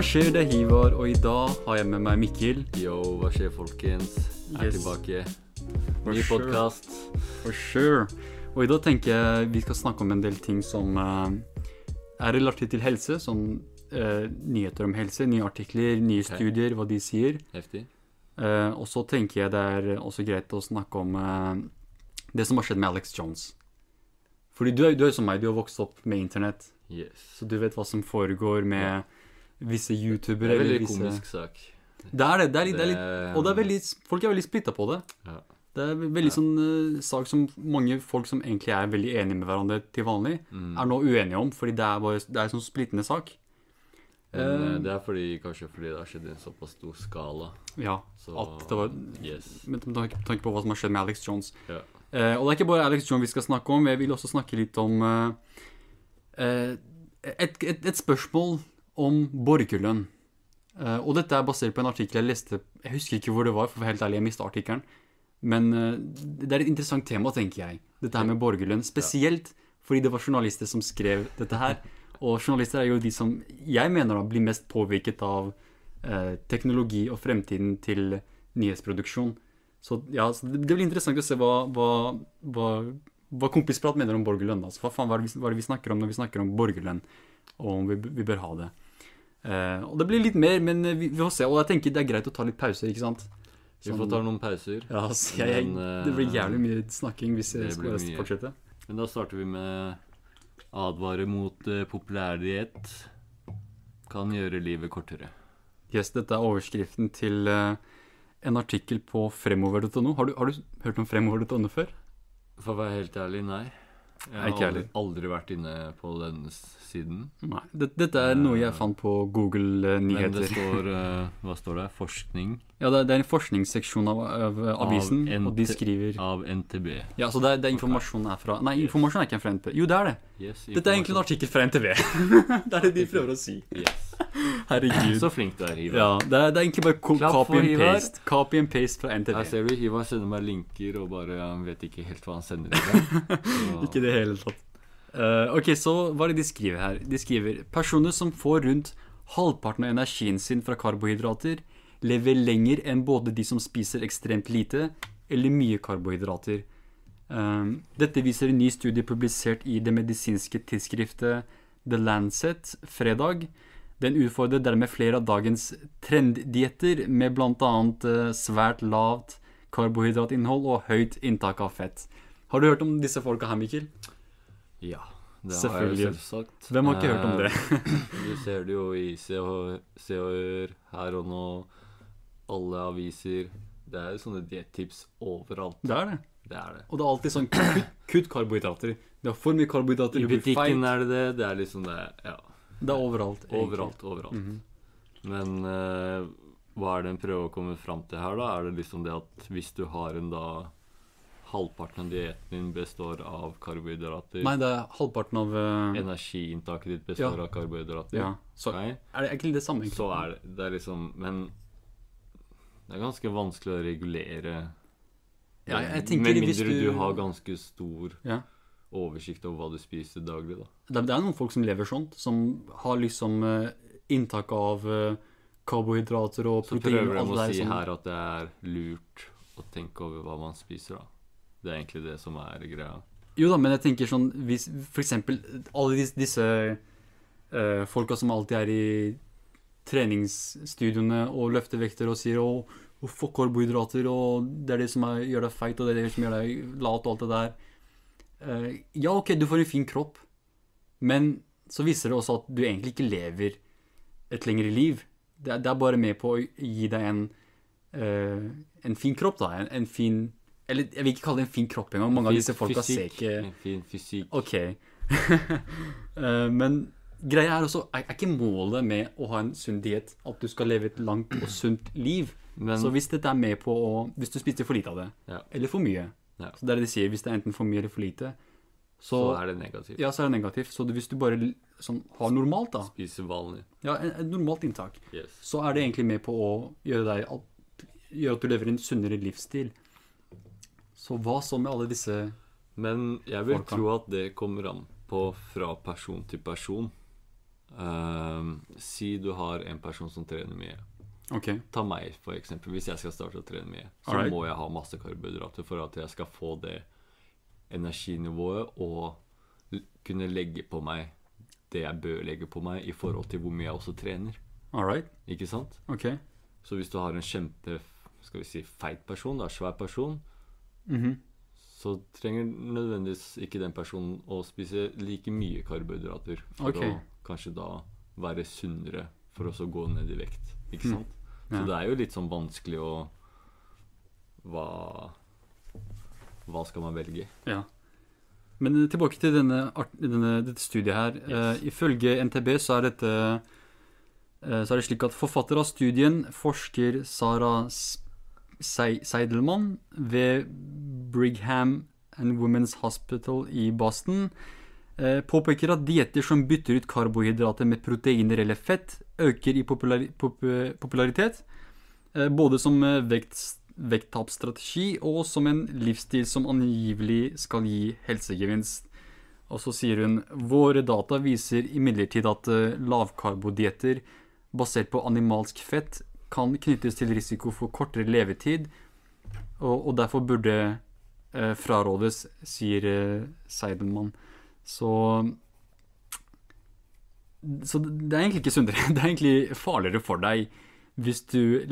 Hva skjer? Det er Hivar, og i dag har jeg med meg Mikkel. Yo, hva skjer, folkens? Jeg Er Yes. tilbake. Ny podkast. For sure. Og i dag tenker jeg vi skal snakke om en del ting som uh, er relatert til helse. Sånn uh, nyheter om helse, nye artikler, nye okay. studier, hva de sier. Heftig. Uh, og så tenker jeg det er også greit å snakke om det som har skjedd med Alex Jones. Fordi du er du er jo som meg, du har vokst opp med internett, Yes. så du vet hva som foregår med visse Det er en veldig visse... komisk sak. Det er det. det, er litt, det er litt, og det er veldig, folk er veldig splitta på det. Ja. Det er veldig sånn uh, sak som mange folk som egentlig er veldig enige med hverandre til vanlig, Mm. er nå uenige om, fordi det er, bare, det er en sånn splittende sak. Men Eh, det er fordi, kanskje fordi det har skjedd i en såpass stor skala. Ja, Så at det var Yes. med tanke på hva som har skjedd med Alex Jones. Ja. Uh, og det er ikke bare Alex Jones vi skal snakke om, jeg vil også snakke litt om et, et, et spørsmål om borgerlønn. Eh, og dette er basert på en artikkel jeg leste Jeg husker ikke hvor det var, for å være helt ærlig, jeg mista artikkelen. Men eh, det er et interessant tema, tenker jeg. Dette her med borgerlønn. Spesielt fordi det var journalister som skrev dette her. Og journalister er jo de som jeg mener da blir mest påvirket av eh, teknologi og fremtiden til nyhetsproduksjon. Så ja, så det, det blir interessant å se hva, hva, hva, hva kompisprat mener om borgerlønn. Altså, hva faen hva er, det vi, hva er det vi snakker om når vi snakker om borgerlønn, og om vi, vi bør ha det. Eh, og det blir litt mer, men vi, vi får se. Og jeg tenker det er greit å ta litt pauser, ikke sant? Vi får ta noen pauser. Ja, jeg, jeg, Men, eh, det blir jævlig mye snakking hvis jeg skal fortsette. Men da starter vi med advare mot uh, populærdiett. Kan gjøre livet kortere. Yes, dette er overskriften til uh, en artikkel på fremover.no. Har, har du hørt om fremover.no før? For å være helt ærlig, nei. Jeg har ikke aldri, aldri vært inne på den siden. Nei. Dette, er noe jeg fant på Google Nyheter. Men det står eh, Hva står det? Forskning Ja, det er, det er en forskningsseksjon av, av avisen, Av og de skriver av NTB. Ja, så det er, det er informasjonen er fra Nei, informasjonen er ikke fra NTB. Jo, det er det. Yes, Dette er egentlig en artikkel fra NTB. det er det de prøver å si. Yes. Herregud. Så flink du er, Hivar. Ja, det er, det er egentlig bare copy and Hivar. paste. Copy and paste fra NTB. Her ser du, Hivar sender meg linker og bare Han vet ikke helt hva han sender Ikke i det hele tatt. Uh, ok, så hva er det de skriver her? De skriver personer som får rundt halvparten av energien sin fra karbohydrater, lever lenger enn både de som spiser ekstremt lite eller mye karbohydrater. Eh, dette viser en ny studie publisert i det medisinske tidsskriftet The Lancet fredag. Den utfordrer dermed flere av dagens trenddietter med bl.a. Uh, svært lavt karbohydratinnhold og høyt inntak av fett. Har du hørt om disse folka her, Mikkel? Ja, det har jeg selvsagt. Hvem har ikke hørt om det? Eh, Du ser det jo i Se og Hør, Her og Nå, alle aviser. Det er jo sånne diettips overalt. Det er det. Det er det. Og det er alltid sånn kutt, kutt karbohydrater. Det er for mye karbohydrater, I butikken er det det. Det er liksom det Ja. Det er overalt. egentlig. Overalt, overalt. Mhm. Men uh, hva er det en prøver å komme fram til her, da? Er det liksom det at hvis du har en da Halvparten av dietten din består av karbohydrater. Nei, det er halvparten av uh... Energiinntaket ditt består Ja. av karbohydrater. Ja. Så Nei, er det egentlig det samme? egentlig? så er det, det er liksom Men det er ganske vanskelig å regulere Ja, jeg tenker Med mindre du... du- har ganske stor Ja. oversikt over hva du spiser daglig, da. Det, det er noen folk som lever sånn, som har liksom eh, inntak av eh, karbohydrater og Så proteiner prøver de å si sånn. her at det er lurt å tenke over hva man spiser, da. Det er egentlig det som er greia. Jo da, men jeg tenker sånn hvis eksempel alle disse, disse uh, folka som alltid er i treningsstudioene og løfter vekter og sier å, oh, fuck karbohydrater, og det er det som er, gjør deg feit, og det er det som gjør deg lat, og alt det der. Uh, ja, ok, du får en fin kropp, men så viser det også at du egentlig ikke lever et lengre liv. Det er, det er bare med på å gi deg en, uh, en fin kropp, da. En, en fin Eller jeg vil ikke kalle det en fin kropp engang. Mange av disse folka ser Fysikk, ikke En fin fysikk. Ok. uh, men greia er også Er er ikke målet med å ha en sunn diett at du skal leve et langt og sunt liv? Men Så hvis dette er med på å Hvis du spiser for lite av det, Ja. eller for mye Ja. Så det er det de sier. Hvis det er enten for mye eller for lite, så, så er det negativt. ja, så er det negativt. Så hvis du bare sånn, har normalt, da Spiser vanlig. Ja, et normalt inntak, Yes. så er det egentlig med på å gjøre deg at, gjøre at du lever en sunnere livsstil. Så hva så med alle disse Men jeg vil Folka. tro at det kommer an på fra person til person. Ehm, si du har en person som trener mye. Okay. Ta meg, for eksempel. Hvis jeg skal starte å trene mye, så Alright. må jeg ha masse karbohydrater for at jeg skal få det energinivået og kunne legge på meg det jeg bør legge på meg i forhold til hvor mye jeg også trener. Alright. Ikke sant? Okay. Så hvis du har en kjempe skal vi si, feit person, da, svær person, Mhm. så trenger nødvendigvis ikke den personen å spise like mye karbohydrater for okay. å kanskje da være sunnere for å gå ned i vekt. Ikke Mm. sant? Så det er jo litt sånn vanskelig å Hva Hva skal man velge? Ja. Men tilbake til denne, denne, dette studiet her. Yes. Uh, ifølge NTB så er dette uh, Så er det slik at forfatter av studien, forsker Sara Seidelmann ved Brigham and Women's Hospital i Boston, påpeker at dietter som bytter ut karbohydrater med proteiner eller fett, øker i populari pop popularitet. eh, Både som eh, vekt, vekttapsstrategi og som en livsstil som angivelig skal gi helsegevinst. Og så sier hun våre data viser imidlertid at eh, lavkarbodietter basert på animalsk fett kan knyttes til risiko for kortere levetid, og, og derfor burde eh, frarådes, sier eh, Seidelmann. Så Så det er egentlig ikke sunnere. Det er egentlig farligere for deg hvis du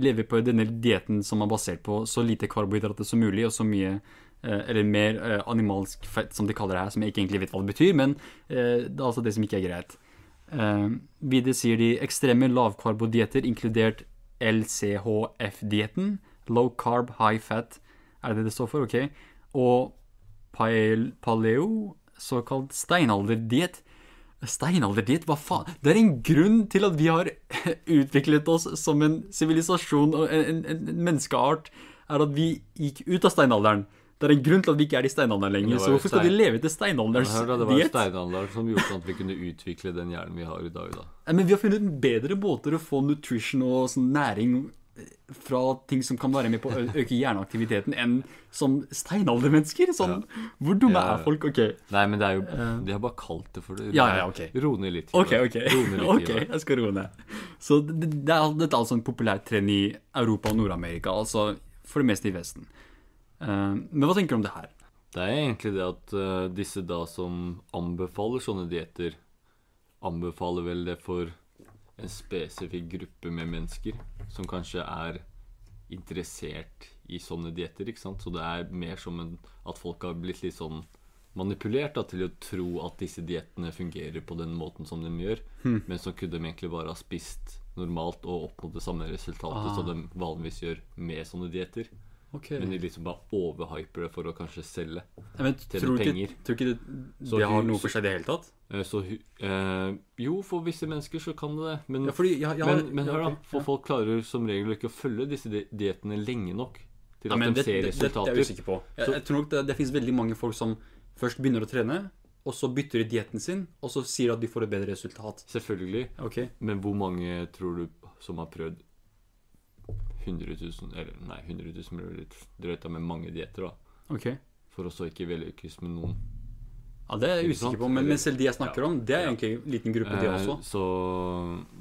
lever på denne dietten som er basert på så lite karbohydrater som mulig, og så mye eh, eller mer eh, animalsk fett, som de kaller det her, som jeg ikke egentlig vet hva det betyr, men eh, det er altså det som ikke er greit. Videre sier de ekstreme lavkarbodietter, inkludert LCHF-dietten, low carb, high fat, er det det det står for? Ok. Og pale- paleo, såkalt steinalderdiett. Steinalderdiett, hva faen? Det er en grunn til at vi har utviklet oss som en sivilisasjon og en, en, en menneskeart, er at vi gikk ut av steinalderen. Det er en grunn til at vi ikke er i steinalderen lenger. Så hvorfor skal stein- leve til steinalderens diet? det var jo steinalderen som gjorde sånn at vi kunne utvikle den hjernen vi har i dag. da. Men vi har funnet bedre båter å få nutrition og sånn næring fra ting som kan være med på å øke hjerneaktiviteten, enn som steinaldermennesker. Sånn, Hvor dumme Ja. er folk? Ok, Nei, men det er jo Eh. De har bare kalt det for det. Ja, ja, ok. Ro ned litt. ok, ok. Litt, ok, Jeg skal roe ned. Så det, det er, dette er altså en populær trend i Europa og Nord-Amerika, altså for det meste i Vesten. Eh, men hva tenker du om det her? Det er egentlig det at eh, disse da som anbefaler sånne dietter, anbefaler vel det for en spesifikk gruppe med mennesker som kanskje er interessert i sånne dietter, ikke sant? Så det er mer som en, at folk har blitt litt sånn manipulert da, til å tro at disse diettene fungerer på den måten som de gjør, men så kunne de egentlig bare ha spist normalt og oppnådd det samme resultatet Ah. som de vanligvis gjør med sånne dietter. Men de liksom bare overhyper det for å kanskje selge. Men, Tjene tror, du ikke, tror ikke det, Så det har noe for seg i det hele tatt? Eh, Så eh, Jo, for visse mennesker så kan det det. Men, Ja, fordi ja, ja, men, men hør, da. For folk klarer som regel ikke å følge disse di- diettene lenge nok til at men de det, ser det, det, det er jeg usikker på. Jeg, Så- jeg tror nok det, det finnes veldig mange folk som først begynner å trene, og så bytter de dietten sin, og så sier at de får et bedre resultat. Selvfølgelig. Okay. Men hvor mange tror du som har prøvd 100 000 Eller nei, 100 000 blir litt drøyt, men mange dietter, da. Okay. For å så ikke vellykkes med noen. Ja, Det er jeg usikker på, men, men selv de jeg snakker om, det er egentlig en liten gruppe, de Eh, også. Så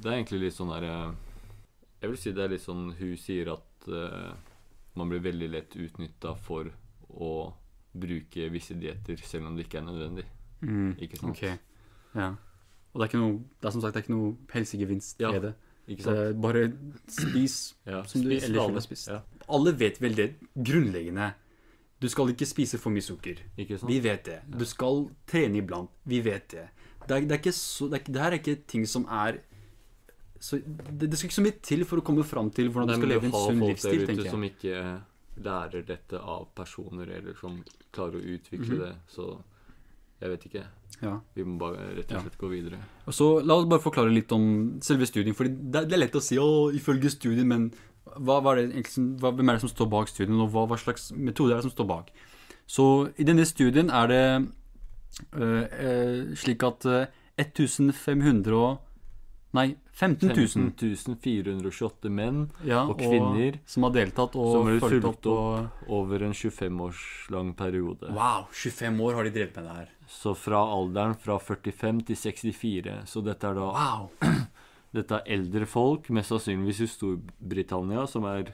det er egentlig litt sånn der eh, Jeg vil si det er litt sånn Hun sier at uh, man blir veldig lett utnytta for å bruke visse dietter selv om det ikke er nødvendig. Mm, Ikke sant? ok. Ja. Og det er ikke noe, det er som sagt det er ikke noe helsegevinst Ja, det. Ikke sant? bare spis Ja, som du spis ellers ville spist. Ja, Alle vet vel det grunnleggende. Du skal ikke spise for mye sukker. Vi vet det. Du skal trene iblant. Vi vet det. Det, er, det, er så, det, er, det her er ikke ting som er så, det, skal ikke så mye til for å komme fram til hvordan Nei, du skal leve en sunn livsstil, tenker jeg. som ikke lærer dette av personer, eller som klarer å utvikle Mhm. det, så jeg vet ikke. Ja. Vi må bare rett og slett gå videre. Og så La oss bare forklare litt om selve studien. For det, det er lett å si å, ifølge studien, men hva, det, hva, hvem er det som står bak studien, og hva, hva slags metode er det som står bak? Så i denne studien er det øh, slik at øh, Nei, 15 000. 15 428 menn Ja, og kvinner som har deltatt og som fulgt fulgt opp. Og, over en 25 års lang periode. wow, 25 år har de drevet med det her. Så fra alderen fra 45 til 64. Så dette er da Wow. Dette er eldre folk, mest sannsynligvis i Storbritannia, som er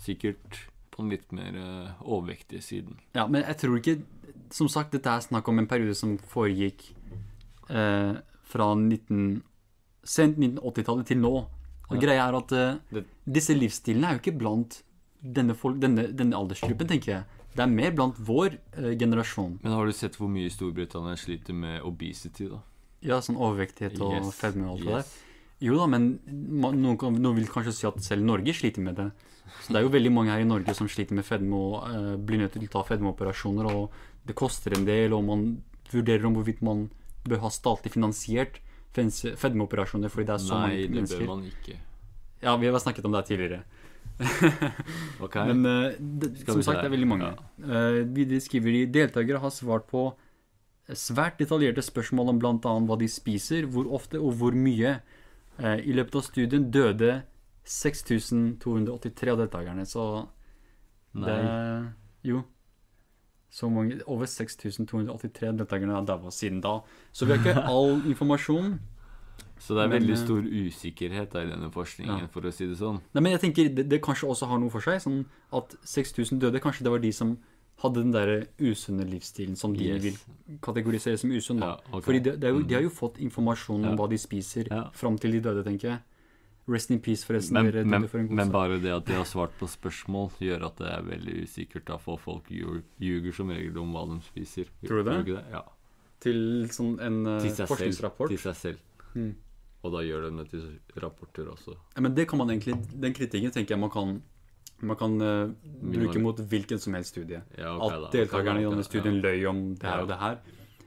sikkert på den litt mer eh, overvektige siden. Ja, men jeg tror ikke Som sagt, dette er snakk om en periode som foregikk eh, fra 19, sent 1980-tallet til nå. Og Ja. greia er at eh, disse livsstilene er jo ikke blant denne, folk, denne, denne aldersgruppen, tenker jeg. Det er mer blant vår eh, generasjon. Men har du sett hvor mye Storbritannia sliter med obesity, da? Ja, sånn overvektighet og Yes, fedme og alt det der. Jo da, men noen, kan, noen vil kanskje si at selv Norge sliter med det. Så det er jo veldig mange her i Norge som sliter med fedme og eh, blir nødt til å ta fedmeoperasjoner, og det koster en del, og man vurderer om hvorvidt man bør ha statlig finansiert fedmeoperasjoner fordi det er så Nei, mange det bør man ikke. Ja, vi har snakket om det tidligere. okay. Men eh, det, som sagt, det er veldig mange. Eh, videre skriver de deltakere har svart på svært detaljerte spørsmål om bl.a. hva de spiser, hvor ofte og hvor mye. Eh, I løpet av studien døde 6283 av deltakerne, så Nei. det Jo. Så mange, over 6283 deltakerne har daua siden da. Så vi har ikke all informasjon. Så det er veldig men, stor usikkerhet da, i denne forskningen, Ja. for å si det sånn. Nei, men jeg tenker det, det kanskje også har noe for seg. Sånn at 6000 døde, kanskje det var de som hadde den der usunne livsstilen som de Yes. vil kategorisere som usunn. Ja, okay. Fordi de, Mm. de har jo fått informasjon om Ja. hva de spiser Ja. fram til de døde, tenker jeg. Rest in peace, forresten. Men, dere men, for en god men bare det at de har svart på spørsmål, gjør at det er veldig usikkert. da, For folk ljuger, som regel om hva de spiser. Tror du det? Ja. Til sånn en eh, Til forskningsrapport? selv. Til seg selv. Mm. Og da gjør de det til rapporter også. Ja, men det kan man egentlig, Den kritikken tenker jeg man kan, man kan uh, bruke mot hvilken som helst studie. Ja, okay, at deltakerne i denne studien løy om det her og det her.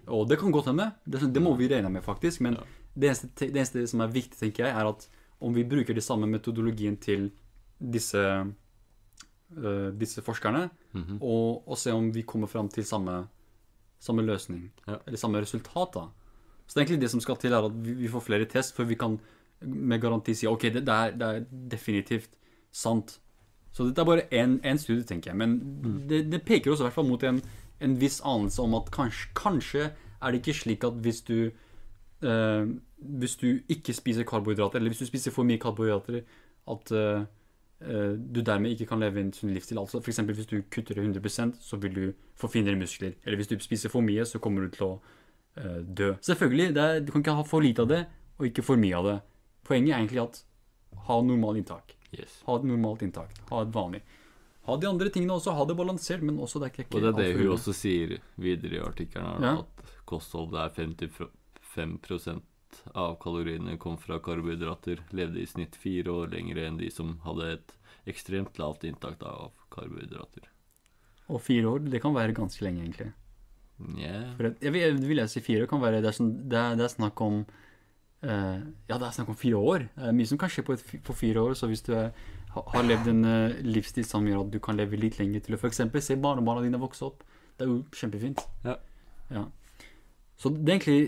Og det kan godt hende. Det, det må vi regne med, faktisk. Men det, eneste, det eneste som er viktig, tenker jeg, er at om vi bruker de samme metodologien til disse, uh, disse forskerne, Mhm. og, og se om vi kommer fram til samme, samme løsning, Ja. eller samme resultat, da. Så det er egentlig det som skal til, er at vi, vi får flere test, før vi kan med garanti si ok, det, det, er, det er definitivt sant. Så dette er bare én studie, tenker jeg. Men Mm. det, det peker også i hvert fall mot en, en viss anelse om at kanskje, kanskje er det ikke slik at hvis du eh, Hvis du ikke spiser karbohydrater, eller hvis du spiser for mye karbohydrater, at eh, eh, du dermed ikke kan leve en sunn livsstil. Altså F.eks. hvis du kutter 100% så vil du få finere muskler. Eller hvis du spiser for mye, så kommer du til å eh, dø. Selvfølgelig, er, du kan ikke ha for lite av det, og ikke for mye av det. Poenget er egentlig at ha normal inntak. Yes. Ha et normalt inntak. Ha et vanlig. Ha de andre tingene også. Ha det balansert, men også det er ikke Og det er det hun også sier videre i artikkelen, Ja. at kosthold er 55% av kaloriene kom fra karbohydrater. Levde i snitt fire år lenger enn de som hadde et ekstremt lavt inntak av karbohydrater. Og fire år, det kan være ganske lenge, egentlig. Yeah. For jeg, vil, vil jeg si fire år kan være Det er, sånn, det er, det er snakk om Ja, det er snakk om fire år. Det er mye som kan skje på, et, på fire år. Så hvis du er, har levd en eh, livsstil som gjør at du kan leve litt lenger til å f.eks. se barnebarna dine vokse opp, det er jo kjempefint. Ja. Ja. Så det er egentlig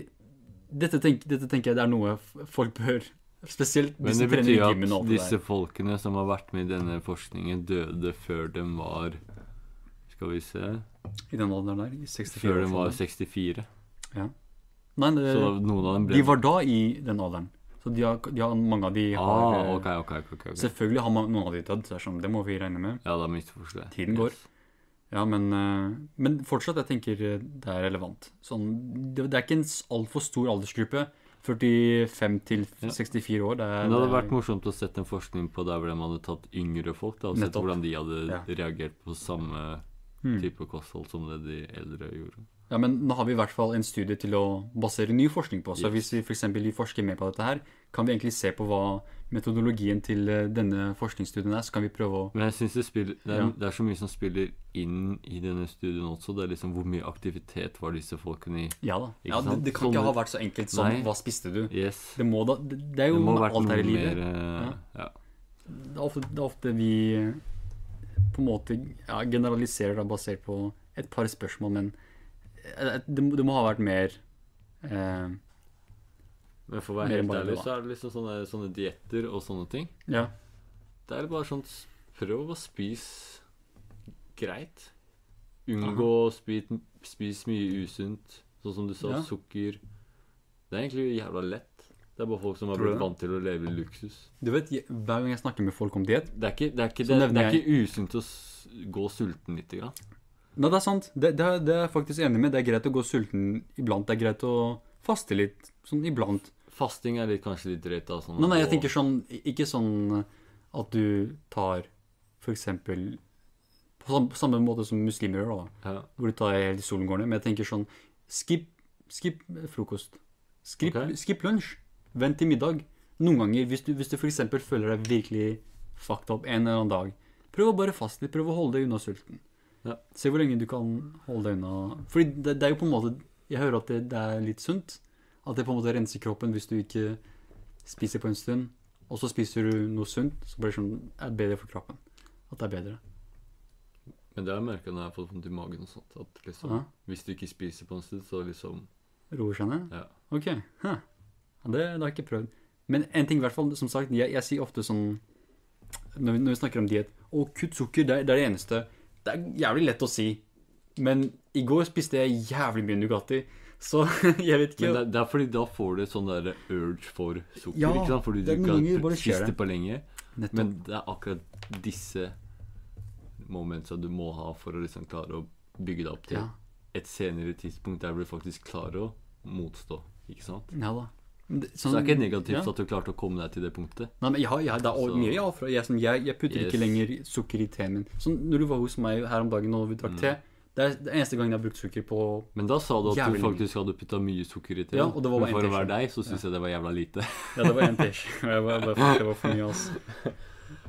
dette, tenk, dette tenker jeg det er noe folk bør Spesielt de Men det betyr at disse folkene som har vært med i denne forskningen, døde før de var Skal vi se I den alderen der. I 64 Før de var sånn. 64. Nei, det, Så noen av dem ble de var da i den alderen. Så de har, de har, mange av de har ah, okay, okay, okay, ok, ok. Selvfølgelig har man, noen av de dødd, så sånn, det må vi regne med. Ja, det er jeg. Tiden går. Ja, men, eh, men fortsatt, jeg tenker eh, det er relevant. Sånn, det, det er ikke en altfor stor aldersgruppe. 45 til Ja. 64 år. Det, er, Men det hadde det er- vært morsomt å sette en forskning på der hvor de hadde tatt yngre folk, da, og sett Nettopp. hvordan de hadde Ja. reagert på samme Hmm. type kosthold som det de eldre gjorde. Ja, men nå har vi i hvert fall en studie til å basere ny forskning på. Så Yes. hvis vi f.eks. forsker mer på dette her, kan vi egentlig se på hva metodologien til eh, denne forskningsstudien er. Så kan vi prøve å Men jeg synes det, spiller, det, er, Ja. det er så mye som spiller inn i denne studien også. Det er liksom hvor mye aktivitet var disse folkene i. Ja da. Ikke Ja, det, det kan Sånn- ikke ha vært så enkelt som Nei. hva spiste du? Yes. Det må da Det, det er jo med alt her i livet. mer ja. ja. Det er ofte, det er ofte vi eh, på en måte ja, generaliserer da basert på et par spørsmål, men eh, det, det må ha vært mer eh, Men for å være helt ærlig, så er det liksom sånne, sånne dietter og sånne ting. Ja. Det er bare sånn Prøv å spise greit. Unngå å spise, spise mye usunt. Sånn som du sa, Ja. sukker. Det er egentlig jævla lett. Det er bare folk som har blitt vant til å leve i luksus. Du vet, jeg- hver gang jeg snakker med folk om diett Det er ikke, det er ikke, det, det er ikke usunt å gå sulten lite grann. Nei, det er sant. Det, det, er, det er jeg faktisk enig med. Det er greit å gå sulten iblant. Det er greit å faste litt sånn iblant. Fasting er litt, kanskje litt drøyt. da, Sånn Nei, nei, jeg tenker sånn Ikke sånn at du tar for eksempel På samme, måte som muslimer gjør, da. ja. Hvor du tar helt i solen går ned. Men jeg tenker sånn Skip, skip frokost. Skip, okay. skip lunsj. Vent til middag. Noen ganger, hvis du, hvis du f.eks. føler deg virkelig fucked up en eller annen dag, prøv å bare faste litt. Prøv å holde deg unna sulten. Ja. Se hvor lenge du kan holde deg unna Fordi det, det er jo på en måte Jeg hører at det, det er litt sunt. At det på en måte renser kroppen hvis du ikke spiser på en stund. Og så spiser du noe sunt, så blir det sånn er bedre for kroppen. At det er bedre. Men det har jeg merka når jeg har fått vondt i magen og sånt. At liksom, Ja. hvis du ikke spiser på en stund, så liksom Roer seg ned? Ja. Ok. Huh. Ja, det, det har jeg ikke prøvd. Men en ting i hvert fall, som sagt, jeg, jeg sier ofte sånn når vi, når vi snakker om diett Å, kutt sukker, det det er det eneste. Det er jævlig lett å si. Men i går spiste jeg jævlig mye Nugatti, så jeg vet ikke Men det, det er fordi da får du sånn der urge for sukker. Ja, ikke sant? Fordi du ikke har spist det. det på lenge. Nettopp. Men det er akkurat disse momentsa du må ha for å liksom klare å bygge deg opp til Ja. et senere tidspunkt der du faktisk klarer å motstå. Ikke sant? Ja da. Så det er ikke negativt ja. at du klarte å komme deg til det punktet. Nei, men jeg jeg, det er mye jeg har. Jeg, sånn, jeg, jeg putter Yes. ikke lenger sukker i teen min. Sånn, når du var hos meg her om dagen og vi drakk Mm. te, det er den eneste gangen jeg har brukt sukker på Men da sa du at du faktisk hadde putta mye sukker i teen. Ja, og det var Men for å være teskje. deg, så syns jeg det var jævla lite. Ja, det var Det for mye, altså.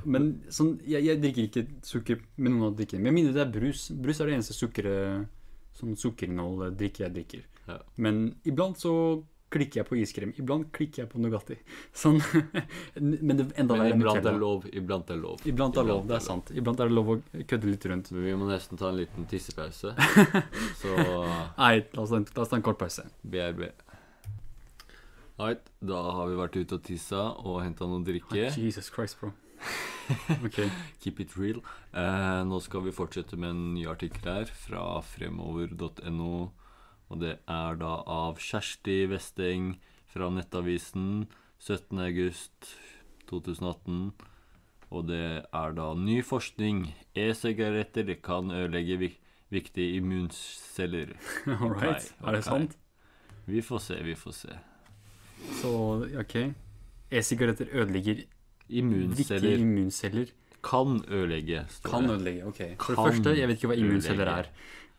Men sånn, jeg, jeg drikker ikke sukker med noen av drikkene. Men jeg minner det er brus. Brus er det eneste sukker, Sånn sukkerinnhold drikke jeg drikker. Ja. Men iblant så klikker jeg på iskrem. Iblant klikker jeg på Nugatti. Sånn. Men det enda verre er er Nutella. lov. Iblant er lov. Iblant er lov, det er sant. Iblant er det lov å kødde litt rundt. Vi må nesten ta en liten tissepause. Så Nei, la oss ta en, kort pause. BRB. Right, da har vi vært ute og tissa og henta noe drikke. Jesus Christ, bro. okay. Keep it real. Eh, nå skal vi fortsette med en ny artikkel her fra fremover.no. Og det er da av Kjersti Westeng fra Nettavisen 17.8.2018. Og det er da ny forskning. E-sigaretter kan ødelegge vik viktige immunceller. All right. Okay. Er det sant? Vi får se, vi får se. Så, ok. E-sigaretter ødelegger viktige Immunceller immunceller. kan ødelegge, står Kan det. ødelegge, ok. For Kan det første, jeg vet ikke hva immunceller er.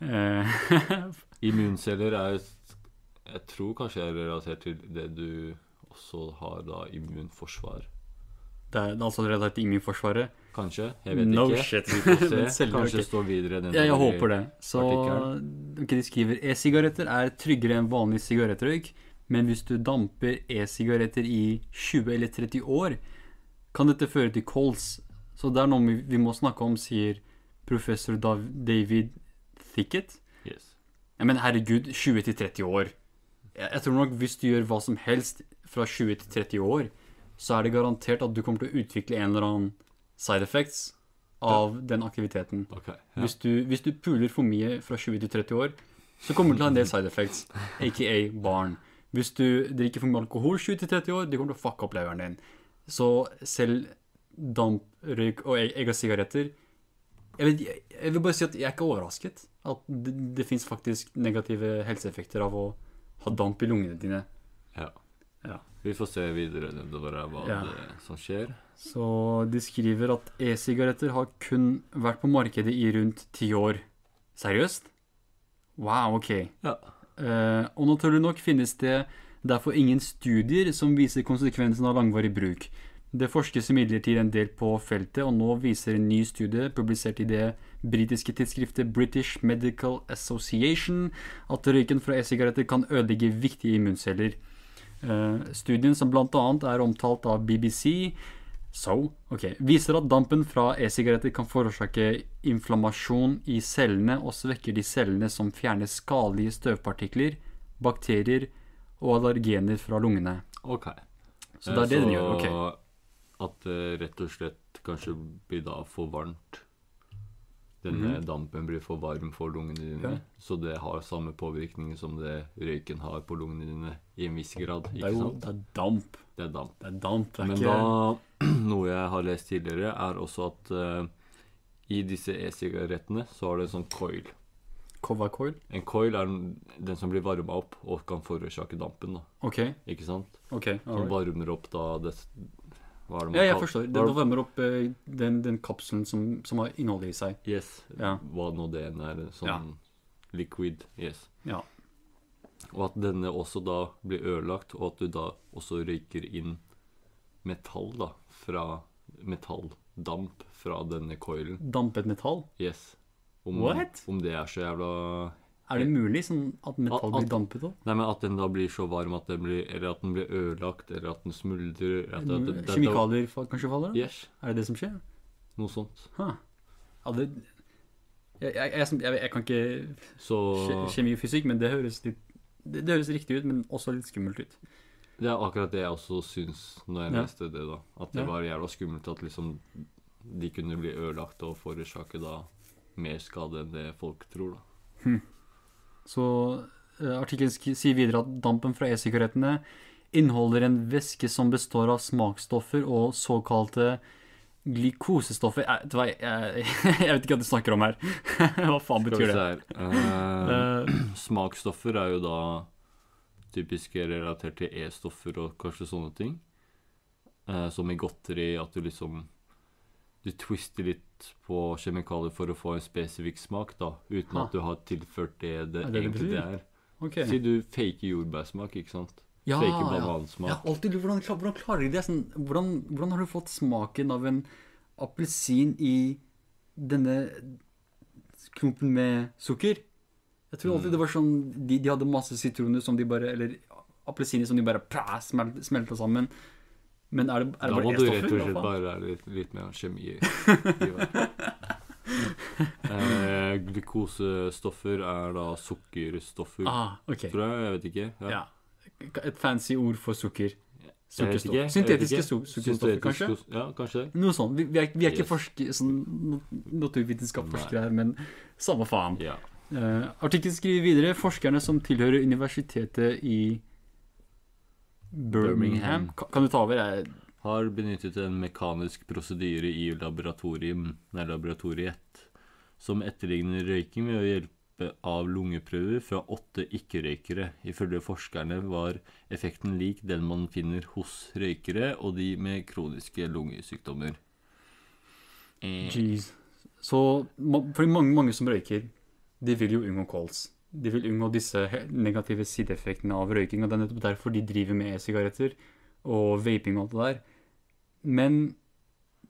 Immunceller er Jeg tror kanskje er relatert til det du også har da immunforsvar. det er altså relatert til immunforsvaret. Kanskje? Jeg vet No ikke. shit. Kanskje ok. står videre den Ja, jeg håper det. Så artikkelen. ok, de skriver e-sigaretter er tryggere enn vanlig sigarettrøyk, men hvis du damper e-sigaretter i 20 eller 30 år, kan dette føre til kols. Så det er noe vi- vi må snakke om, sier professor David Thicket. Ja, men herregud, 20 til 30 år. Jeg, jeg tror nok hvis du gjør hva som helst fra 20 til 30 år, så er det garantert at du kommer til å utvikle en eller annen side effects av den aktiviteten. Okay, Ja. Hvis, du, hvis du puler for mye fra 20 til 30 år, så kommer du til å ha en del side effects, aka barn. Hvis du drikker for mye alkohol 20 til 30 år, det kommer til å fucke opp leveren din. Så selv damprøyk og egg og sigaretter jeg, vet, jeg, vil bare si at jeg er ikke overrasket. At det, det fins faktisk negative helseeffekter av å ha damp i lungene dine. ja. Ja. Vi får se videre nedover hva Ja. det, som skjer. Så de skriver at e-sigaretter har kun vært på markedet i rundt ti år. Seriøst? Wow, ok. Ja. Eh, og naturlig nok finnes det derfor ingen studier som viser konsekvensen av langvarig bruk. Det forskes imidlertid en del på feltet, og nå viser en ny studie publisert i det britiske tidsskriftet British Medical Association at røyken fra e-sigaretter kan ødelegge viktige immunceller. Eh, studien, som bl.a. er omtalt av BBC, so, okay, viser at dampen fra e-sigaretter kan forårsake inflammasjon i cellene og svekker de cellene som fjerner skadelige støvpartikler, bakterier og allergener fra lungene. Ok. Så det er det den Eh, gjør. ok. At det rett og slett kanskje blir da for varmt. Denne mm. dampen blir for varm for lungene dine. Ja. Så det har samme påvirkning som det røyken har på lungene dine, i en viss grad. Det Ikke er jo sant? det er damp. Det er damp. Det er damp. Det er Men ikke da Noe jeg har lest tidligere, er også at uh, i disse e-sigarettene så har det en sånn coil. er coil. En coil er den, den som blir varma opp og kan forårsake dampen. da, OK. Ikke sant? ok, Som varmer opp da det, Hva er det man Ja, jeg forstår. Det, det varmer opp eh, den, den kapselen som, som har innholdet i seg. Yes. Ja. Hva nå det enn er. Sånn Ja. liquid. Yes. Ja. Og at denne også da blir ødelagt, og at du da også røyker inn metall, da. Fra metalldamp fra denne coilen. Dampet metall. Yes. Om, What? om det er så jævla Er det mulig sånn at metall blir dampet opp? Nei, men at den da blir så varm at den blir Eller at den blir ødelagt, eller at den smuldrer at det- det- Kjemikalier kanskje faller? da? Yes. Er det det som skjer? Noe sånt. Huh. Ja, det, jeg, jeg, jeg, jeg, kan ikke Så kjemi og fysikk, men det høres litt det, det høres riktig ut, men også litt skummelt ut. Det er akkurat det jeg også syns når jeg Ja. leste det, da. At det Ja. var jævla skummelt at liksom de kunne bli ødelagt og forårsake da mer skade enn det folk tror, da. Så uh, artikkelen sier videre at dampen fra e-sigarettene inneholder en væske som består av smaksstoffer og såkalte glykosestoffer jeg, vet du jeg, jeg, jeg vet ikke hva du snakker om her. hva faen betyr det? Eh, Eh, smaksstoffer er jo da typisk relatert til E-stoffer og kanskje sånne ting. Eh, som i godteri, at du liksom Du twister litt på kjemikalier for å få en spesifikk smak, da. Uten Ha. at du har tilført det det, Er det egentlig det er. Okay. Si du faker jordbærsmak, ikke sant? Ja, faker banansmak. Ja. alltid hvordan, hvordan klarer de det? Sånn, hvordan, hvordan har du fått smaken av en appelsin i denne klumpen med sukker? Jeg tror alltid Mm. det var sånn De, de hadde masse sitroner som de bare Eller appelsiner som de bare pæ, smelta sammen. Men er det, er Da må du rett og slett bare være litt, litt mer kjemi. i det. eh, glukosestoffer er da sukkerstoffer, Ah, okay. tror jeg. Jeg vet ikke. Ja. Et fancy ord for sukker. Sukkerstoff. Syntetiske su- sukkerstoffer, kanskje? Ja, kanskje. Noe sånt. Vi, vi er, vi er ikke Yes. forsker, sånn, naturvitenskapsforskere her, men samme faen. Ja. Uh, Artikkelen skriver videre forskerne som tilhører universitetet i Birmingham Birmingham. Kan du ta over? Jeg, Har benyttet en mekanisk prosedyre i laboratorium, nei, laboratoriet som etterligner røyking ved å hjelpe av lungeprøver fra åtte ikke-røykere. Ifølge forskerne var effekten lik den man finner hos røykere og de med kroniske lungesykdommer. Eh, Jeez. Så for mange, mange som røyker, de vil jo unngå kols. De vil unngå disse negative sideeffektene av røyking, og det er nettopp derfor de driver med e-sigaretter og vaping og alt det der. Men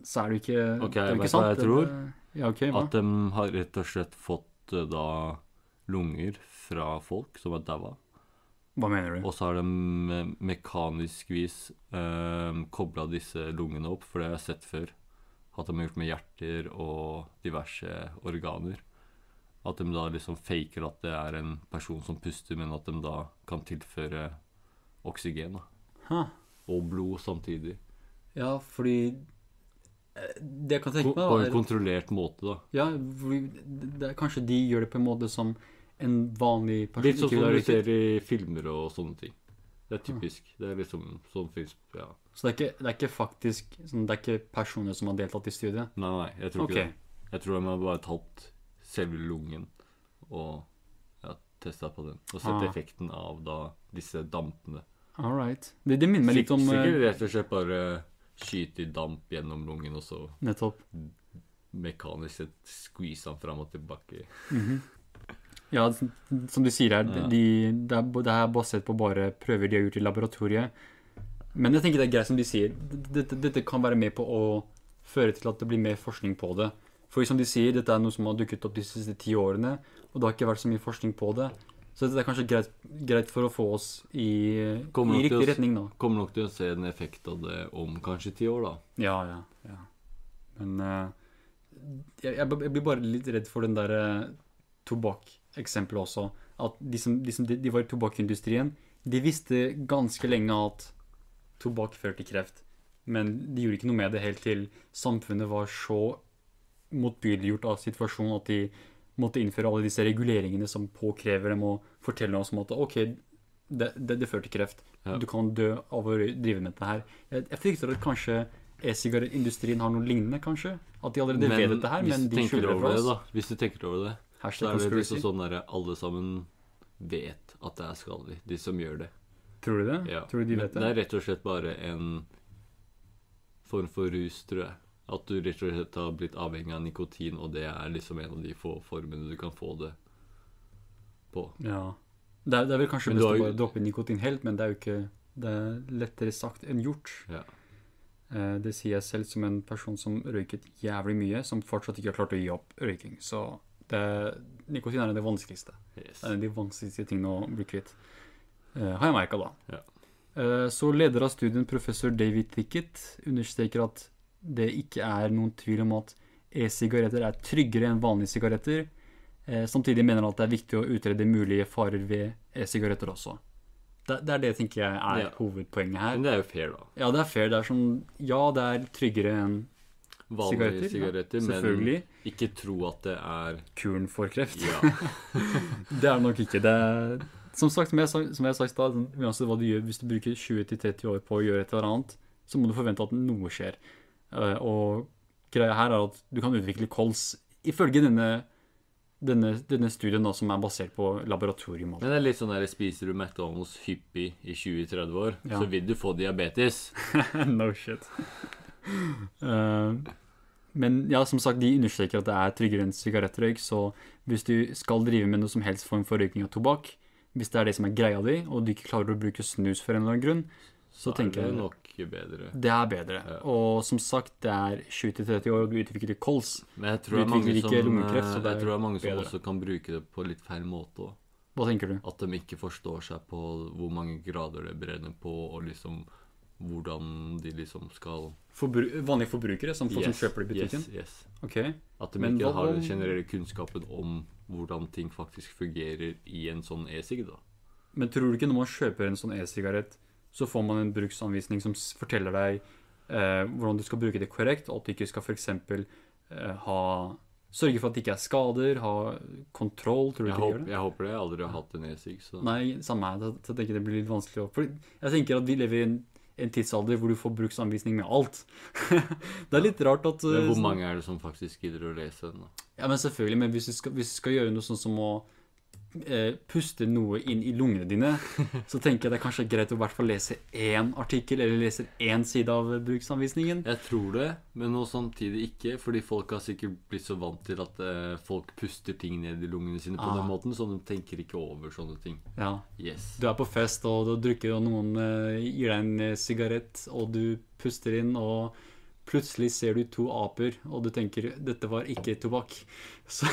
så er det jo ikke Ok, det er jo ikke hva jeg tror? Det- Ja, okay. At de har rett og slett fått eh, da lunger fra folk som er daua. Hva mener du? Og så har de me- mekanisk vis eh, kobla disse lungene opp, for det har jeg sett før. At de har gjort med hjerter og diverse organer. At de da liksom faker at det er en person som puster, men at de da kan tilføre oksygen. da. Ha? Og blod samtidig. Ja, fordi eh, Det jeg kan tenke meg, da På en er kontrollert måte, da. Ja, fordi det er, kanskje de gjør det på en måte som en vanlig person Litt sånn ikke som vil du ser i filmer og sånne ting. Det er typisk. Det er liksom sånn film Ja. Så det er ikke, det er ikke faktisk sånn, Det er ikke personer som har deltatt i studiet? Nei, nei, jeg tror Ok. ikke det. Jeg tror de har bare tatt selve lungen og ja, testa på den. Og sett Ah. effekten av da disse dampene. All right. Det, det minner meg litt om eh, Sikkert rett og slett bare skyte i damp gjennom lungen, og så Nettopp. mekanisk sett squeeze den fram og tilbake. Mhm. Ja, s- som du sier her, Ja. de, det, er, det er basert på bare prøver de har gjort i laboratoriet. Men jeg tenker det er greit som de sier. Dette, dette kan være med på å føre til at det blir mer forskning på det. For som de sier, dette er noe som har dukket opp de siste ti årene, og det har ikke vært så mye forskning på det. Så dette er kanskje greit, greit for å få oss i, i riktig oss, retning, da. Kommer nok til å se en effekt av det om kanskje ti år, da. Ja, ja, ja. Men uh, jeg, jeg blir bare litt redd for den der uh, tobakkeksempelet også. At de som, de som de, de var i tobakkindustrien, de visste ganske lenge at tobakk fører til kreft. Men de gjorde ikke noe med det helt til samfunnet var så motbydeliggjort av situasjonen at de måtte innføre alle disse reguleringene som påkrever dem å fortelle oss om at OK, det, det, det fører til kreft. Ja. Du kan dø av å drive med dette her. Jeg, jeg frykter at kanskje e-sigarettindustrien har noe lignende, kanskje. At de allerede vet dette her, men de skjuler det fra fra det, oss. da Hvis du tenker over det, så er det liksom sånn derre alle sammen vet at det er skadelig, de som gjør det. Tror du det? Ja. Tror du de vet det det? er rett og slett bare en form for rus, tror jeg. At du rett og slett har blitt avhengig av nikotin, og det er liksom en av de få formene du kan få det på. Ja. Det er, det er vel kanskje best har å bare droppe nikotin helt, men det er jo ikke Det er lettere sagt enn gjort. Ja. Eh, Det sier jeg selv som en person som røyket jævlig mye, som fortsatt ikke har klart å gi opp røyking. Så det, nikotin er det vanskeligste. Yes. Det er en av de vanskeligste tingene å bli kvitt. Eh, har jeg merka, da. Ja. Eh, så leder av studien, professor David Thicket, understreker at det ikke er noen tvil om at e-sigaretter er tryggere enn vanlige sigaretter. Eh, samtidig mener han at det er viktig å utrede mulige farer ved e-sigaretter også. Det, det er det tenker jeg er Ja. hovedpoenget her. Men det er jo fair, da. Ja, det er fair. Det er sånn Ja, det er tryggere enn Vanlige sigaretter. ja. men ikke tro at det er Kuren for kreft. Ja. Det er det nok ikke. Det er, som sagt, som jeg, som jeg sa i stad, uansett hva du gjør, hvis du bruker 20-30 år på å gjøre et eller annet, så må du forvente at noe skjer. Eh, og greia her er at du kan utvikle kols ifølge denne, denne, denne studien da, som er basert på laboratorium. Men det er litt sånn der spiser du McDonald's hyppig i 20-30 år, Ja. så vil du få diabetes. no shit. uh, men ja, som sagt, de understreker at det er tryggere enn sigarettrøyk, så hvis du skal drive med noe som helst form for røyking av tobakk, hvis det er det som er greia di, og du ikke klarer å bruke snus for en eller annen grunn, så, Så, tenker er jeg nok bedre. det er bedre. Ja. Og som sagt, det er 20-30 år, og du utvikler kols. Men jeg tror det er mange som, lungekreft, eh, jeg tror det er mange som bedre. også kan bruke det på litt feil måte òg. Hva tenker du? At de ikke forstår seg på hvor mange grader det brenner på, og liksom hvordan de liksom skal Forbru vanlige forbrukere, som folk Yes, som kjøper det i butikken? Yes, yes. Okay. At de Men ikke har den generelle kunnskapen om hvordan ting faktisk fungerer i en sånn e-sig, da. Men tror du ikke når man kjøper en sånn e-sigarett, så får man en bruksanvisning som forteller deg eh, hvordan du skal bruke det korrekt, og at du ikke skal f.eks. Eh, ha Sørge for at det ikke er skader, ha kontroll. Tror du Jeg, ikke gjør håper, det? jeg håper det. Jeg har aldri hatt en e-sig, Nei, samme her. Så jeg tenker det blir litt vanskelig å jeg tenker at vi lever i en, en tidsalder hvor du får bruksanvisning med alt. det er litt rart at Men eh, Hvor mange er det som faktisk gidder å lese den, da? Ja, men selvfølgelig. Men hvis du skal, hvis du skal gjøre noe sånn som å eh, puster noe inn i lungene dine, så tenker jeg det er kanskje greit å i hvert fall lese én artikkel, eller lese én side av bruksanvisningen. Jeg tror det, men nå samtidig ikke. Fordi folk har sikkert blitt så vant til at eh, folk puster ting ned i lungene sine på Ah. den måten, så de tenker ikke over sånne ting. Ja. Yes. Du er på fest, og du drikker, og noen eh, gir deg en eh, sigarett, og du puster inn, og plutselig ser du to aper, og du tenker 'dette var ikke tobakk'. Så,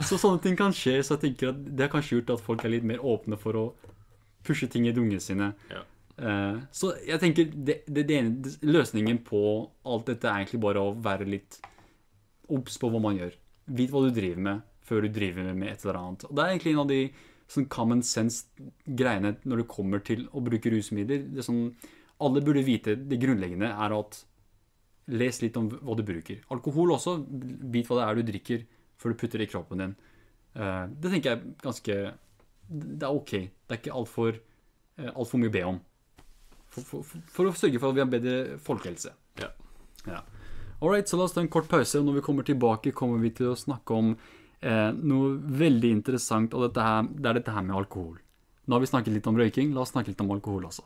så sånne ting kan skje. Så jeg tenker at det har kanskje gjort at folk er litt mer åpne for å pushe ting i dungene sine. Ja. Eh, så jeg tenker det, det, det løsningen på alt dette er egentlig bare å være litt obs på hva man gjør. Vit hva du driver med, før du driver med et eller annet. Og det er egentlig en av de sånn common sense-greiene når det kommer til å bruke rusmidler. Det som alle burde vite, det grunnleggende, er at les litt om hva du bruker. Alkohol også. Vit hva det er du drikker før du putter det i kroppen din. Eh, det tenker jeg ganske Det er ok. Det er ikke altfor alt for mye å be om. For, for, for, for å sørge for at vi har bedre folkehelse. Ja. Ja. All right, så la oss ta en kort pause. og Når vi kommer tilbake, kommer vi til å snakke om eh, noe veldig interessant, og dette her, det er dette her med alkohol. Nå har vi snakket litt om røyking, la oss snakke litt om alkohol også.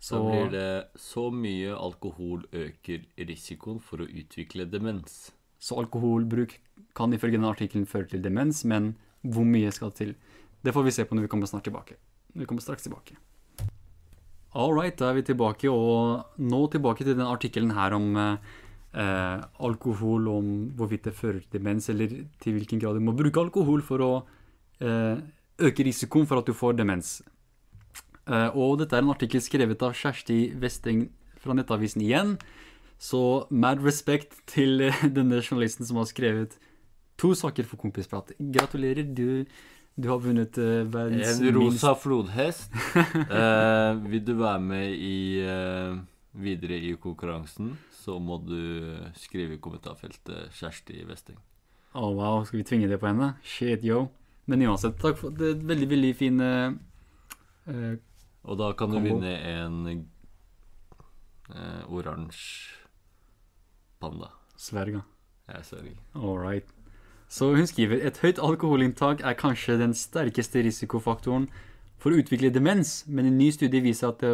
Så blir det så mye alkohol øker risikoen for å utvikle demens. Så alkoholbruk kan ifølge denne artikkelen føre til demens, men hvor mye skal til? Det får vi se på når vi kommer snart tilbake. Vi kommer straks tilbake. All right, da er vi tilbake, og nå tilbake til den artikkelen her om eh, alkohol, om hvorvidt det fører til demens, eller til hvilken grad du må bruke alkohol for å eh, øke risikoen for at du får demens. Eh, og dette er en artikkel skrevet av Kjersti Westeng fra Nettavisen igjen. Så mad respect til eh, denne journalisten som har skrevet to saker for Kompisprat. Gratulerer, du Du har vunnet eh, verdens En rosa flodhest. Eh, vil du være med i videre i konkurransen, så må du skrive i kommentarfeltet 'Kjersti Westeng'. Å, wow. Skal vi tvinge det på henne? Shit, yo. Men uansett, takk for det veldig, veldig fin eh, Og da kan du Kombo. vinne en eh, oransje panda. Sverga. All right. Så hun skriver et høyt alkoholinntak er kanskje den sterkeste risikofaktoren for å utvikle demens, men en ny studie viser at det,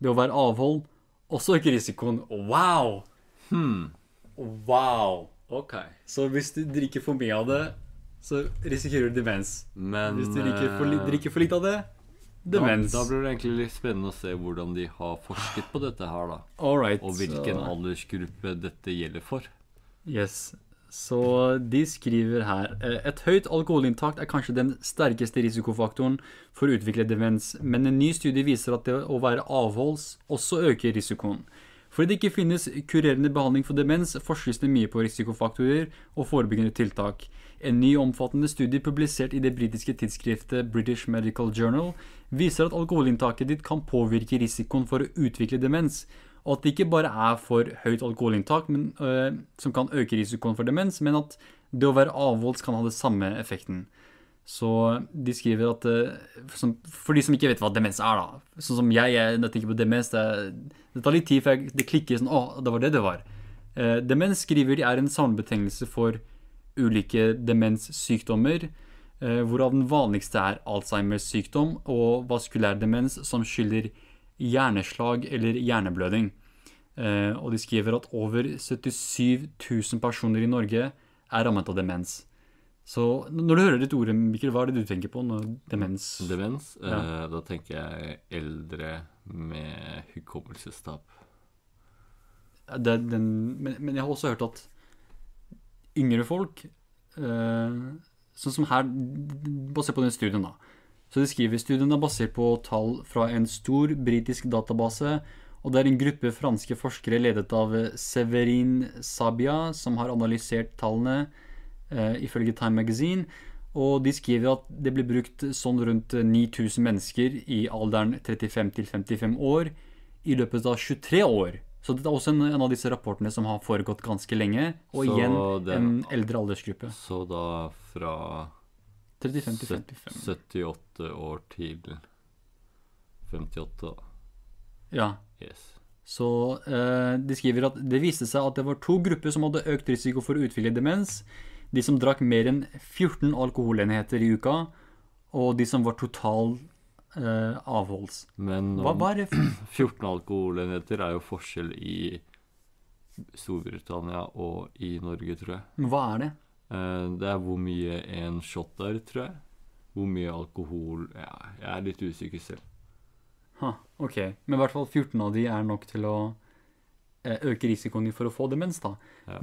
det å være avhold også øker risikoen. Wow! Hmm. Wow! Ok. Så hvis du drikker for mye av det, så risikerer du demens. Men Hvis du drikker for, drikker for litt av det, demens. Da, da blir det egentlig litt spennende å se hvordan de har forsket på dette her, da. Alright. Og hvilken så- aldersgruppe dette gjelder for. Yes. Så de skriver her eh, Et høyt alkoholinntak er kanskje den sterkeste risikofaktoren for å utvikle demens, men en ny studie viser at det å være avholds også øker risikoen. Fordi det ikke finnes kurerende behandling for demens, forskes det mye på risikofaktorer og forebyggende tiltak. En ny omfattende studie publisert i det britiske tidsskriftet British Medical Journal viser at alkoholinntaket ditt kan påvirke risikoen for å utvikle demens, og at det ikke bare er for høyt alkoholinntak men, øh, som kan øke risikoen for demens, men at det å være avholds kan ha det samme effekten. Så de skriver at øh, For de som ikke vet hva demens er, da. Sånn som jeg, jeg når jeg tenker på demens, det, det tar litt tid før det klikker sånn Å, det var det det var. Eh, demens skriver de er en samlebetegnelse for ulike demenssykdommer, eh, hvorav den vanligste er Alzheimers sykdom og vaskulær demens som skylder hjerneslag eller hjerneblødning. Eh, og de skriver at over 77 000 personer i Norge er rammet av demens. Så når du hører dette ordet, Mikkel, hva er det du tenker på når demens Demens. Ja. Eh, da tenker jeg eldre med hukommelsestap. det, den, men, men jeg har også hørt at yngre folk eh, Sånn som her, basert på den studien, da. Så de skriver studien er basert på tall fra en stor britisk database. Og det er en gruppe franske forskere ledet av Severin Sabia som har analysert tallene, eh, ifølge Time Magazine. Og de skriver at det ble brukt sånn rundt 9000 mennesker i alderen 35 til 55 år i løpet av 23 år. Så dette er også en, en av disse rapportene som har foregått ganske lenge. Og Så igjen det- en eldre aldersgruppe. Så da fra 35 til 55. 78 år til 58, da. Ja. Yes. Så eh, de skriver at det viste seg at det var to grupper som hadde økt risiko for å utvikle demens. De som drakk mer enn 14 alkoholenheter i uka, og de som var total eh, avholds. Men Hva, om hva er det? 14 alkoholenheter er jo forskjell i Storbritannia og i Norge, tror jeg. Hva er det? Eh, Det er hvor mye en shot er, tror jeg. Hvor mye alkohol ja, Jeg er litt usikker selv. Ha, ok, men i hvert fall 14 av de er nok til å eh, øke risikoen din for å få demens, da.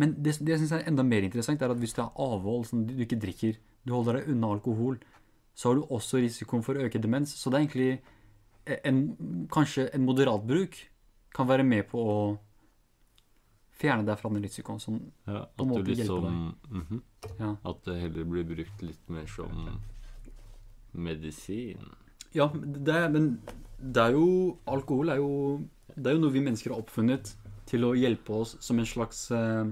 Men det, det jeg syns er enda mer interessant, er at hvis du har avhold, sånn, du ikke drikker, du holder deg unna alkohol, så har du også risikoen for å øke demens. Så det er egentlig en, kanskje en moderat bruk kan være med på å fjerne deg fra den risikoen. Sånn, Ja, På at du liksom liksom mhm. ja. At det heller blir brukt litt mer som medisin. ja, det, men det er jo Alkohol er jo Det er jo noe vi mennesker har oppfunnet til å hjelpe oss som en slags eh,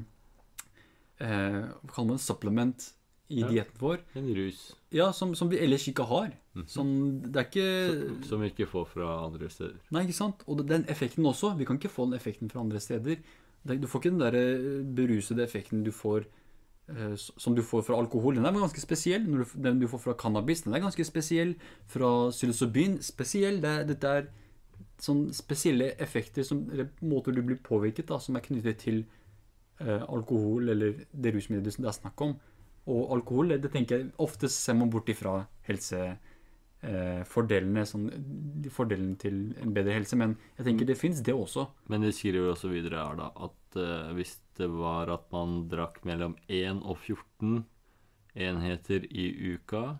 eh, Hva kaller man det? Supplement i Ja. dietten vår. En rus Ja, som, som vi ellers ikke har. Sånn, det er ikke som, som vi ikke får fra andre steder. Nei, ikke sant? Og den effekten også. Vi kan ikke få den effekten fra andre steder. Du får ikke den der eh, berusede effekten du får eh, som du får fra alkohol. Den er ganske spesiell. Den du får fra cannabis, den er ganske spesiell. Fra psilocybin, spesiell. Det, dette er sånn spesielle effekter, som, eller måter du blir påvirket da, som er knyttet til eh, alkohol eller det rusmiddelet det er snakk om. Og alkohol, det, tenker jeg ofte ser man bort ifra helsefordelene, eh, sånn, de fordelene til en bedre helse. Men jeg tenker det fins, det også. Men de skriver også videre her da at eh, hvis det var at man drakk mellom 1 og 14 enheter i uka,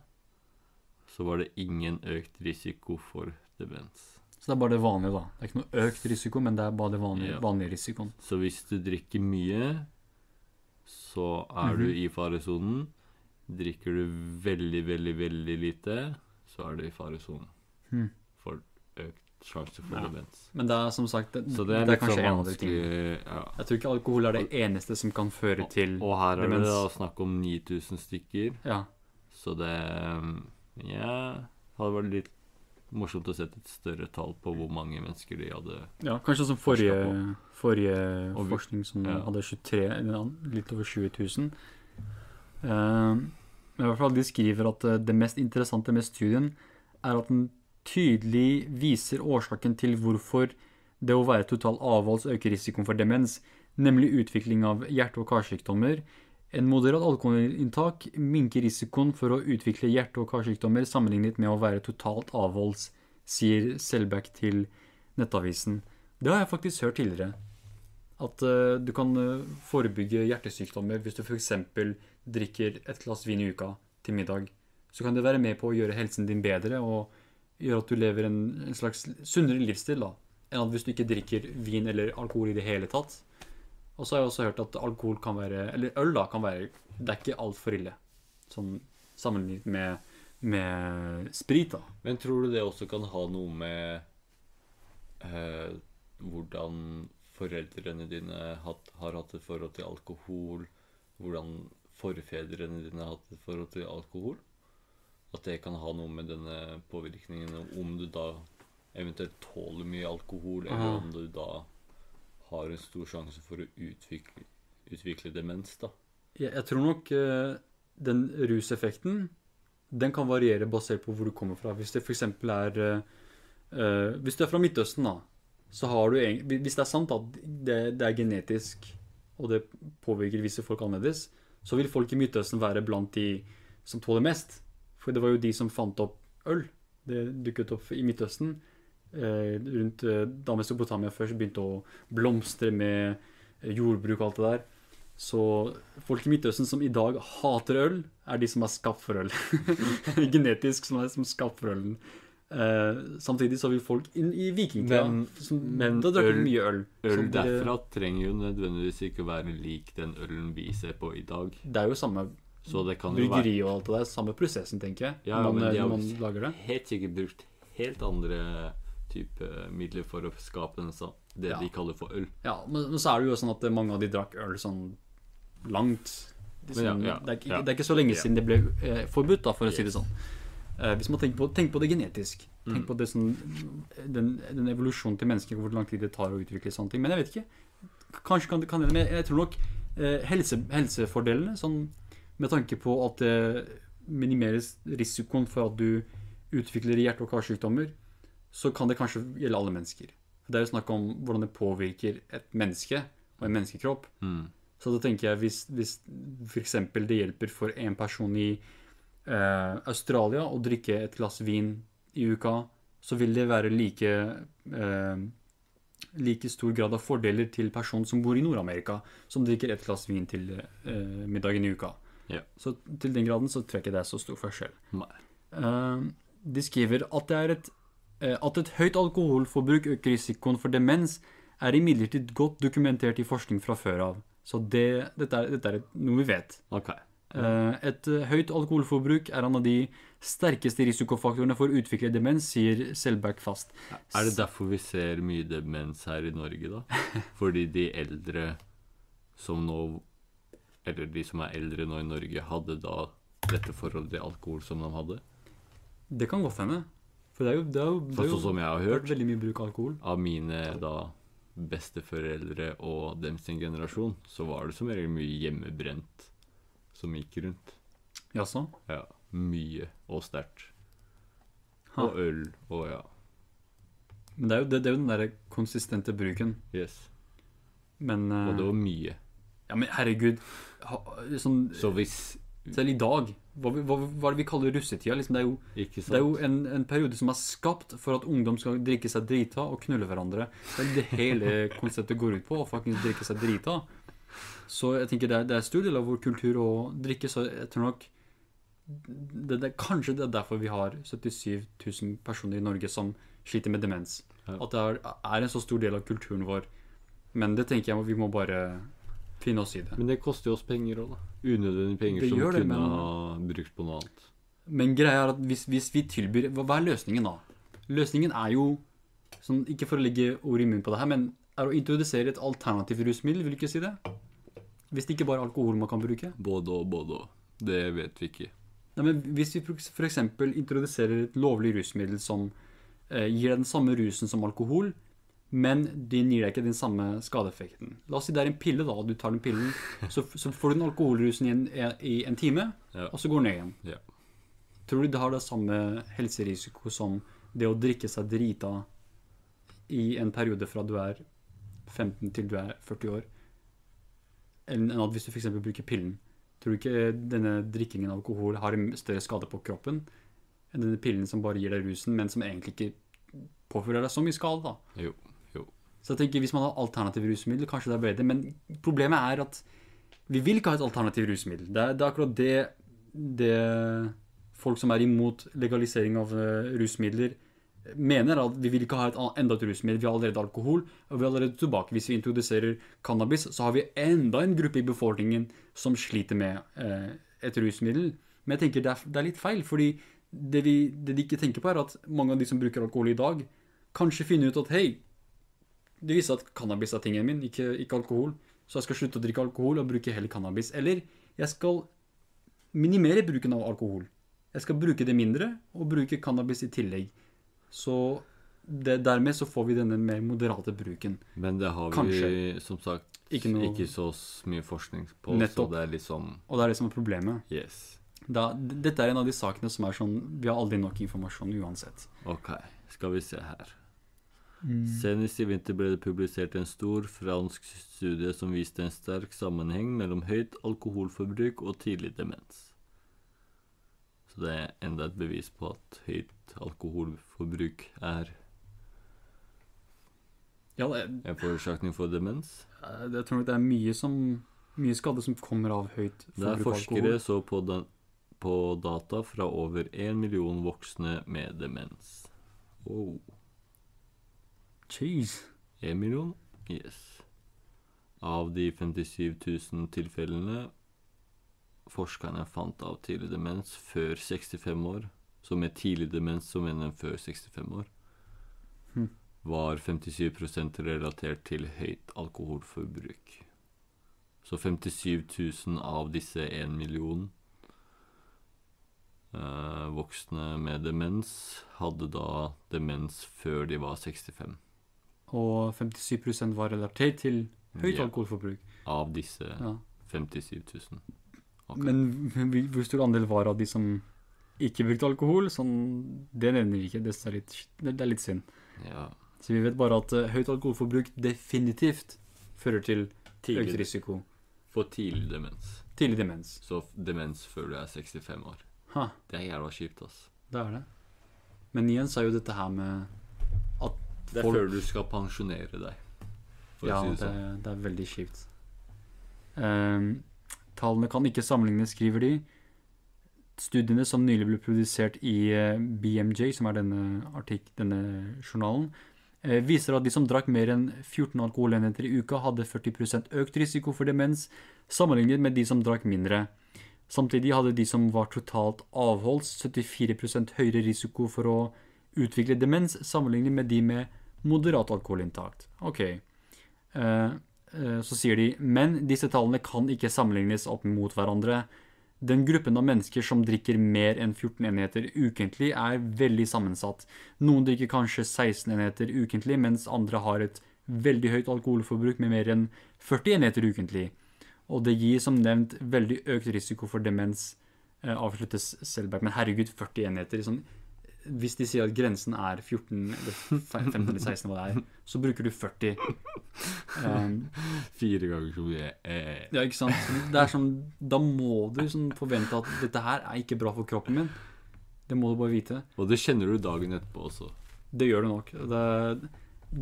så var det ingen økt risiko for demens. Så det er bare det vanlige, da. Det er ikke noe økt risiko, men det er bare det vanlige, Ja. vanlige risikoen. Så hvis du drikker mye, så er du Mhm. i faresonen. Drikker du veldig, veldig, veldig lite, så er du i faresonen mm. for økt sjanse for Ja. demens. Men det er som sagt Det, Så det det er er, kanskje sånn en av de tingene. ja. Jeg tror ikke alkohol er det eneste som kan føre til demens. Og her er det demens. da snakk om 9000 stykker, Ja. så det Ja, hadde vært litt morsomt å sette et større tall på hvor mange mennesker de hadde ja kanskje som forrige, forrige Og forskning som ja. hadde 23, litt over 20 000. Uh, men i hvert fall de skriver at eh, det mest interessante med studien er at den tydelig viser årsaken til hvorfor det å være total avholds øker risikoen for demens, nemlig utvikling av hjerte- og karsykdommer. En moderat alkoholinntak minker risikoen for å utvikle hjerte- og karsykdommer sammenlignet med å være totalt avholds, sier Selbekk til Nettavisen. Det har jeg faktisk hørt tidligere. At uh, du kan eh, forebygge hjertesykdommer hvis du f.eks. drikker et glass vin i uka til middag. Så kan det være med på å gjøre helsen din bedre og gjøre at du lever en, en slags sunnere livsstil da, enn at hvis du ikke drikker vin eller alkohol i det hele tatt. Og så har jeg også hørt at alkohol kan være Eller øl da kan være Det er ikke altfor ille. Sånn sammenlignet med, med sprit, da. Men tror du det også kan ha noe med eh, hvordan foreldrene dine hatt, har hatt et forhold til alkohol? Hvordan forfedrene dine har hatt et forhold til alkohol? At det kan ha noe med denne påvirkningen om du da eventuelt tåler mye alkohol, eller Aha. om du da har en stor sjanse for å utvikle, utvikle demens, da. Jeg, jeg tror nok eh, den ruseffekten den kan variere basert på hvor du kommer fra. Hvis det f.eks. er eh, eh, Hvis du er fra Midtøsten, da, så har du egentlig Hvis det er sant at det, det er genetisk, og det påvirker visse folk annerledes, så vil folk i Midtøsten være blant de som tåler mest. For det var jo de som fant opp øl. Det dukket opp i Midtøsten. Eh, rundt eh, da Mesopotamia først begynte å blomstre med jordbruk og alt det der. Så folk i Midtøsten som i dag hater øl, er de som er skapt for øl. Genetisk som er som skapt for ølen. Eh, samtidig så vil folk inn i vikingtida Men- som- men Da drakk de mye øl. Øl Så det- derfra trenger jo nødvendigvis ikke være lik den ølen vi ser på i dag. Det er jo samme Så det kan jo være bryggeri og alt det der. Samme prosessen, tenker jeg. Ja, man, men de har man lager det. helt sikkert brukt helt andre type midler for å skape den, sa- det Ja. de kaller for øl. Ja, men, men så er det jo sånn at mange av de drakk øl sånn langt Men ja, sånn, ja, det, er, ikke- ja. det er ikke så lenge Ja. siden det ble eh, forbudt, da, for å si det sånn. Eh, hvis man tenker på, tenk på det genetisk. Tenk Mm. på det sånn, den, den evolusjonen til mennesker, hvor lang tid det tar å utvikle sånne ting. Men jeg vet ikke. Kanskje kan det kan det, men jeg, jeg tror nok eh, helse, helsefordelene, sånn med tanke på at det minimeres risikoen for at du utvikler hjerte- og karsykdommer, så kan det kanskje gjelde alle mennesker. Det er jo snakk om hvordan det påvirker et menneske og en menneskekropp. Mm. Så da tenker jeg hvis, hvis f.eks. det hjelper for en person i eh, Australia å drikke et glass vin i uka, så vil det være like eh, like stor grad av fordeler til personen som bor i Nord-Amerika, som drikker et glass vin til eh, middagen i uka. Ja. Så til den graden så tror jeg ikke det er så stor forskjell. Eh, de skriver at det er et at et høyt alkoholforbruk øker risikoen for demens, er imidlertid godt dokumentert i forskning fra før av. Så det, dette er, dette er noe vi vet. Ok. Eh, Et eh, høyt alkoholforbruk er en av de sterkeste risikofaktorene for å utvikle demens, sier Selberg fast. Er det derfor vi ser mye demens her i Norge, da? Fordi de eldre som nå Eller de som er eldre nå i Norge, hadde da dette forholdet til alkohol som de hadde? Det kan godt hende. For det er jo, det er jo, det er jo sånn som jeg har hørt veldig mye bruk av alkohol. av mine da besteforeldre og dem sin generasjon, så var det som regel mye hjemmebrent som gikk rundt. Jaså? Ja, mye og sterkt. Og øl og ja. Men det er jo, det, det er jo den derre konsistente bruken. Yes. Men uh, Og det var mye. Ja, men herregud. Ha, sånn, Så hvis selv i dag hva, hva, hva det vi kaller russetida? Liksom, det er jo, det er jo en, en periode som er skapt for at ungdom skal drikke seg drita og knulle hverandre. Det er det hele konseptet går ut på. Å faktisk drikke seg drita. Så jeg tenker det er, det er stor del av vår kultur å drikke, så jeg tror nok det, det, Kanskje det er derfor vi har 77 000 personer i Norge som sliter med demens. At det er, er en så stor del av kulturen vår. Men det tenker jeg vi må bare finne oss i det. Men det koster jo oss penger òg, da. Unødvendige penger Det som gjør det, kunne men- ha brukt på noe annet. Men greia er at hvis, hvis vi tilbyr hva, hva er løsningen da? Løsningen er jo, sånn, ikke for å legge ord i munnen på det her, men er å introdusere et alternativt rusmiddel, vil du ikke si det? Hvis det ikke bare er alkohol man kan bruke? Både og, både og. Det vet vi ikke. Nei, men hvis vi f.eks. introduserer et lovlig rusmiddel som eh, gir deg den samme rusen som alkohol, men den gir deg ikke den samme skadeeffekten. La oss si det er en pille, da, du tar den pillen, så, så får du den alkoholrusen i en, i en time, Ja. og så går den ned igjen. Ja. Tror du det har det samme helserisiko som det å drikke seg drita i en periode fra du er 15 til du er 40 år? Enn at hvis du f.eks. bruker pillen. Tror du ikke denne drikkingen av alkohol har en større skade på kroppen enn denne pillen som bare gir deg rusen, men som egentlig ikke påfører deg så mye skade? da? Jo. Så jeg tenker Hvis man har alternative rusmidler, kanskje det er bedre. Men problemet er at vi vil ikke ha et alternativt rusmiddel. Det er, det er akkurat det, det folk som er imot legalisering av eh, rusmidler, mener. At vi vil ikke ha et enda et rusmiddel. Vi har allerede alkohol, og vi har allerede tobakk. Hvis vi introduserer cannabis, så har vi enda en gruppe i befolkningen som sliter med eh, et rusmiddel. Men jeg tenker det er, det er litt feil, fordi det, vi, det de ikke tenker på, er at mange av de som bruker alkohol i dag, kanskje finner ut at hei, det viser at cannabis er tingen min, ikke, ikke alkohol. Så jeg skal slutte å drikke alkohol og bruke heller cannabis. Eller jeg skal minimere bruken av alkohol. Jeg skal bruke det mindre og bruke cannabis i tillegg. Så det, dermed så får vi denne mer moderate bruken. Men det har vi Kanskje. som sagt Ikke noe- ikke så mye forskning på, Nettopp. så det er liksom Og det er det som er problemet. Yes. Da, dette er en av de sakene som er sånn Vi har aldri nok informasjon uansett. Ok, skal vi se her. Senest i vinter ble det publisert en stor fransk studie som viste en sterk sammenheng mellom høyt alkoholforbruk og tidlig demens. Så det er enda et bevis på at høyt alkoholforbruk er Ja, det, en forårsakning for demens. jeg tror nok det er mye som Mye skade som kommer av høyt Der forbruk av forskere alkohol. så på, den, på data fra over én million voksne med demens. Oh, Jeez. én million? Yes. Av de 57 000 tilfellene forskerne fant av tidlig demens før 65 år, så med tidlig demens så mener en før 65 år, Hm. var 57% relatert til høyt alkoholforbruk. Så 57 000 av disse 1 million eh, voksne med demens hadde da demens før de var 65. Og 57% var relatert til høyt Ja. alkoholforbruk. Av disse Ja. 57 000. Ok. Men hvor hvor stor andel var av de som ikke brukte alkohol? Sånn, det nevner vi ikke. Det er litt, det er litt synd. Ja. Så vi vet bare at eh, høyt alkoholforbruk definitivt fører til økt Tidlig, risiko. for tidlig demens. Tidlig demens. Så f- demens før du er 65 år. Ha, Det er jævla kjipt, ass. det er det. Men igjen så er jo dette her med Det er folk før du skal pensjonere deg, Ja, si det, det sånn. det er veldig kjipt. Um, tallene kan ikke sammenlignes, skriver de. Studiene som nylig ble produsert i eh, BMJ, som er denne, artik denne journalen, eh, viser at de som drakk mer enn 14 alkoholenheter i uka, hadde 40% økt risiko for demens, sammenlignet med de som drakk mindre. Samtidig hadde de som var totalt avholds, 74% høyere risiko for å utvikle demens, sammenlignet med de med moderat alkoholinntak. Ok. Eh, eh, så sier de men disse tallene kan ikke sammenlignes opp mot hverandre. Den gruppen av mennesker som drikker mer enn 14 enheter ukentlig, er veldig sammensatt. Noen drikker kanskje 16 enheter ukentlig, mens andre har et veldig høyt alkoholforbruk med mer enn 40 enheter ukentlig. Og det gir som nevnt veldig økt risiko for demens, eh, avsluttes Selberg. Men herregud, 40 enheter sånn, Hvis de sier at grensen er 14 eller 15 eller 16, hva det er, så bruker du 40. Um, Fire ganger så mye. Eh. ja, ikke sant? Det er sånn, da må du sånn forvente at dette her er ikke bra for kroppen min. Det må du bare vite. Og det kjenner du dagen etterpå også. Det gjør du nok. Det, de-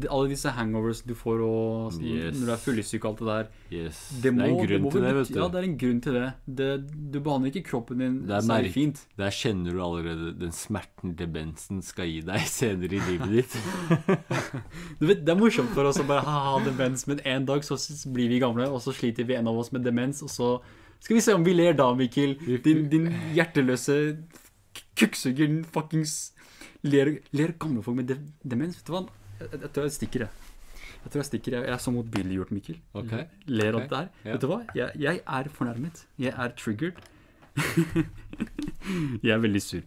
alle disse hangovers du får og Yes. når du er fyllesyk og alt det der Yes. Det, må, det er en grunn må til det, vet du. Ja, det er en grunn til det. det du behandler ikke kroppen din særlig fint. Der kjenner du allerede den smerten demensen skal gi deg senere i livet ditt. Du vet, Det er morsomt for oss å bare ha, ha demens, men en dag så blir vi gamle, og så sliter vi en av oss med demens, og så skal vi se om vi ler da, Mikkel. Din, din hjerteløse kukksuger, fuckings ler, ler gamle folk med de, demens. Vet du hva? Jeg, tror jeg stikker, jeg. Jeg tror jeg stikker. Jeg, jeg er så motbilliggjort, Mikkel. Ok. Ler av Ok, det her. ja. Vet du hva? Jeg, jeg er fornærmet. Jeg er triggered. jeg er veldig sur.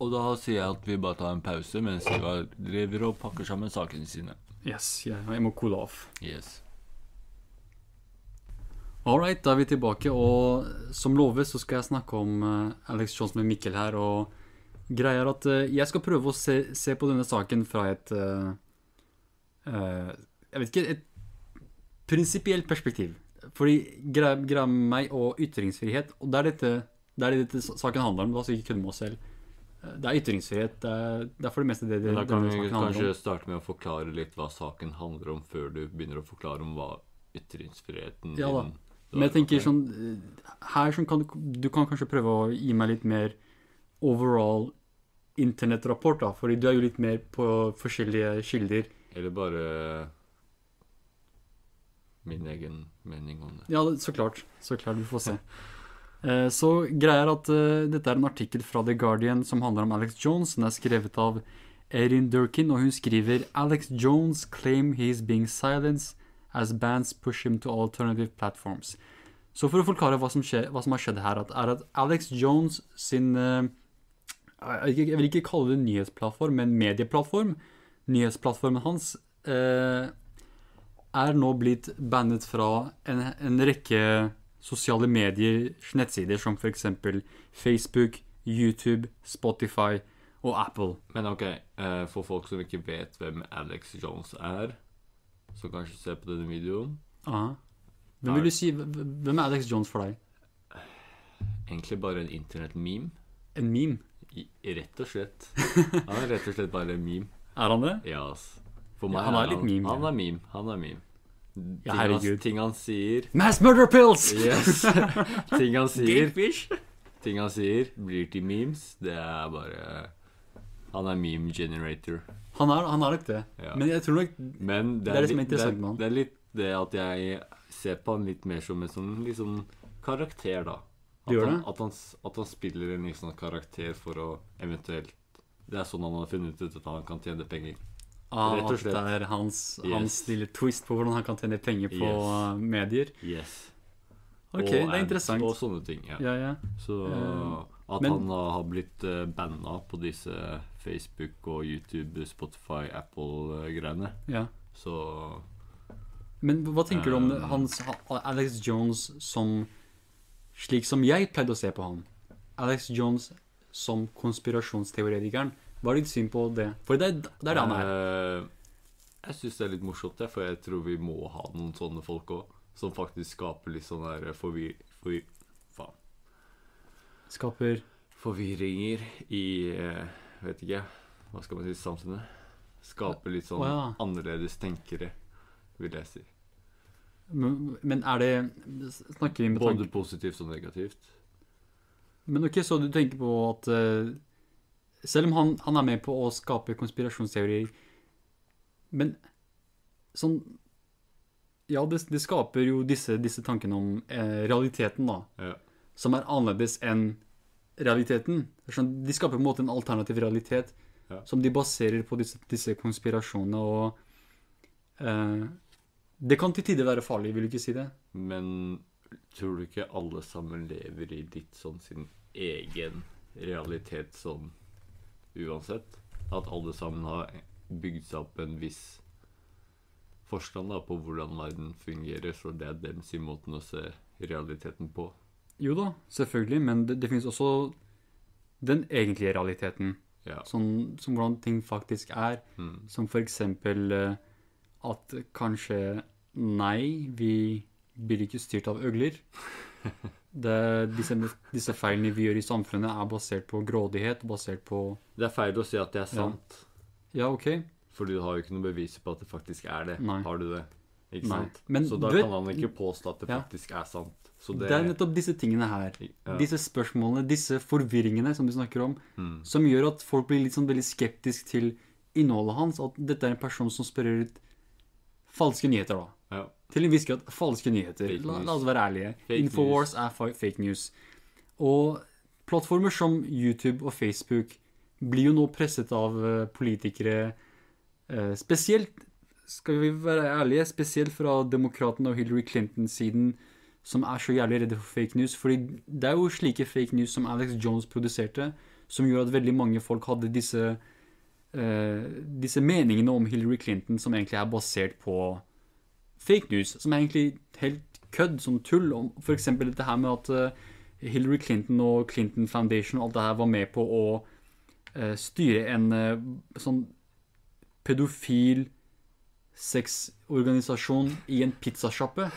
Og da sier jeg at vi bare tar en pause mens Ivar driver og pakker sammen sakene sine. Yes, jeg, jeg må coole off. Yes. All right, da er vi tilbake, og som lovet så skal jeg snakke om eh, Alex Johns med Mikkel her, og greia er at eh, jeg skal prøve å se, se på denne saken fra et eh, Jeg vet ikke, et prinsipielt perspektiv. Fordi greia med meg og ytringsfrihet, og det er dette, det er dette saken handler om, oss ikke kun med oss selv. Eh, Det er ytringsfrihet, det er, det er for det meste det, det Men da kan vi kanskje starte med å forklare litt hva saken handler om, før du begynner å forklare om hva ytringsfriheten Ja da. Men jeg tenker sånn eh, Her sånn kan du, du kan kanskje prøve å gi meg litt mer overall internettrapport, da. Fordi du er jo litt mer på forskjellige kilder. Eller bare min egen mening om det. Ja, så klart. Så klart, vi får se. Eh, Så greia er at uh, dette er en artikkel fra The Guardian som handler om Alex Jones. Den er skrevet av Erin Durkin, og hun skriver Alex Jones claim he is being silenced as bands push him to alternative platforms. Så for å forklare hva som, skjer, hva som har skjedd her, at, er at Alex Jones sin uh, jeg vil ikke kalle det nyhetsplattform, men medieplattform. Nyhetsplattformen hans eh, er nå blitt bannet fra en, en rekke sosiale medier, nettsider, som f.eks. Facebook, YouTube, Spotify og Apple. Men ok, eh, for folk som ikke vet hvem Alex Jones er, som kanskje ser på denne videoen Aha. Hvem vil du si, hvem er Alex Jones for deg? Egentlig bare en internett-meme. En meme? I- Rett og slett. Han er rett og slett bare en meme. Er han det? Ja, ass. For Ja, han er litt meme, Han er meme. Han er meme. Ja, Ting han, herregud. ting han sier Mass murder pills! Yes. ting han sier Gatefish! Ting han sier blir til memes. Det er bare Han er meme generator. Han er, han er nok det. Ja. Men jeg tror nok Men det Det er er, det som er interessant med han. det er litt det at jeg ser på han litt mer som en sånn liksom, karakter, da. At han? At han, at han spiller en liksom karakter for å eventuelt Det er sånn han har funnet ut at han kan tjene penger. ah, Rett og slett. det er hans, Yes. hans lille twist på hvordan han kan tjene penger på Yes. uh, medier. Yes. Ok, Og det er interessant. Og sånne ting. Ja. Ja, ja. Så Eh, at men- han har blitt uh, banna på disse Facebook og YouTube, Spotify, Apple-greiene, ja. så Men hva tenker du om Um, hans Alex Jones som Slik som jeg pleide å se på han. Alex Jones som konspirasjonsteoretikeren. Hva er ditt syn på det? For det, det er det han er. Eh, jeg syns det er litt morsomt, for jeg tror vi må ha noen sånne folk òg. Som faktisk skaper litt sånn der forvir... forvir faen. Skaper Forvirringer i eh, Vet ikke, hva skal man si, samfunnet. Skaper litt sånn oh, ja. annerledes tenkere, vil jeg si. Men men er det Snakker vi med Både positivt og negativt. Men ok, så du tenker på at eh, Selv om han, han er med på å skape konspirasjonsteorier Men sånn Ja, det, det skaper jo disse, disse tankene om eh, realiteten, da. Ja. Som er annerledes enn realiteten. Sånn, de skaper på en måte en alternativ realitet Ja. som de baserer på disse, disse konspirasjonene. Og eh, det kan til tider være farlig, vil du ikke si det? Men tror du ikke alle sammen lever i litt sånn sin egen realitet sånn uansett? At alle sammen har bygd seg opp en viss forstand da, på hvordan verden fungerer, så det er dem sin måten å se realiteten på. Jo da, selvfølgelig, men det, det finnes også den egentlige realiteten. Ja. Sånn som hvordan ting faktisk er. Mm. Som for eksempel eh, at kanskje Nei, vi blir ikke styrt av øgler. Det, disse, disse feilene vi gjør i samfunnet, er basert på grådighet, basert på Det er feil å si at det er sant. Ja, ok. Fordi du har jo ikke noe bevis på at det faktisk er det. Nei. Har du det? Ikke Nei. sant? Men så da vet- kan han ikke påstå at det Ja. faktisk er sant. Så Det det, er nettopp disse tingene her. Ja. Disse spørsmålene, disse forvirringene som du snakker om, Mm. som gjør at folk blir litt sånn veldig skeptisk til innholdet hans. At dette er en person som sprer ut falske nyheter, da. ja. Til en viss grad falske nyheter. La, la oss være ærlige. Fake Infowars er fake news. Og plattformer som YouTube og Facebook blir jo nå presset av eh, politikere eh, Spesielt, skal vi være ærlige, spesielt fra demokratene og Hillary Clinton-siden, som er så jævlig redde for fake news. Fordi det er jo slike fake news som Alex Jones produserte, som gjorde at veldig mange folk hadde disse eh, disse meningene om Hillary Clinton som egentlig er basert på fake news, som er egentlig helt kødd, som tull. Om eksempel dette her med at eh, Hillary Clinton og Clinton Foundation og alt det her var med på å eh, styre en eh, sånn pedofil sexorganisasjon i en pizzasjappe.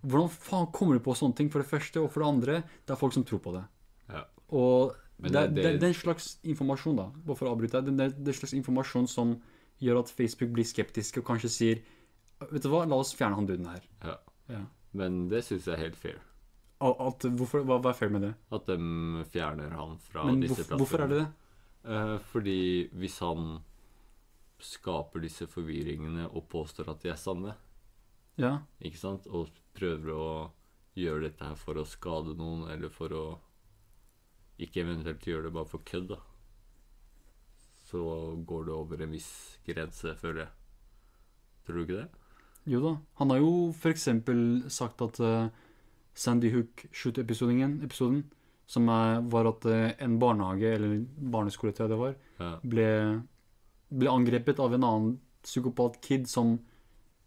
Hvordan faen kommer du på sånne ting, for det første? Og for det andre, det er folk som tror på det. Ja. Og det, det- det, det- er en slags informasjon, da, bare for å avbryte deg, det er en slags informasjon som gjør at Facebook blir skeptiske og kanskje sier Vet du hva, la oss fjerne han duden her. ja. Ja. Men det syns jeg er helt fair. Al- At, hvorfor, hva, hva er fair med det? At de fjerner han fra Men disse plassene. hvorfor er det det? Eh, fordi hvis han skaper disse forvirringene og påstår at de er sanne, Ja. ikke sant, og prøver å gjøre dette her for å skade noen, eller for å ikke eventuelt gjøre det bare for kødd, da, så går det over en viss grense, føler jeg. Tror du ikke det? Jo da. Han har jo f.eks. sagt at uh, Sandy Hook-shoot-episoden, episoden, som er, var at uh, en barnehage, eller barneskole jeg det var, Ja. ble, ble angrepet av en annen psykopat kid som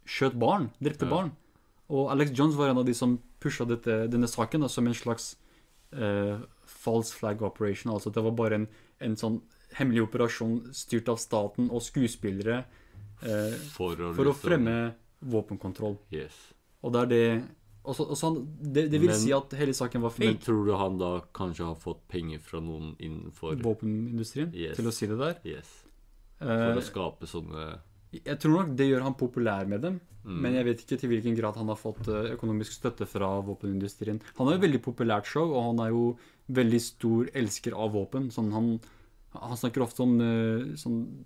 skjøt barn, drepte Ja. barn. Og Alex Jones var en av de som pusha dette, denne saken da, som en slags uh, false flag operation. Altså det var bare en, en sånn hemmelig operasjon styrt av staten og skuespillere eh, For å, for å fremme våpenkontroll. Yes. Og det er det også, også han, det, det vil Men- si at hele saken var Men tror du han da kanskje har fått penger fra noen innenfor Våpenindustrien, Yes. til å si det der. Yes. Eh, For å skape sånne jeg tror nok det gjør han populær med dem. Mm. Men jeg vet ikke til hvilken grad han har fått eh, økonomisk støtte fra våpenindustrien. Han har jo veldig populært show, og han er jo veldig stor elsker av våpen. Sånn han, han snakker ofte om eh, sånn,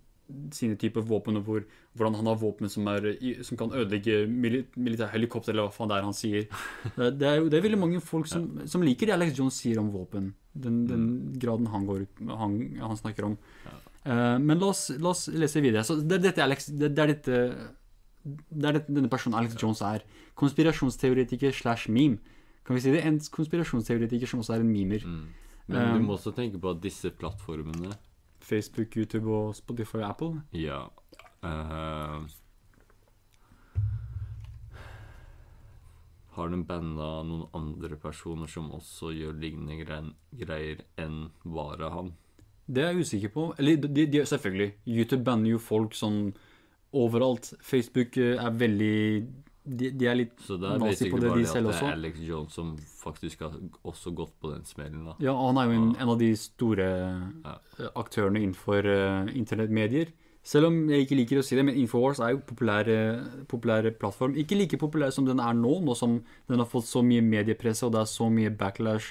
sine typer våpen, og hvor, hvordan han har våpen som, er, som kan ødelegge mili militære helikopter, eller hva faen det er han sier. Det, er jo det er veldig mange folk som, som liker det Alex Jones sier om våpen. Den, den graden han, går, han, han snakker om. Eh, men la oss, la oss lese videre. Så det, er dette Alex, det, det er dette det er denne personen Alex Jones er. Konspirasjonsteoretiker slash meme. Kan vi si det? En konspirasjonsteoretiker som også er en memer. mm. Men du må også tenke på at disse plattformene Facebook, YouTube og Spotify og Apple. Ja. Uh, har de banda noen andre personer som også gjør lignende greier, greier enn bare han? Det er jeg usikker på. Eller de, de, selvfølgelig. YouTube banner jo folk sånn overalt. Facebook eh, er veldig De, de er litt Så det er nazi på det de det at selv det er Alex Jones som faktisk har også gått på den smellen, da. Ja, han er jo en, en av de store Ja. eh, aktørene innenfor uh, internettmedier. Selv om jeg ikke liker å si det, men Infowars er jo populær, populær plattform. Ikke like populær som den er nå, nå som den har fått så mye mediepresse, og det er så mye backlash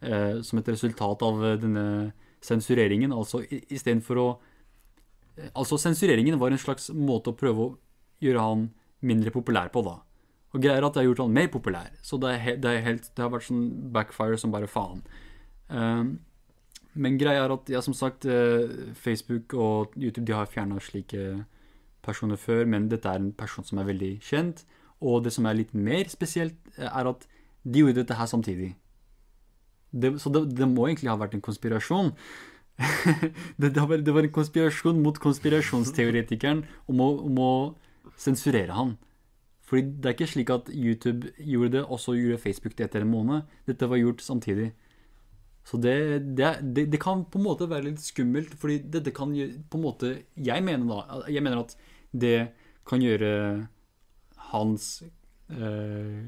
eh, som et resultat av eh, denne sensureringen. Altså istedenfor å Altså, sensureringen var en slags måte å prøve å gjøre han mindre populær på, da. Og greier at det har gjort han mer populær. Så det, er det, er helt, det har vært sånn backfire som bare faen. Um, men greia er at, ja, som sagt, eh, Facebook og YouTube de har fjerna slike personer før, men dette er en person som er veldig kjent. Og det som er litt mer spesielt, eh, er at de gjorde dette her samtidig. Det, så det, det må egentlig ha vært en konspirasjon. det, det var en konspirasjon mot konspirasjonsteoretikeren om å, om å sensurere han. Fordi det er ikke slik at YouTube gjorde det, og så gjorde Facebook det etter en måned. Dette var gjort samtidig. Så det, det, det, det kan på en måte være litt skummelt, fordi dette kan på en måte Jeg mener da Jeg mener at det kan gjøre hans eh,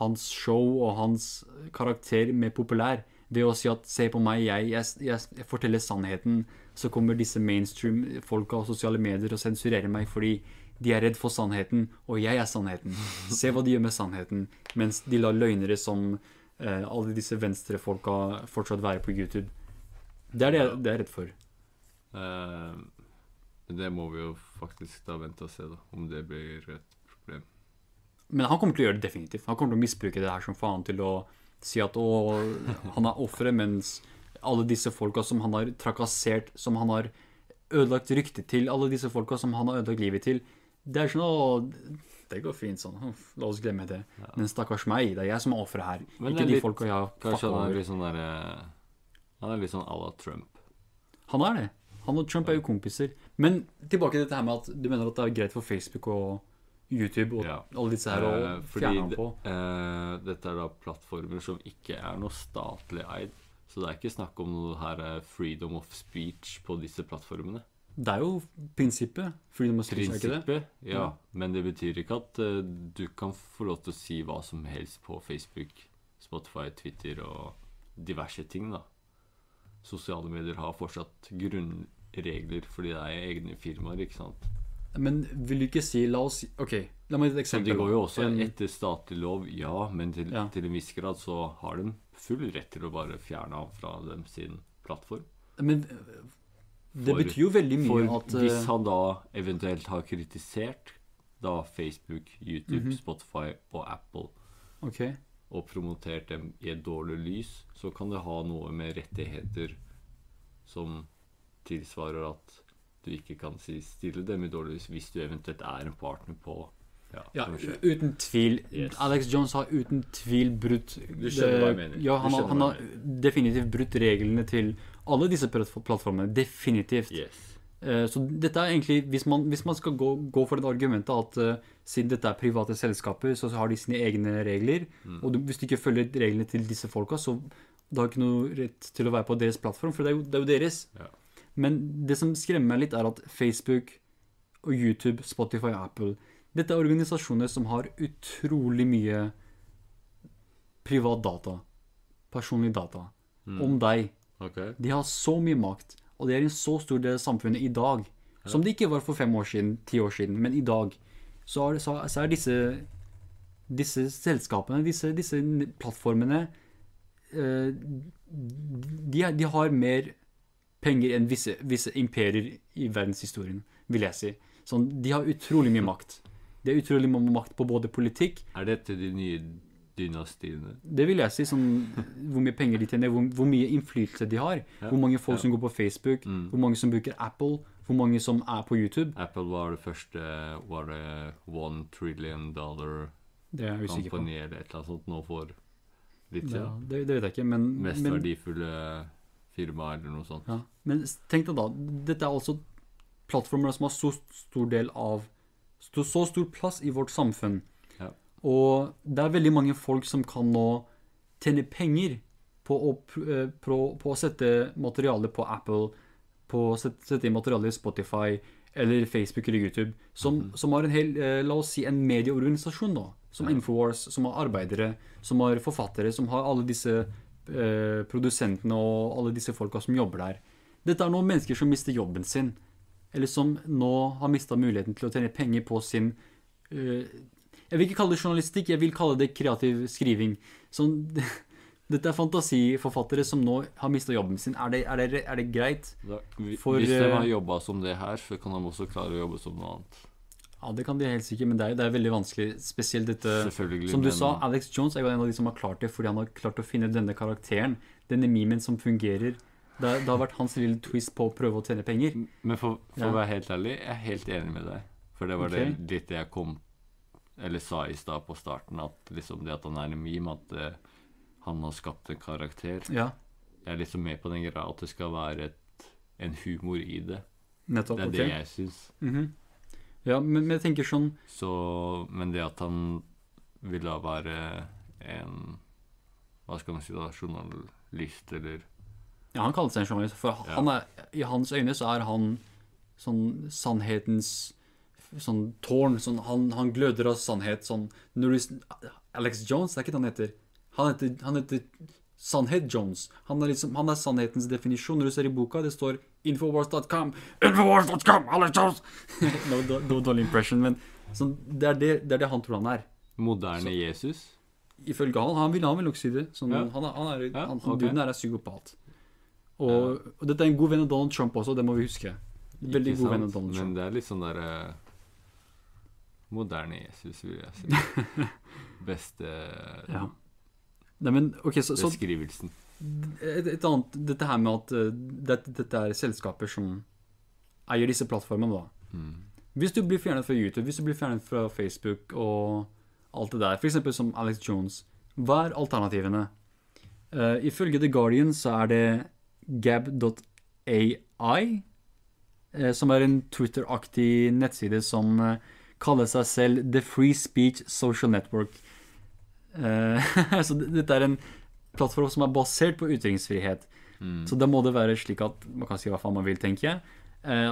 Hans show og hans karakter mer populær Det å si at 'se på meg, jeg, jeg, jeg forteller sannheten', så kommer disse mainstream-folka og sosiale medier og sensurerer meg fordi de er redd for sannheten, og jeg er sannheten. Se hva de gjør med sannheten. Mens de lar løgnere som eh, alle disse venstrefolka fortsatt være på YouTube. Det er det, jeg- det er redd for. Uh, det må vi jo faktisk da vente og se, da. Om det blir et problem. Men han kommer til å gjøre det definitivt. Han kommer til å misbruke det her som faen til å si at å, han er offeret, mens alle disse folka som han har trakassert, som han har ødelagt ryktet til, alle disse folka som han har ødelagt livet til Det er sånn å Det går fint sånn. La oss glemme det. Men stakkars meg, det er jeg som er offeret her. Men ikke de folka jeg har fucka er over. litt sånn der, Han er litt sånn à la Trump. Han er det. Han og Trump er jo kompiser. Men tilbake til dette her med at du mener at det er greit for Facebook og YouTube og Ja. alle disse her å Eh, fjerne ham på. eh, dette er da plattformer som ikke er noe statlig eid. Så det er ikke snakk om noe her eh, freedom of speech på disse plattformene. Det er jo prinsippet. Freedom of speech, er ikke det? Prinsippet, ja. Ja. Men det betyr ikke at uh, du kan få lov til å si hva som helst på Facebook, Spotify, Twitter og diverse ting, da. Sosiale medier har fortsatt grunnregler fordi det er egne firmaer, ikke sant. Men vil du ikke si La oss OK, la meg gi et eksempel. eksempel. de går jo også etter statlig lov, ja, men til, Ja. til en viss grad så har de full rett til å bare fjerne ham fra dem sin plattform. Men øh, det For- betyr jo veldig For mye at hvis øh, han da eventuelt har kritisert da Facebook, YouTube, Mhm. Spotify og Apple okay. og promotert dem i et dårlig lys, så kan det ha noe med rettigheter som tilsvarer at du ikke kan si stille dem i dårlig lys hvis du eventuelt er en partner på ja, uten tvil. Yes. Alex Jones har uten tvil brutt Du skjønner hva jeg mener. Ja, han, har, han har definitivt brutt reglene til alle disse plattformene. Definitivt. Yes. Eh, Så dette er egentlig, hvis man, hvis man skal gå, gå for det argumentet at uh, siden dette er private selskaper, så har de sine egne regler, Mm. og du, hvis du ikke følger reglene til disse folka, så du har ikke noe rett til å være på deres plattform, for det er jo, det er jo deres. Ja. Men det som skremmer meg litt, er at Facebook og YouTube, Spotify og Apple Dette er organisasjoner som har utrolig mye privat data, personlig data, Mm. om deg. Okay. De har så mye makt, og det er en så stor del av samfunnet i dag. Som det ikke var for fem år siden, ti år siden, men i dag. Så er, så, så er disse, disse selskapene, disse, disse plattformene eh, de, de har mer penger enn visse, visse imperier i verdenshistorien, vil jeg si. Sånn, de har utrolig mye makt. De er utrolig mye makt på både politikk Er dette de nye dynastiene? Det vil jeg si. Sånn, hvor mye penger de tjener, hvor, hvor mye innflytelse de har. Ja. Hvor mange folk Ja. som går på Facebook, Mm. hvor mange som bruker Apple, hvor mange som er på YouTube. Apple var det første Var det one trillion dollar Det på. eller et eller annet sånt nå for litt Ja, det, det vet jeg ikke, men, Mest men, verdifulle firma eller noe sånt. ja. men tenk deg da, dette er altså plattformer som har så stor del av så, stor plass i vårt samfunn. Ja. Og det er veldig mange folk som kan nå tjene penger på å, pr- eh, på, på å sette materiale på Apple, på å sette, sette materiale i Spotify eller Facebook eller YouTube, som, Mhm. som har en hel, eh, la oss si en medieorganisasjon da, som Ja. Infowars, som har arbeidere, som har forfattere, som har alle disse eh, produsentene og alle disse folka som jobber der. Dette er nå mennesker som mister jobben sin, eller som nå har mista muligheten til å tjene penger på sin uh, Jeg vil ikke kalle det journalistikk, jeg vil kalle det kreativ skriving. Sånn, dette er fantasiforfattere som nå har mista jobben sin. Er det, er det, er det greit? For, hvis de eh, har jobba som det her, så kan de også klare å jobbe som noe annet. Ja, det kan de helt sikkert, men det er, det er veldig vanskelig. Spesielt dette Som du sa, Alex Jones er jo en av de som har klart det, fordi han har klart å finne denne karakteren, denne memen som fungerer. Det, det har vært hans lille twist på å prøve å tjene penger. Men for, for Ja. å være helt ærlig, jeg er helt enig med deg. For det var okay. det litt jeg kom Eller sa i stad på starten, at liksom det at han er en meme, at uh, han har skapt en karakter. Ja, Jeg er liksom med på den greia at det skal være et, en humor i det. nettopp. Det er okay. det jeg syns. Mhm. Ja, men, men jeg tenker sånn Så Men det at han vil da være en Hva skal man si da? Journalist, eller Ja, han kaller seg en journalist, for han er, i hans øyne så er han sånn sannhetens sånn tårn. Sånn, han, han gløder av sannhet. Sånn, Alex Jones, det er ikke det han heter. Han heter, han heter Sannhet Jones. Han er, liksom, han er sannhetens definisjon. Når du ser i boka, det står Infowars.com. Infowars.com, Alex Jones! no, det var dårlig impression, men sånn, det, er det, det er det han tror han er. Moderne Jesus? Ifølge han. Han vil, han vil nok si det. Sånn, Ja. Han, han er, Ja, han, ja, okay. er psykopat. Og, og dette er en god venn av Donald Trump også, det må vi huske. Veldig god venn av Donald Trump. Men det er litt sånn derre Moderne Jesus, vil jeg si. Beste Ja. Nei, men okay, så, så beskrivelsen. et, et annet Dette her med at uh, dette, dette er selskaper som eier disse plattformene, da. Mm. Hvis du blir fjernet fra YouTube, hvis du blir fjernet fra Facebook og alt det der, f.eks. som Alex Jones, hva er alternativene? Uh, ifølge The Guardian så er det gab.ai, eh, som er en Twitter-aktig nettside som eh, kaller seg selv The Free Speech Social Network. Eh, så dette er en plattform som er basert på ytringsfrihet. Mm. Så da må det være slik at man kan si hva faen man vil, tenker jeg.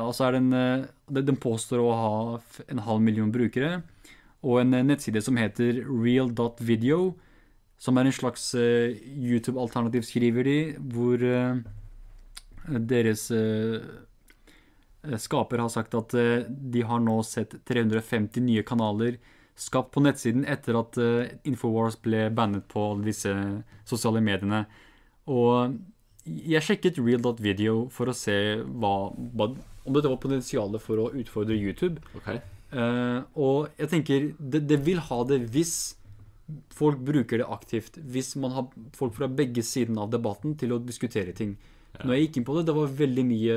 Og så er den, den påstår å ha en halv million brukere, og en nettside som heter real.video, som er en slags YouTube-alternativ, skriver de, hvor deres eh, eh, skaper har sagt at eh, de har nå sett 350 nye kanaler skapt på nettsiden etter at Infowars ble bannet på alle disse sosiale mediene. Og jeg sjekket real.video for å se hva, hva, om dette var potensialet for å utfordre YouTube. Okay. Uh, og jeg tenker det, det vil ha det hvis folk bruker det aktivt. Hvis man har folk fra begge sidene av debatten til å diskutere ting. Når jeg gikk inn på det, det var veldig mye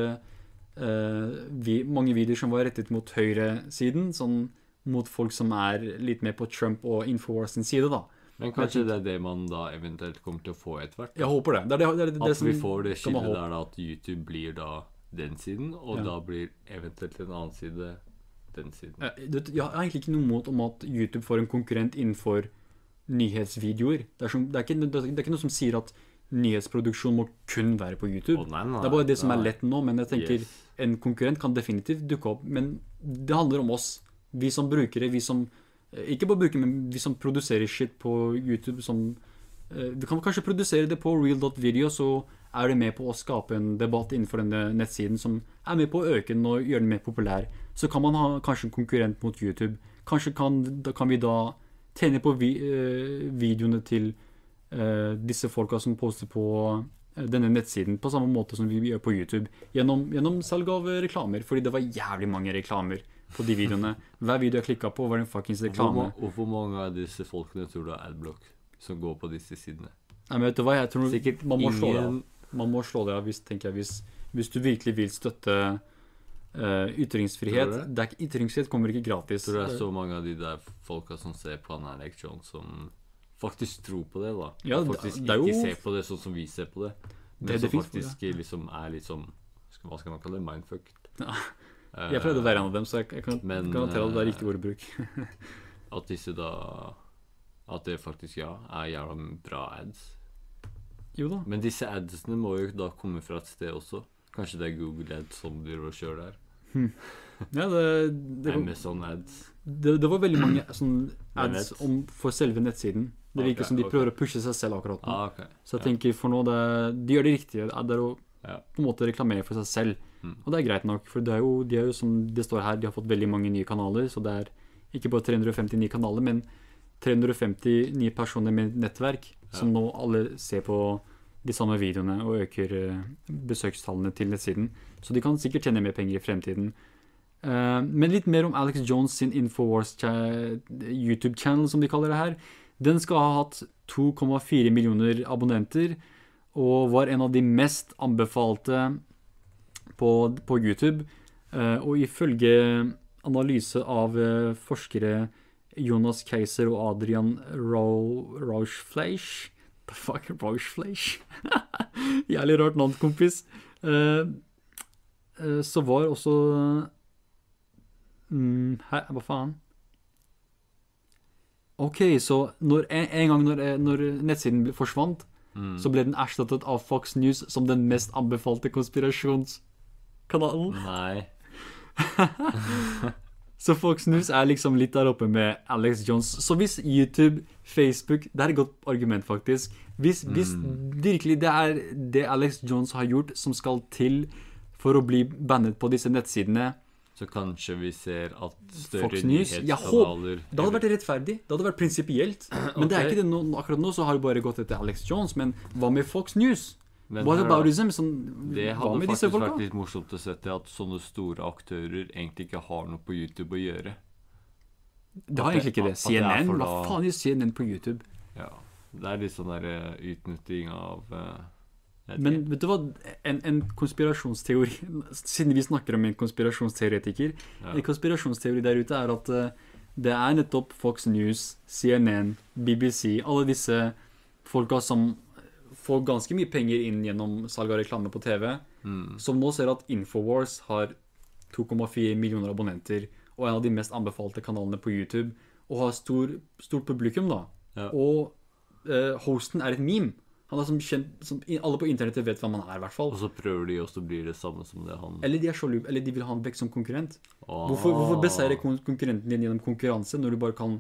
uh, vi, Mange videoer som var rettet mot høyresiden. Sånn mot folk som er litt mer på Trump og Infowars sin side, da. Men kanskje det er det man da eventuelt kommer til å få etter hvert? Jeg håper det. Det er det, det, er At vi får det skillet der da at YouTube blir da den siden, og Ja. da blir eventuelt en annen side den siden. Jeg har egentlig ikke noe mot om at YouTube får en konkurrent innenfor nyhetsvideoer. Det er, som, det, er ikke, det er ikke noe som sier at nyhetsproduksjon må kun være på YouTube. Oh, nei, nei, Det er bare det som er lett nå, men jeg tenker Yes. en konkurrent kan definitivt dukke opp. Men det handler om oss. Vi som brukere, vi som eh, Ikke bare brukere, men vi som produserer shit på YouTube som eh, Vi kan kanskje produsere det på real.video, så er det med på å skape en debatt innenfor denne nettsiden som er med på å øke den og gjøre den mer populær. Så kan man ha kanskje en konkurrent mot YouTube. Kanskje kan, kan vi da tjene på vi, øh, videoene til disse folka som poster på eh, denne nettsiden på samme måte som vi gjør på YouTube. Gjennom, gjennom salg av eh, reklamer, fordi det var jævlig mange reklamer på de videoene. Hver video jeg klikka på, var en fuckings Hvor, reklame. hvor, og hvor mange av disse folkene tror du er adblock som går på disse sidene? Nei, men vet du hva, jeg tror Sikkert man må slå det av. Man må slå det av hvis, tenker jeg, hvis, hvis du virkelig vil støtte uh, ytringsfrihet. Det? Det er, ytringsfrihet kommer ikke gratis. tror det er så mange av de der folka som ser på Anna Jones, som faktisk tror på det, da. Ja, og faktisk det ikke ser på det sånn som vi ser på det. Men Det- som faktisk faktisk liksom er litt sånn Hva skal man kalle det? Mindfucked. Ja. Eh, Jeg prøvde å være en av dem, så jeg, jeg kan Men, garantere at det er eh, riktig ordbruk. At disse da At det faktisk, ja, er jævla bra ads. Jo da. Men disse adsene må jo da komme fra et sted også. Kanskje det er Google ads som driver og kjører der. Ja, det, det, var, Amazon ads. det, det var veldig mange sånn ads om, for selve nettsiden. Det virker okay, som de ok. prøver å pushe seg selv akkurat nå. Ah, okay. Så jeg ja. tenker for nå, det, de gjør det riktige. Det er å Ja. på en måte reklamere for seg selv. Mm. Og det er greit nok, for det er jo, de er jo som det står her, de har fått veldig mange nye kanaler. Så det er ikke bare 350 nye kanaler, men 350 nye personer med nettverk som nå alle ser på de samme videoene og øker eh, besøkstallene til nettsiden. Så de kan sikkert tjene mer penger i fremtiden. Eh, men litt mer om Alex Jones sin Infowars YouTube-channel, som de kaller det her. Den skal ha hatt 2,4 millioner abonnenter, og var en av de mest anbefalte på, på YouTube. Eh, og ifølge analyse av eh, forskere Jonas Keiser og Adrian Rau- Rauschfleisch The fuck, Rauschfleisch? Jævlig rart navn, kompis. Eh, så var også mm, Hæ, hva faen? Ok, så når, en, gang når, eh, når nettsiden forsvant, Mm. så ble den erstattet av Fox News som den mest anbefalte konspirasjonskanalen. Nei. Så Fox News er liksom litt der oppe med Alex Jones. Så hvis YouTube, Facebook Det er et godt argument, faktisk. Hvis, hvis virkelig det er det Alex Jones har gjort, som skal til for å bli bannet på disse nettsidene Så kanskje vi ser at større nyhetskanaler Det hadde vært rettferdig. Det hadde vært prinsipielt. Men det er ikke det nå. Akkurat nå så har det bare gått etter Alex Jones. Men hva med Fox News? Men What hør da, about them? Sånn, Det hadde faktisk vært litt morsomt å sette at sånne store aktører egentlig ikke har noe på YouTube å gjøre. Det har egentlig ikke det. CNN? Hva faen gjør CNN på YouTube? Ja. Det er litt sånn der eh, utnytting av vet Men vet du hva? En, en konspirasjonsteori Siden vi snakker om en konspirasjonsteoretiker Ja. En konspirasjonsteori der ute er at eh, det er nettopp Fox News, CNN, BBC Alle disse folka som får ganske mye penger inn gjennom salg av reklame på TV, Mm. som nå ser at Infowars har 2,4 millioner abonnenter og er en av de mest anbefalte kanalene på YouTube, og har stor, stort publikum, da. Ja. Og eh, hosten er et meme. Han er som kjent, som, Alle på internettet vet hvem han er, i hvert fall. Og så prøver de også å bli det samme som det han Eller de er så lube, eller de vil ha han vekk som konkurrent. Ah. Hvorfor, hvorfor beseire konkurrenten din gjennom konkurranse når du bare kan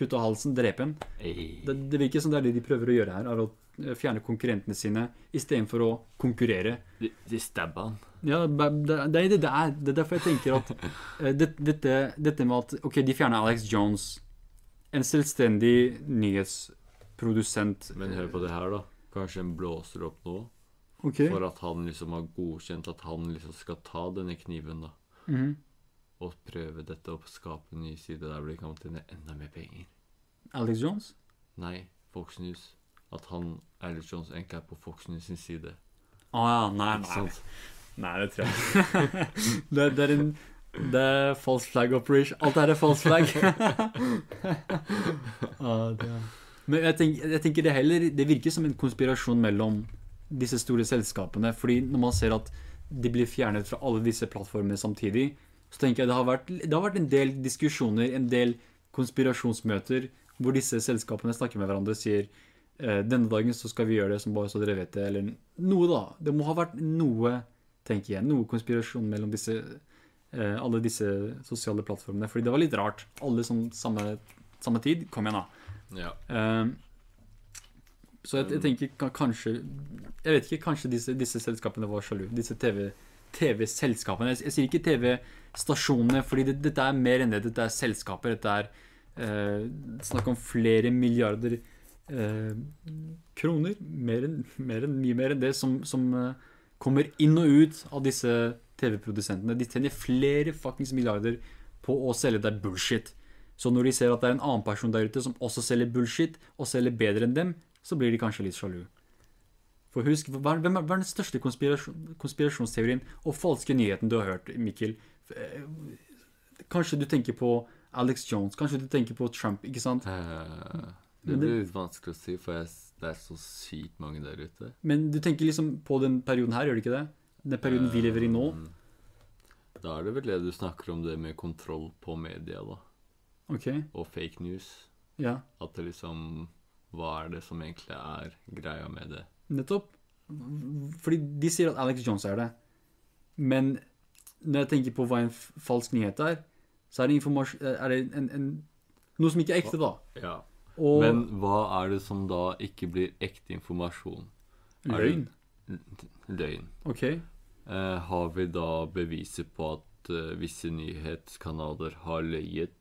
kutte av halsen, drepe en? Det, det virker som det er det de prøver å gjøre her, er å eh, fjerne konkurrentene sine istedenfor å konkurrere. De, de stabba han. Ja, det, det det er. Det er derfor jeg tenker at eh, det, dette, dette med at Ok, de fjerner Alex Jones, en selvstendig nyhetsprodusent. Men hør på det her, da. Kanskje en blåser opp nå Okay. for at han liksom har godkjent at han liksom skal ta denne kniven, da. Mhm. Og prøve dette å skape en ny side der hvor de kan tjene enda mer penger. Alex Jones? Nei, Fox News. At han, Alex Jones, egentlig er på Fox News sin side. Å ja, nei, nei. Nei, det tror jeg ikke. det, det er en Det er false flag operation. Alt det et er false flag. ah, det er. Men jeg tenker, jeg tenker det heller Det virker som en konspirasjon mellom disse store selskapene. Fordi når man ser at de blir fjernet fra alle disse plattformene samtidig, så tenker jeg det har vært, det har vært en del diskusjoner, en del konspirasjonsmøter, hvor disse selskapene snakker med hverandre og sier eh, denne dagen så skal vi gjøre det som bare så dere vet det, eller noe da. Det må ha vært noe, tenker jeg, noe konspirasjon mellom disse, eh, alle disse sosiale plattformene. Fordi det var litt rart. Alle som samme, samme tid. Kom igjen, da. Ja. Um, så jeg, jeg tenker kanskje Jeg vet ikke, kanskje disse, disse selskapene var sjalu. Disse TV TV-selskapene. Jeg, jeg sier ikke TV-stasjonene, fordi det, dette er mer enn det. Dette er selskaper. Dette er uh, snakk om flere milliarder uh, kroner. Mer enn, mer enn, mye mer enn det som, som uh, kommer inn og ut av disse TV-produsentene. De tjener flere fuckings milliarder på å selge deg bullshit. Så når de ser at det er en annen person der ute som også selger bullshit, og selger bedre enn dem, så blir de kanskje litt sjalu. For husk, hva er, hvem er, hva er den største konspirasjon, konspirasjonsteorien og falske nyheten du har hørt, Mikkel? Eh, Kanskje du tenker på Alex Jones, kanskje du tenker på Trump, ikke sant? Eh, det blir litt vanskelig å si, for det er så sykt mange der ute. Men du tenker liksom på den perioden her, gjør du ikke det? Den perioden vi lever i nå? Um, Da er det vel det du snakker om det med kontroll på media, da. Ok, Og fake news. ja, At det liksom Hva er det som egentlig er greia med det? nettopp. Fordi de sier at Alex Jones er det. Men når jeg tenker på hva en falsk nyhet er, så er det, informasjon, er det en, en, noe som ikke er ekte, da. Ja. Og Men hva er det som da ikke blir ekte informasjon? løgn. Løgn. Ok, Eh, har vi da beviser på at uh, visse nyhetskanaler har løyet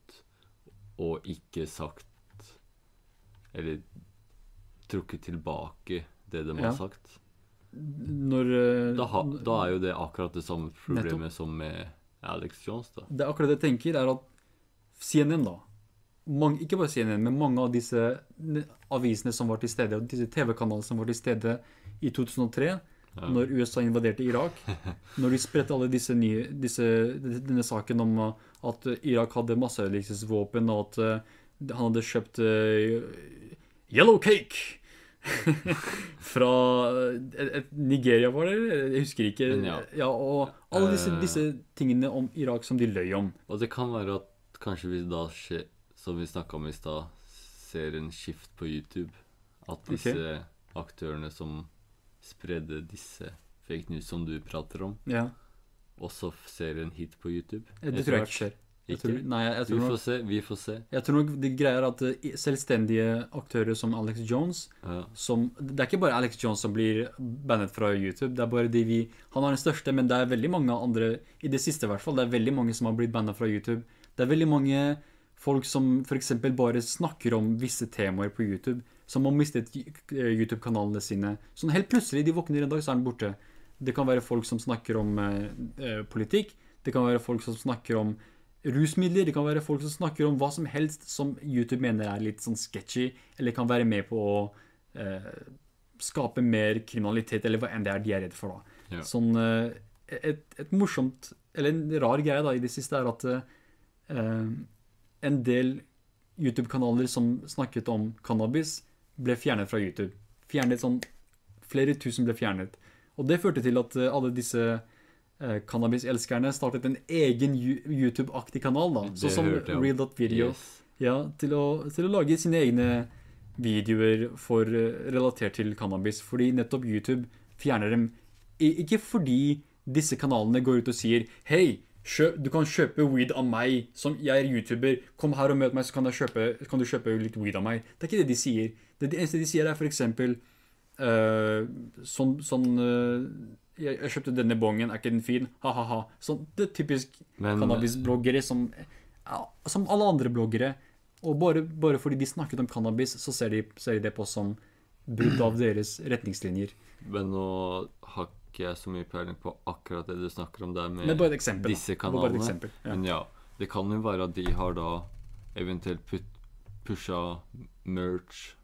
og ikke sagt Eller trukket tilbake det de Ja. har sagt? når eh, Da, ha, da er jo det akkurat det samme problemet som med Alex Jones, da. Det er akkurat det jeg tenker, er at CNN, da mange, Ikke bare CNN, men mange av disse avisene som var til stede, og disse TV-kanalene som var til stede i 2003, Ja. Når USA invaderte Irak, når de spredte alle disse nye, disse, denne saken om at Irak hadde masseødeleggelsesvåpen, og at uh, han hadde kjøpt uh, yellow cake fra uh, et, et Nigeria, var det? Jeg husker ikke. Ja. ja. og alle disse, Eh. disse tingene om Irak som de løy om. Og det kan være at kanskje vi da som vi snakka om i stad, ser en skift på YouTube. At disse aktørene som spredde disse fake news som du prater om, Ja, også ser en hit på YouTube. Det tror jeg ikke skjer. Jeg Ikke? tror, nei, jeg, jeg, Vi tror får nok, se, vi får se. jeg tror nok det greia er at eh, selvstendige aktører som Alex Jones Ja. som, Det er ikke bare Alex Jones som blir bannet fra YouTube. Det er bare de vi Han er den største, men det er veldig mange andre I det siste, i hvert fall. Det er veldig mange som har blitt bannet fra YouTube. Det er veldig mange folk som f.eks. bare snakker om visse temaer på YouTube, som har mistet YouTube-kanalene sine. Sånn helt plutselig, de våkner en dag, så er den borte. Det kan være folk som snakker om eh, eh, politikk. Det kan være folk som snakker om rusmidler. Det kan være folk som snakker om hva som helst som YouTube mener er litt sånn sketchy, eller kan være med på å eh, skape mer kriminalitet, eller hva enn det er de er redd for. da. Ja. Sånn, eh, et, et morsomt, eller en rar greie da i det siste, er at eh, en del YouTube-kanaler som snakket om cannabis, ble fjernet fra YouTube. Fjernet sånn Flere tusen ble fjernet. Og det førte til at eh, alle disse eh, cannabiselskerne startet en egen YouTube-aktig kanal, da. Sånn som. Real.video. Yes. Ja, til å, til å lage sine egne videoer for, eh, relatert til cannabis. Fordi nettopp YouTube fjerner dem. Ikke fordi disse kanalene går ut og sier Hei, du kan kjøpe weed av meg. Som jeg er YouTuber. Kom her og møt meg, så kan, kjøpe, kan du kjøpe litt weed av meg. Det er ikke det de sier. Det, eneste de sier, er for eksempel eh, sånn, sånn uh, jeg, jeg kjøpte denne bongen, er ikke den fin? Ha-ha-ha. Sånn, det er typisk cannabisbloggere som, ja, som alle andre bloggere. Og bare, bare fordi de snakket om cannabis, så ser de, ser de det på som brudd av deres retningslinjer. Men nå har ikke jeg så mye peiling på akkurat det du snakker om der med eksempel. disse kanalene. eksempel. Ja. Men ja, det kan jo være at de har da eventuelt put, pusha merch,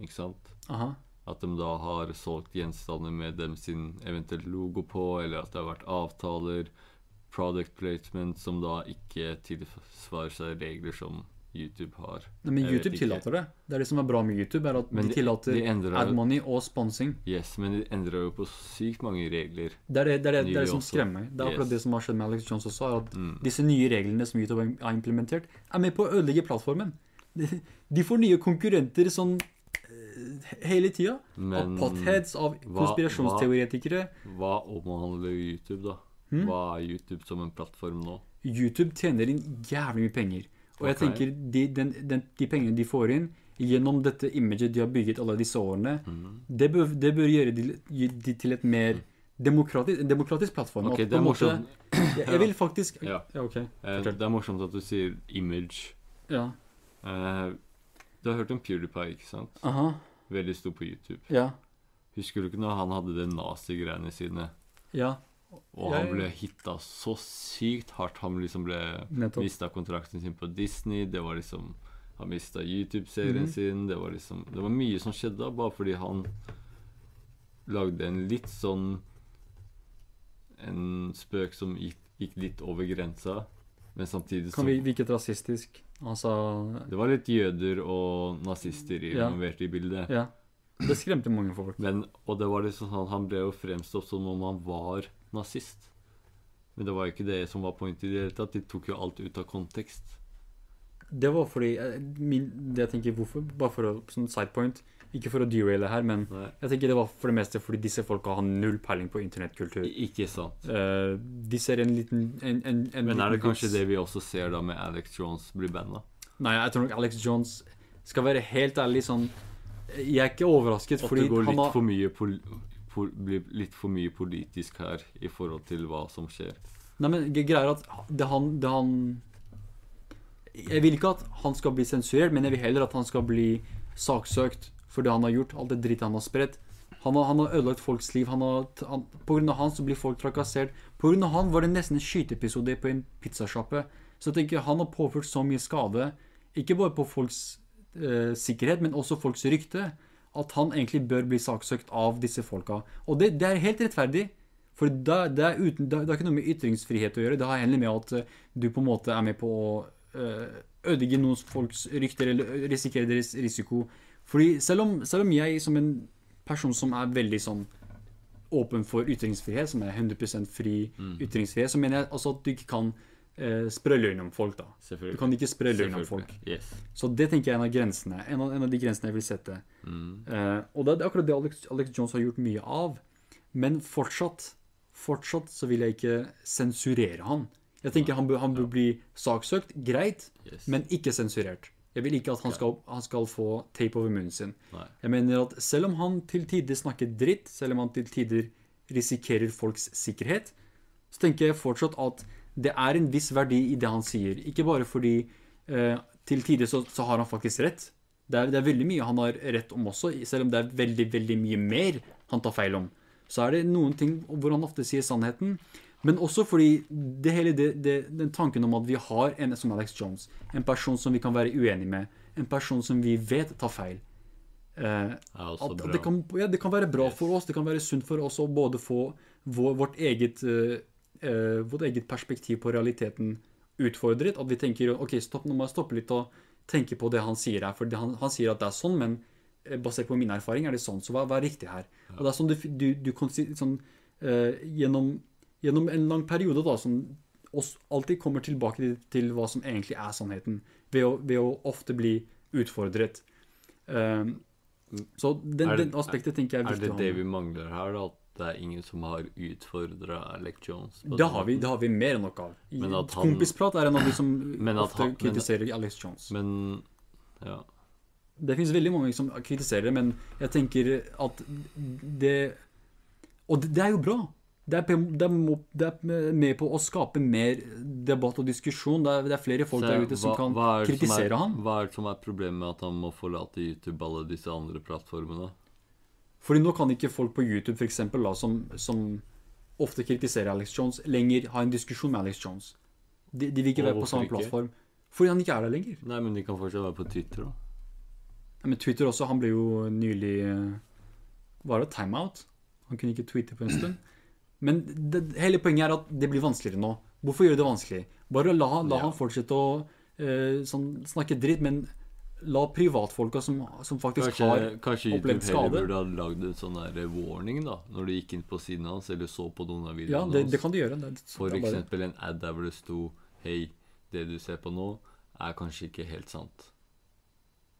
ikke sant? Aha. At de da har solgt gjenstander med dem sin eventuelt logo på, eller at det har vært avtaler, product placement, som da ikke tilsvarer seg regler som YouTube har. Nei, Men YouTube tillater det. Det er det som er bra med YouTube, er at Men de tillater de endrer- ad money og sponsing. Yes, men de endrer jo på sykt mange regler. Det er det, det, er det, det, er som skremmer meg. Det er akkurat Yes. det som har skjedd med Alex Jones også, er at Mm. disse nye reglene som YouTube har implementert, er med på å ødelegge plattformen. De, får nye konkurrenter sånn hele tida. Av potheads, av konspirasjonsteoretikere. hva omhandler YouTube, da? Hmm? Hva er YouTube som en plattform nå? YouTube tjener inn jævlig mye penger. Og jeg tenker de, den, den, de pengene de får inn gjennom dette imaget de har bygget alle disse årene, Mhm. det, bør, det bør gjøre de, de til et mer demokratisk, en demokratisk plattform. Ok, det er morsomt. måte-. Jeg, jeg vil faktisk Ja. ja okay. Eh, Det er morsomt at du sier image. Ja. Eh, du har hørt om PewDiePie, ikke sant? Aha. Veldig stor på YouTube. Ja. Husker du ikke når han hadde de nazigreiene sine? Ja. Og han ble hitta så sykt hardt. Han liksom ble mista kontrakten sin på Disney. Det var liksom Han mista YouTube-serien Mhm. sin. Det var liksom Det var mye som skjedde da, bare fordi han lagde en litt sånn En spøk som gikk, gikk litt over grensa, men samtidig Kan vi virke rasistisk? Altså Det var litt jøder og nazister involvert i bildet. Ja. Det skremte mange folk. Men, og det var liksom sånn Han ble jo fremstått som om han var nazist. Men det var jo ikke det som var pointet i det hele tatt. De tok jo alt ut av kontekst. Det var fordi eh, min, Det jeg tenker hvorfor, bare for å sånn side point Ikke for å deraile her, men Nei, jeg tenker det var for det meste fordi disse folka har null peiling på internettkultur. ikke sant. Uh, de ser en liten en, en, en Men er det kanskje det vi også ser da med Alex Jones blir banda? Nei, jeg tror nok Alex Jones skal være helt ærlig sånn Jeg er ikke overrasket, At fordi det går litt har for mye pol pol blir litt for mye politisk her i forhold til hva som skjer. Nei, men ge- greia er at det han, det han Jeg vil ikke at han skal bli sensurert, men jeg vil heller at han skal bli saksøkt for det han har gjort, alt det drittet han har spredt. Han har, han har ødelagt folks liv. Han har, han, på grunn av han så blir folk trakassert. På grunn av han var det nesten en skyteepisode på en pizzasjappe. Så jeg tenker han har påført så mye skade, ikke bare på folks eh, sikkerhet, men også folks rykte, at han egentlig bør bli saksøkt av disse folka. Og det, det er helt rettferdig. For det, det, er uten, det, har ikke noe med ytringsfrihet å gjøre. Det har heller med at eh, du på en måte er med på å eh, ødelegge noen folks rykter eller risikere deres risiko. Fordi selv om, selv om jeg som en person som er veldig sånn åpen for ytringsfrihet, som er 100% fri ytringsfrihet, så mener jeg altså at du ikke kan eh, spre løgn om folk. da. Du kan ikke spre løgn om folk. Yes. Så det tenker jeg er en av grensene. En av, en av de grensene jeg vil sette. Mm. Eh, og det er akkurat det Alex, Alex Jones har gjort mye av. Men fortsatt, fortsatt så vil jeg ikke sensurere han. Jeg tenker han bør, han bør bli saksøkt, greit, Yes. men ikke sensurert. Jeg vil ikke at han skal, han skal få tape over munnen sin. Nei. Jeg mener at selv om han til tider snakker dritt, selv om han til tider risikerer folks sikkerhet, så tenker jeg fortsatt at det er en viss verdi i det han sier. Ikke bare fordi eh, til tider så, så har han faktisk rett. Det er, det er veldig mye han har rett om også, selv om det er veldig, veldig mye mer han tar feil om. Så er det noen ting hvor han ofte sier sannheten. Men også fordi det hele det, det, den tanken om at vi har en som Alex Jones, en person som vi kan være uenig med, en person som vi vet tar feil. Eh, at, det, kan, ja, det kan være bra Yes. for oss, det kan være sunt for oss å både få vår, vårt, eget, eh, eh, vårt eget perspektiv på realiteten utfordret. At vi tenker ok, stopp, nå må jeg stoppe litt og tenke på det han sier her. For han, han sier at det er sånn, men eh, basert på min erfaring er det sånn. Så hva, hva er riktig her? Og det er sånn du, du, du sånn, eh, gjennom, gjennom en lang periode da, som oss alltid kommer tilbake til, hva som egentlig er sannheten, ved å, ved å ofte bli utfordret. Um, så den, det- den aspektet tenker jeg er Er det det vi mangler her, da? At det er ingen som har utfordra Alec Jones? Det har vi, det har vi mer enn nok av. Men han- Kompisprat er en av de som Men ofte han- men- kritiserer Alex Jones. Men ja. Det finnes veldig mange som kritiserer det, men jeg tenker at det Og det, det er jo bra. Det er, det, er, det er med på å skape mer debatt og diskusjon. Det er, det er flere folk Se, der ute som hva- kan hva er kritisere er, han. Hva er det som er problemet med at han må forlate YouTube alle disse andre plattformene? Fordi nå kan ikke folk på YouTube for eksempel, da, som, som ofte kritiserer Alex Jones, lenger ha en diskusjon med Alex Jones. De, de vil ikke være på samme ikke? plattform. Fordi han ikke er der lenger. Nei, men de kan fortsatt være på Twitter, da. Nei, men Twitter også, han ble jo nylig eh, Var det timeout? Han kunne ikke tweete på en stund. Men det, hele poenget er at det blir vanskeligere nå. Hvorfor gjøre det vanskelig? Bare la, la Ja. han fortsette å eh, sånn, snakke dritt, men la privatfolka som, som faktisk Kanskje, har kanskje YouTube heller burde ha lagd en sånn der warning, da, når du gikk inn på siden hans, eller så på noen av Ja, videoene det, hans. det kan du gjøre. Det, For det eksempel en ad der hvor det sto Hei, det du ser på nå, er kanskje ikke helt sant.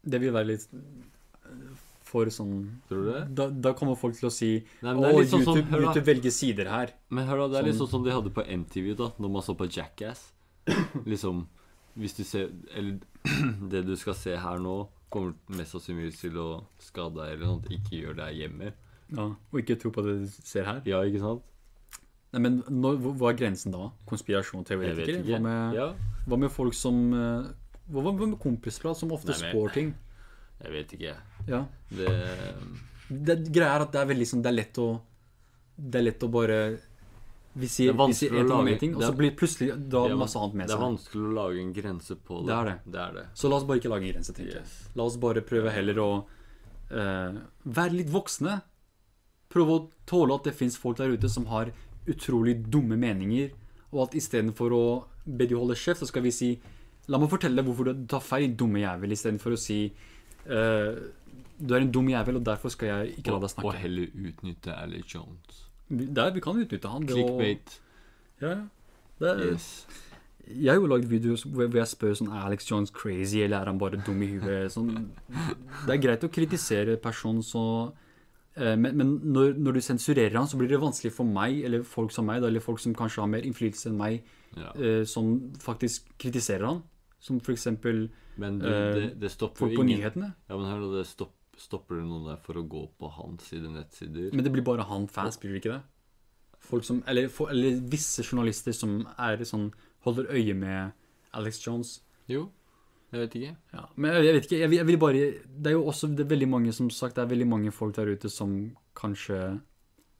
Det vil være litt eh, for sånn Tror du det? Da, da kommer folk til å si Nei, Å, sånn YouTube, som. YouTube velger sider her. Men hør da, det er litt Sånn- sånn som de hadde på MTV da, når man så på Jackass. liksom, hvis du ser Eller det du skal se her nå, kommer mest sannsynligvis til å skade deg eller noe. Ikke gjør det hjemme. Ja, og ikke tro på det du ser her. Ja, ikke sant? Nei, men når, hva er grensen da? Konspirasjonsteoretikere? Hva med, Ja, hva med folk som eh, hva med kompisprat som ofte Nei, men- spår ting? Jeg vet ikke. Ja. Det Det greia er at det er veldig sånn Det er lett å Det er lett å bare Vi sier, Det er vi sier vanskelig å en ting, lage- ting, og det så er- blir det plutselig dra Ja, masse annet med Det er vanskelig å lage en grense på det. Det er det. Det er det. Så la oss bare ikke lage en grense, tenker jeg. Yes. La oss bare prøve heller å uh, være litt voksne. Prøve å tåle at det fins folk der ute som har utrolig dumme meninger, og at istedenfor å be de holde kjeft, så skal vi si La meg fortelle deg hvorfor du tar feil, dumme jævel, istedenfor å si eh, Du er en dum jævel, og derfor skal jeg ikke la deg snakke. og heller utnytte Alex Jones. Vi- Der, vi kan utnytte han. Clickbait. Og, ja. Det Yes. Jeg har jo lagd videoer hvor jeg spør sånn Er Alex Jones crazy, eller er han bare dum i huet? Sånn, det er greit å kritisere personen, så eh, Men, men når, når du sensurerer han, så blir det vanskelig for meg, eller folk som meg, eller folk som kanskje har mer innflytelse enn meg, Ja. eh, som faktisk kritiserer han. Som for eksempel Men du, eh, det, det folk på ingen nyhetene. Ja, men her, det stopp, stopper det noen der for å gå på hans side, nettsider? Men det blir bare han fans, blir det ikke det? Folk som, eller, for, eller visse journalister som er sånn holder øye med Alex Jones. Jo, jeg vet ikke. Ja, men jeg, vet ikke, jeg, vil- jeg vil bare Det er jo også det er veldig mange som sagt, det er veldig mange folk der ute som kanskje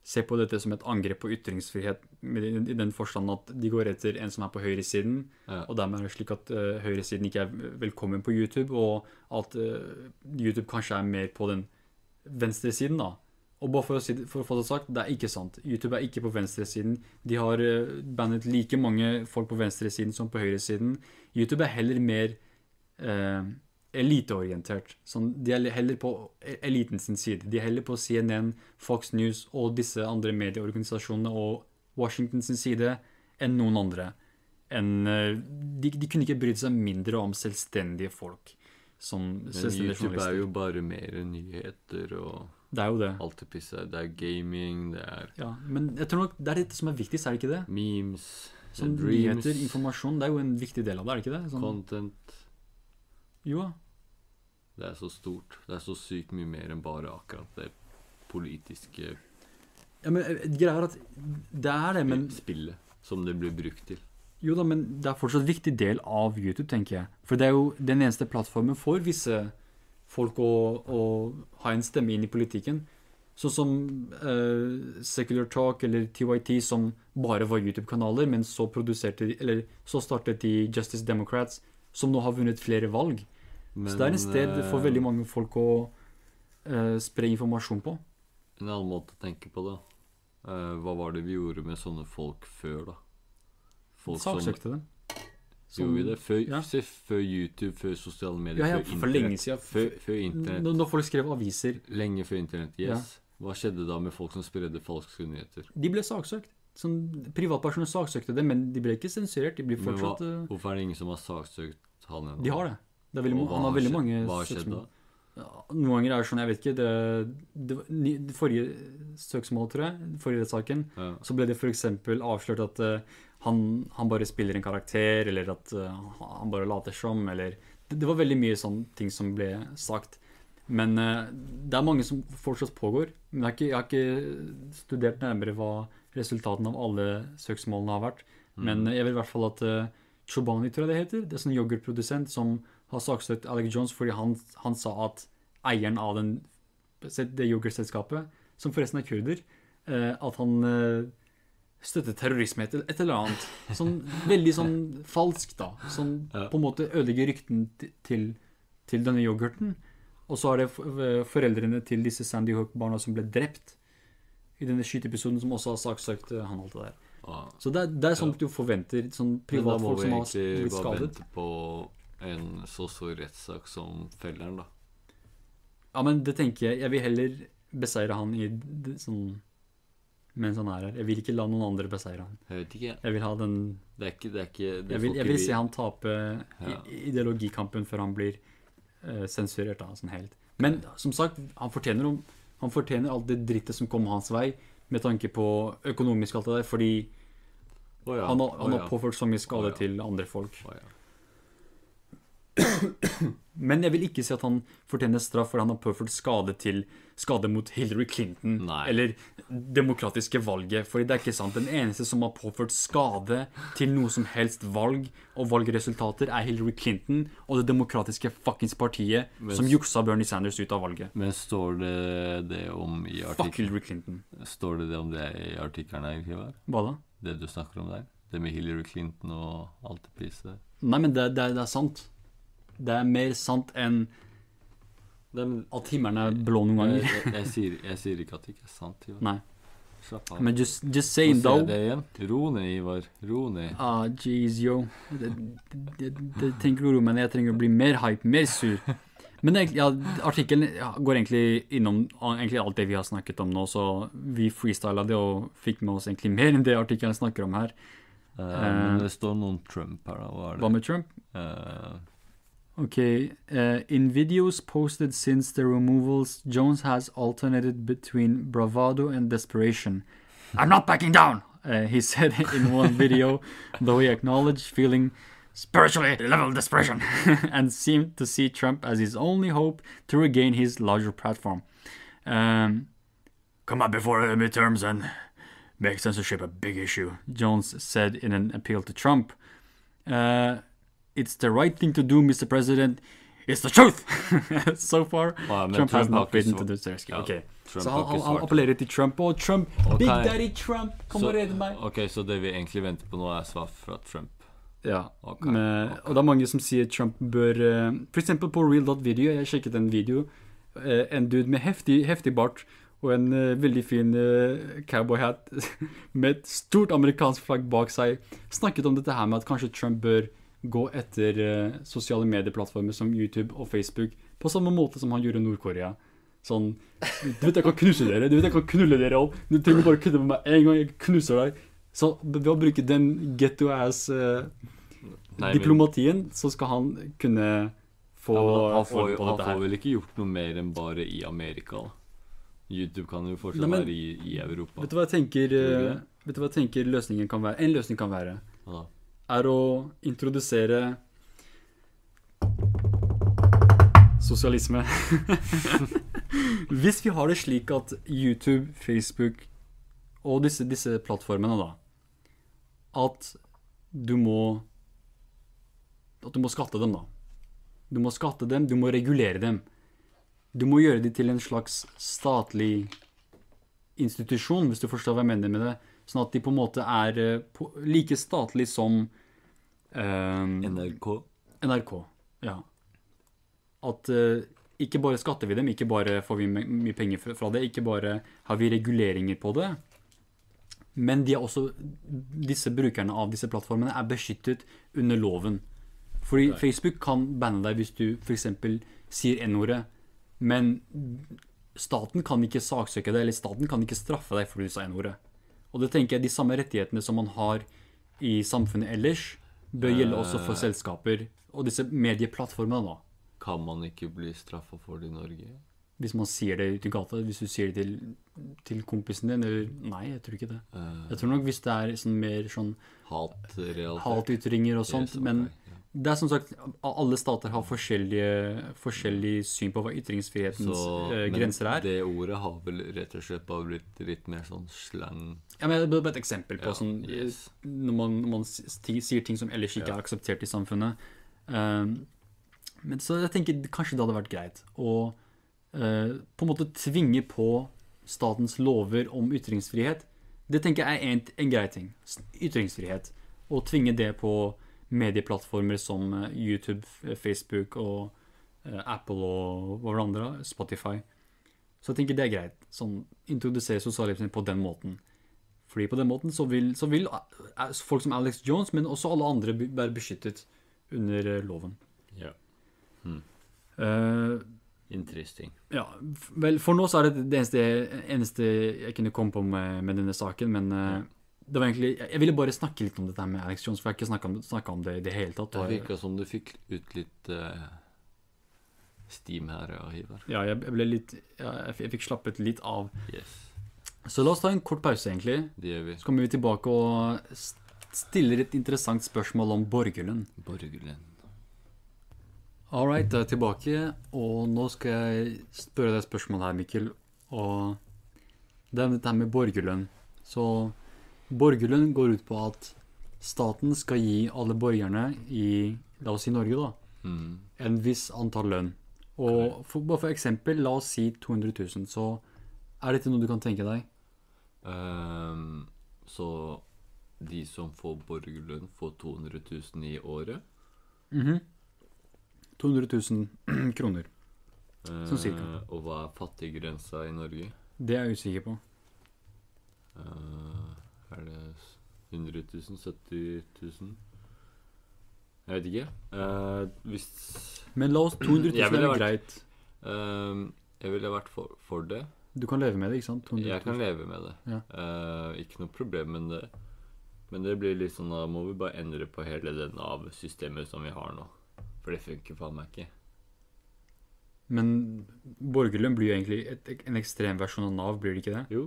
ser på dette som et angrep på ytringsfrihet, i, den forstand at de går etter en som er på høyresiden, Ja. og dermed er det slik at uh, høyresiden ikke er velkommen på YouTube, og at uh, YouTube kanskje er mer på den venstresiden, da. Og bare for å, si, for å få det sagt, det er ikke sant. YouTube er ikke på venstresiden. De har uh, bandet like mange folk på venstresiden som på høyresiden. YouTube er heller mer eh, eliteorientert. Sånn, de er heller på eliten sin side. De er heller på CNN, Fox News og disse andre medieorganisasjonene og Washington sin side enn noen andre. En, eh, de, de kunne ikke brydd seg mindre om selvstendige folk. Som Men YouTube er jo bare mer nyheter og Det er jo det. alt det pisset. Det er gaming, det er Ja, men jeg tror nok det er dette som er viktigst, er det ikke det? memes, Sånn nyheter, informasjon, det er jo en viktig del av det, er det ikke det? Sånn, Content. jo. Det er så stort. Det er så sykt mye mer enn bare akkurat det politiske ja men eh, greia er at det er det, men spillet som det blir brukt til. Jo da, men det er fortsatt en viktig del av YouTube, tenker jeg. For det er jo den eneste plattformen for visse folk å, å ha en stemme inn i politikken. Sånn som uh, Secular Talk eller TYT, som bare var YouTube-kanaler, men så produserte Eller så startet de Justice Democrats, som nå har vunnet flere valg. Så det er en sted for veldig mange folk å uh, spre informasjon på. En annen måte å tenke på det. uh, hva var det vi gjorde med sånne folk før, da? Folk som Saksøkte dem. Gjorde vi det? Før, ja. se, før YouTube, før sosiale medier, Ja, ja, før for lenge siden. Før, før internett. Når folk skrev aviser, Lenge før internett, yes. Hva skjedde da med folk som spredde falske nyheter? de ble saksøkt. Sånn, privatpersoner saksøkte det, men de ble ikke sensurert. De blir Men hva, eh, hvorfor er det ingen som har saksøkt han ennå? De har det. Veldig, han har veldig mange Hva har skjedd da? Ja, noen ganger er det sånn, jeg vet ikke Det, det, det forrige søksmålet, tror jeg, forrige rettssaken, Ja. så ble det f.eks. avslørt at uh, han, han bare spiller en karakter, eller at uh, han bare later som, eller det, det var veldig mye sånne ting som ble sagt. Men uh, det er mange som fortsatt pågår. Men jeg har ikke, jeg har ikke studert nærmere hva resultatene av alle søksmålene har vært. Men eh, jeg vil i hvert fall at Chobani, tror jeg det heter, det er sånn yoghurtprodusent som har saksøkt Alec Jones fordi han, han sa at eieren av den, det yoghurtselskapet, som forresten er kurder, eh, at han eh, støttet terrorisme et, eller annet. Sånn veldig sånn falsk, da. Som sånn, på en måte ødelegger rykten til, til denne yoghurten. Og så er det eh, foreldrene til disse Sandy Hook-barna som ble drept i denne skyteepisoden, som også har saksøkt han alt det der. Så det er, det er sånt du forventer. Sånn Men da må vi som egentlig bare vente på en så så rettssak som felleren, da. Ja, men det tenker jeg. Jeg vil heller beseire han i sånn mens han er her. Jeg vil ikke la noen andre beseire han. Jeg vet ikke. Jeg vil ha den Det er ikke Det er ikke det Jeg vil, jeg vil se han tape Ja. ideologikampen før han blir uh, sensurert, da, sånn helt. Men som sagt, han fortjener, om- han fortjener alt det drittet som kom hans vei, med tanke på økonomisk alt det der, fordi oh ja, han, har, han ja, har påført så mye skade oh ja. til andre folk. Men jeg vil ikke si at han fortjener straff fordi han har påført skade til skade mot Hillary Clinton Nei. eller demokratiske valget. For det er ikke sant. Den eneste som har påført skade til noe som helst valg og valgresultater, er Hillary Clinton og det demokratiske fuckings partiet Men- som juksa Bernie Sanders ut av valget. Men står det det om i Fuck artikkelen? Hillary Clinton. Står det det om det i artikkelen her, Ivar? Hva da? Det du snakker om der? Det med Hillary Clinton og alt det priset der? Nei, men det, det, det er sant. Det er mer sant enn at himmelen er blå noen ganger. jeg, jeg, sier, jeg sier ikke at det ikke er sant, Ivar. Nei. Slapp av. Men just, just Nå jeg though. det igjen. Ro ned, Ivar. Ro ned. Ah, jeez, yo. Det, det, det tenker uro, men jeg trenger å bli mer hype, mer sur. Men ja, artikkelen går egentlig innom ah, egentlig alt det vi har snakket om nå, så vi freestyla det og fikk med oss egentlig mer enn det artikkelen snakker om her. Uh, men det står noen Trump her, da. Hva er Hva med Trump? Eh, Okay, uh, in videos posted since the removals, Jones has alternated between bravado and desperation. I'm not backing down, uh, he said in one video, though he acknowledged feeling spiritually level desperation and seemed to see Trump as his only hope to regain his larger platform. Um, come up before the midterms and make censorship a big issue, Jones said in an appeal to Trump. Uh, it's the right thing to do, Mr. President. It's the truth! so far, Ja, Trump, Trump, has not been to the rescue. Ja, Ok, Så han, han, han appellerer til Trump. Og Trump, okay. Big Daddy Trump, kom Så- og redd meg! Ok, så det vi egentlig venter på nå, er svar fra Trump. Ja, Okay. med, og det er mange som sier Trump bør eh, For eksempel på real.video, jeg sjekket en video. eh, en dude med heftig, heftig bart og en eh, veldig fin uh, cowboyhat med et stort amerikansk flagg bak seg, snakket om dette her med at kanskje Trump bør gå etter eh, sosiale medieplattformer som YouTube og Facebook, på samme måte som han gjorde i Nord-Korea. Sånn Du vet jeg kan knuse dere, du vet jeg kan knulle dere opp. Du trenger bare kødde med meg en gang, jeg knuser deg. Så ved å bruke den getto-ass eh, Nei, diplomatien, så skal han kunne få Ja, han får, jo- på han får vel ikke gjort noe mer enn bare i Amerika. YouTube kan jo fortsatt være i, i Europa. Vet du hva jeg tenker, du eh, vet du hva jeg tenker løsningen kan være? En løsning kan være da? Er å introdusere sosialisme. Hvis vi har det slik at YouTube, Facebook og disse, disse plattformene, da At du må At du må skatte dem, da. Du må skatte dem, du må regulere dem. Du må gjøre dem til en slags statlig institusjon, hvis du forstår hva jeg mener med det. Sånn at de på en måte er eh, på, like statlig som eh, NRK? NRK. Ja. At eh, ikke bare skatter vi dem, ikke bare får vi my- mye penger fra- det, ikke bare har vi reguleringer på det, men de er også, disse brukerne av disse plattformene er beskyttet under loven. Fordi Right. Facebook kan banne deg hvis du f.eks. sier n-ordet, men staten kan ikke saksøke deg, eller staten kan ikke straffe deg fordi du sa n-ordet. Og det tenker jeg de samme rettighetene som man har i samfunnet ellers, bør gjelde også for Eh. selskaper og disse medieplattformene, da. Kan man ikke bli straffa for det i Norge? Hvis man sier det ute i gata, hvis du sier det til, til kompisen din, eller Nei, jeg tror ikke det. Eh, Jeg tror nok hvis det er sånn mer sånn hatytringer og sånt, Yes, okay. men det er som sagt Alle stater har forskjellige, forskjellig syn på hva ytringsfrihetens Så- eh, men grenser er. Det ordet har vel rett og slett bare blitt litt mer sånn slang Ja, men det er bare et eksempel på Ja, sånn yes. Når man, når man sier ting som ellers ikke Ja. er akseptert i samfunnet. Um, men så jeg tenker kanskje det hadde vært greit å uh, på en måte tvinge på statens lover om ytringsfrihet. Det tenker jeg er en, en grei ting. Ytringsfrihet. Å tvinge det på medieplattformer som eh, YouTube, Facebook og eh, Apple og var? Spotify. Så jeg tenker det er greit. Sånn, introdusere sosialhjelpen på den måten. Fordi på den måten så vil, så vil eh, folk som Alex Jones, men også alle andre, være beskyttet under eh, loven. Ja. Eh, Interesting. ja, vel, for nå så er det det eneste, eneste jeg kunne komme på med, med denne saken, men eh, det var egentlig, jeg ville bare snakke litt om dette med Alex Jones, for jeg har ikke snakket om, om det i det hele tatt. Det virka som du fikk ut litt uh, steam her, ja, Ivar. ja, jeg ble litt, ja, jeg, fikk slappet litt av. Yes, Så la oss ta en kort pause egentlig. det gjør vi. Så kommer vi tilbake og stiller et interessant spørsmål om borgerlønn. Borgerlønn. All right, da er jeg tilbake, og nå skal jeg spørre deg et spørsmål her, Mikkel. Og det er dette med borgerlønn. Så borgerlønn går ut på at staten skal gi alle borgerne i, la oss si Norge, da, Mm. en viss antall lønn. Og for, bare for eksempel, la oss si 200 000, så er dette noe du kan tenke deg? Um, så de som får borgerlønn, får 200 000 i året? Mhm. 200 000 kroner. Sånn cirka. Eh, og hva er fattiggrensa i Norge? Det er jeg usikker på. Eh, er det 100 000? 70 000? Jeg vet ikke. Eh, hvis Men la oss 200 000 Jeg er vært- greit. ehm, Jeg ville vært for, for det. Du kan leve med det, ikke sant? 200 000. Jeg kan leve med det. Ja. Eh, ikke noe problem med det. Men det blir litt sånn, da må vi bare endre på hele det Nav-systemet som vi har nå. For det funker faen meg ikke. Men borgerlønn blir jo egentlig et, en ekstrem versjon av Nav, blir det ikke det? Jo.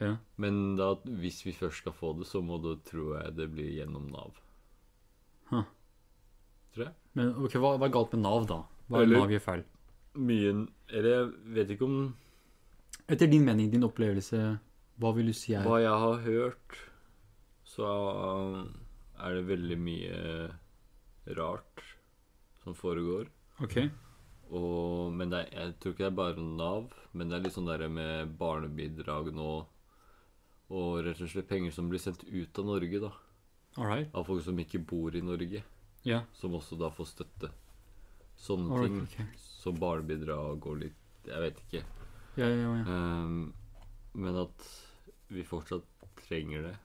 Ja. Men da, hvis vi først skal få det, så må det, tror jeg det blir gjennom Nav. Huh. Tror jeg. Men ok, hva, hva er galt med Nav, da? Hva er Nav gjør feil? Mye Eller jeg vet ikke om Etter din mening, din opplevelse, hva vil du si er Hva jeg har hørt, så er det veldig mye rart som foregår. Ok. Og, men det er, jeg tror ikke det er bare Nav, men det er litt sånn der med barnebidrag nå. Og rett og slett penger som blir sendt ut av Norge, da. Alright. Av folk som ikke bor i Norge, Yeah. som også da får støtte. Sånne Alright, ting. Okay. ok. Så barnebidrag og litt Jeg vet ikke. Ja, ja, ja. Um, men at vi fortsatt trenger det.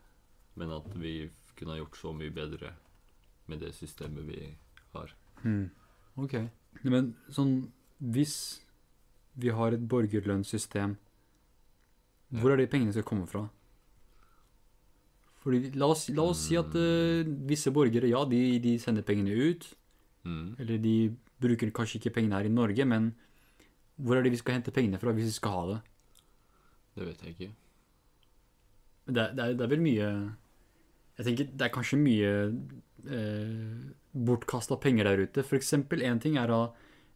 Men at vi kunne ha gjort så mye bedre med det systemet vi Hmm. Ok. Men sånn, hvis vi har et borgerlønnssystem, hvor er de pengene skal komme fra? Fordi, la oss, la oss si at uh, visse borgere, ja, de, de sender pengene ut, Mm. eller de bruker kanskje ikke pengene her i Norge, men hvor er det vi skal hente pengene fra hvis vi skal ha det? Det vet jeg ikke. Det, det, er, det er vel mye Jeg tenker det er kanskje mye eh, bortkasta penger der ute. Eksempel, én ting er da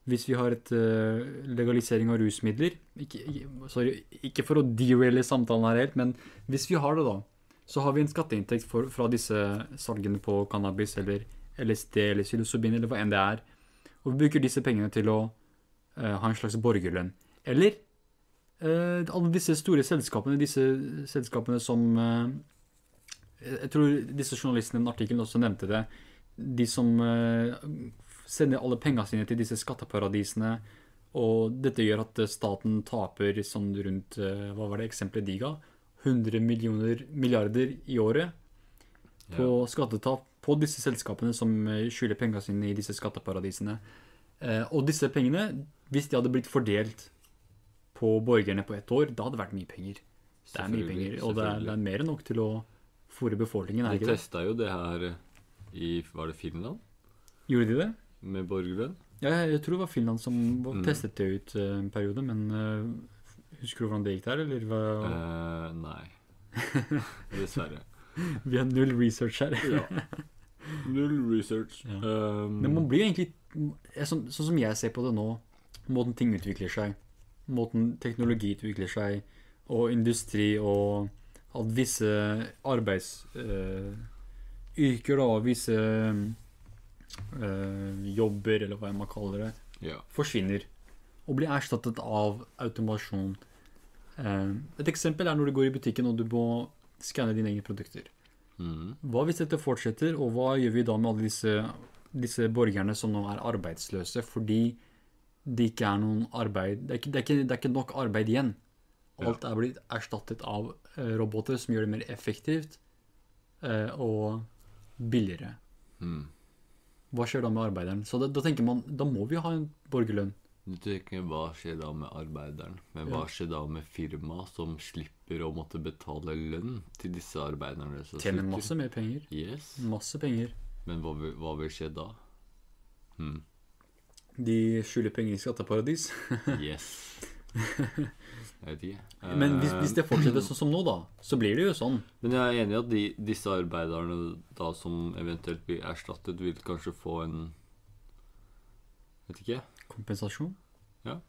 hvis vi har et eh, legalisering av rusmidler ikke- Sorry, ikke for å deraile samtalen her helt, men hvis vi har det, da, så har vi en skatteinntekt for, fra disse salgene på cannabis eller LSD eller psilocybin eller hva enn det er. Og vi bruker disse pengene til å eh, ha en slags borgerlønn. Eller eh, alle disse store selskapene, disse selskapene som eh, Jeg tror disse journalistene i den artikkelen også nevnte det. De som eh, sender alle pengene sine til disse skatteparadisene. Og dette gjør at eh, staten taper sånn rundt eh, Hva var det eksempelet de ga? 100 millioner, milliarder i året på skattetap på disse selskapene som skylder skjuler pengene sine i disse skatteparadisene. Og disse pengene, hvis de hadde blitt fordelt på borgerne på ett år, da hadde det vært mye penger. Det er mye penger, og det er, det er mer enn nok til å fôre befolkningen, De testa jo det her i Var det Finland? Gjorde de det? Med borgerlønn? Ja, jeg, jeg tror det var Finland som Mm. testet det ut eh, en periode, men uh, husker du hvordan det gikk der, eller? Hva? Uh, nei. Dessverre. Vi har null research her. Ja. Null research. Ja. Um, Men man blir jo egentlig Sånn sånn som jeg ser på det nå, måten ting utvikler seg, måten teknologi utvikler seg, og industri og at visse arbeidsyrker yrker og visse eh, jobber, eller hva man kaller det, ja. forsvinner og blir erstattet av automasjon. Eh, et eksempel er når du går i butikken og du må skanne dine egne produkter. Mm. Hva hvis dette fortsetter, og hva gjør vi da med alle disse, disse borgerne som nå er arbeidsløse fordi det ikke er noen arbeid Det er ikke, det er ikke, det er ikke nok arbeid igjen. Alt er blitt erstattet av eh, roboter som gjør det mer effektivt eh, og billigere. Mm. Hva skjer da med arbeideren? Så da, da tenker man da må vi ha en borgerlønn. Du tenker hva skjer da med arbeideren? Men hva Ja. skjer da med firma som slipper å måtte betale lønn til disse arbeiderne? Tjener masse mer penger. Yes. Masse penger. Men hva hva vil skje da? Hmm. De skjuler penger i skatteparadis. Yes. Jeg vet ikke. Men hvis, hvis det Eh, fortsetter sånn som nå, da, så blir det jo sånn. Men jeg er enig i at de, disse arbeiderne da som eventuelt blir erstattet, vil kanskje få en Vet ikke. Kompensasjon. Ja.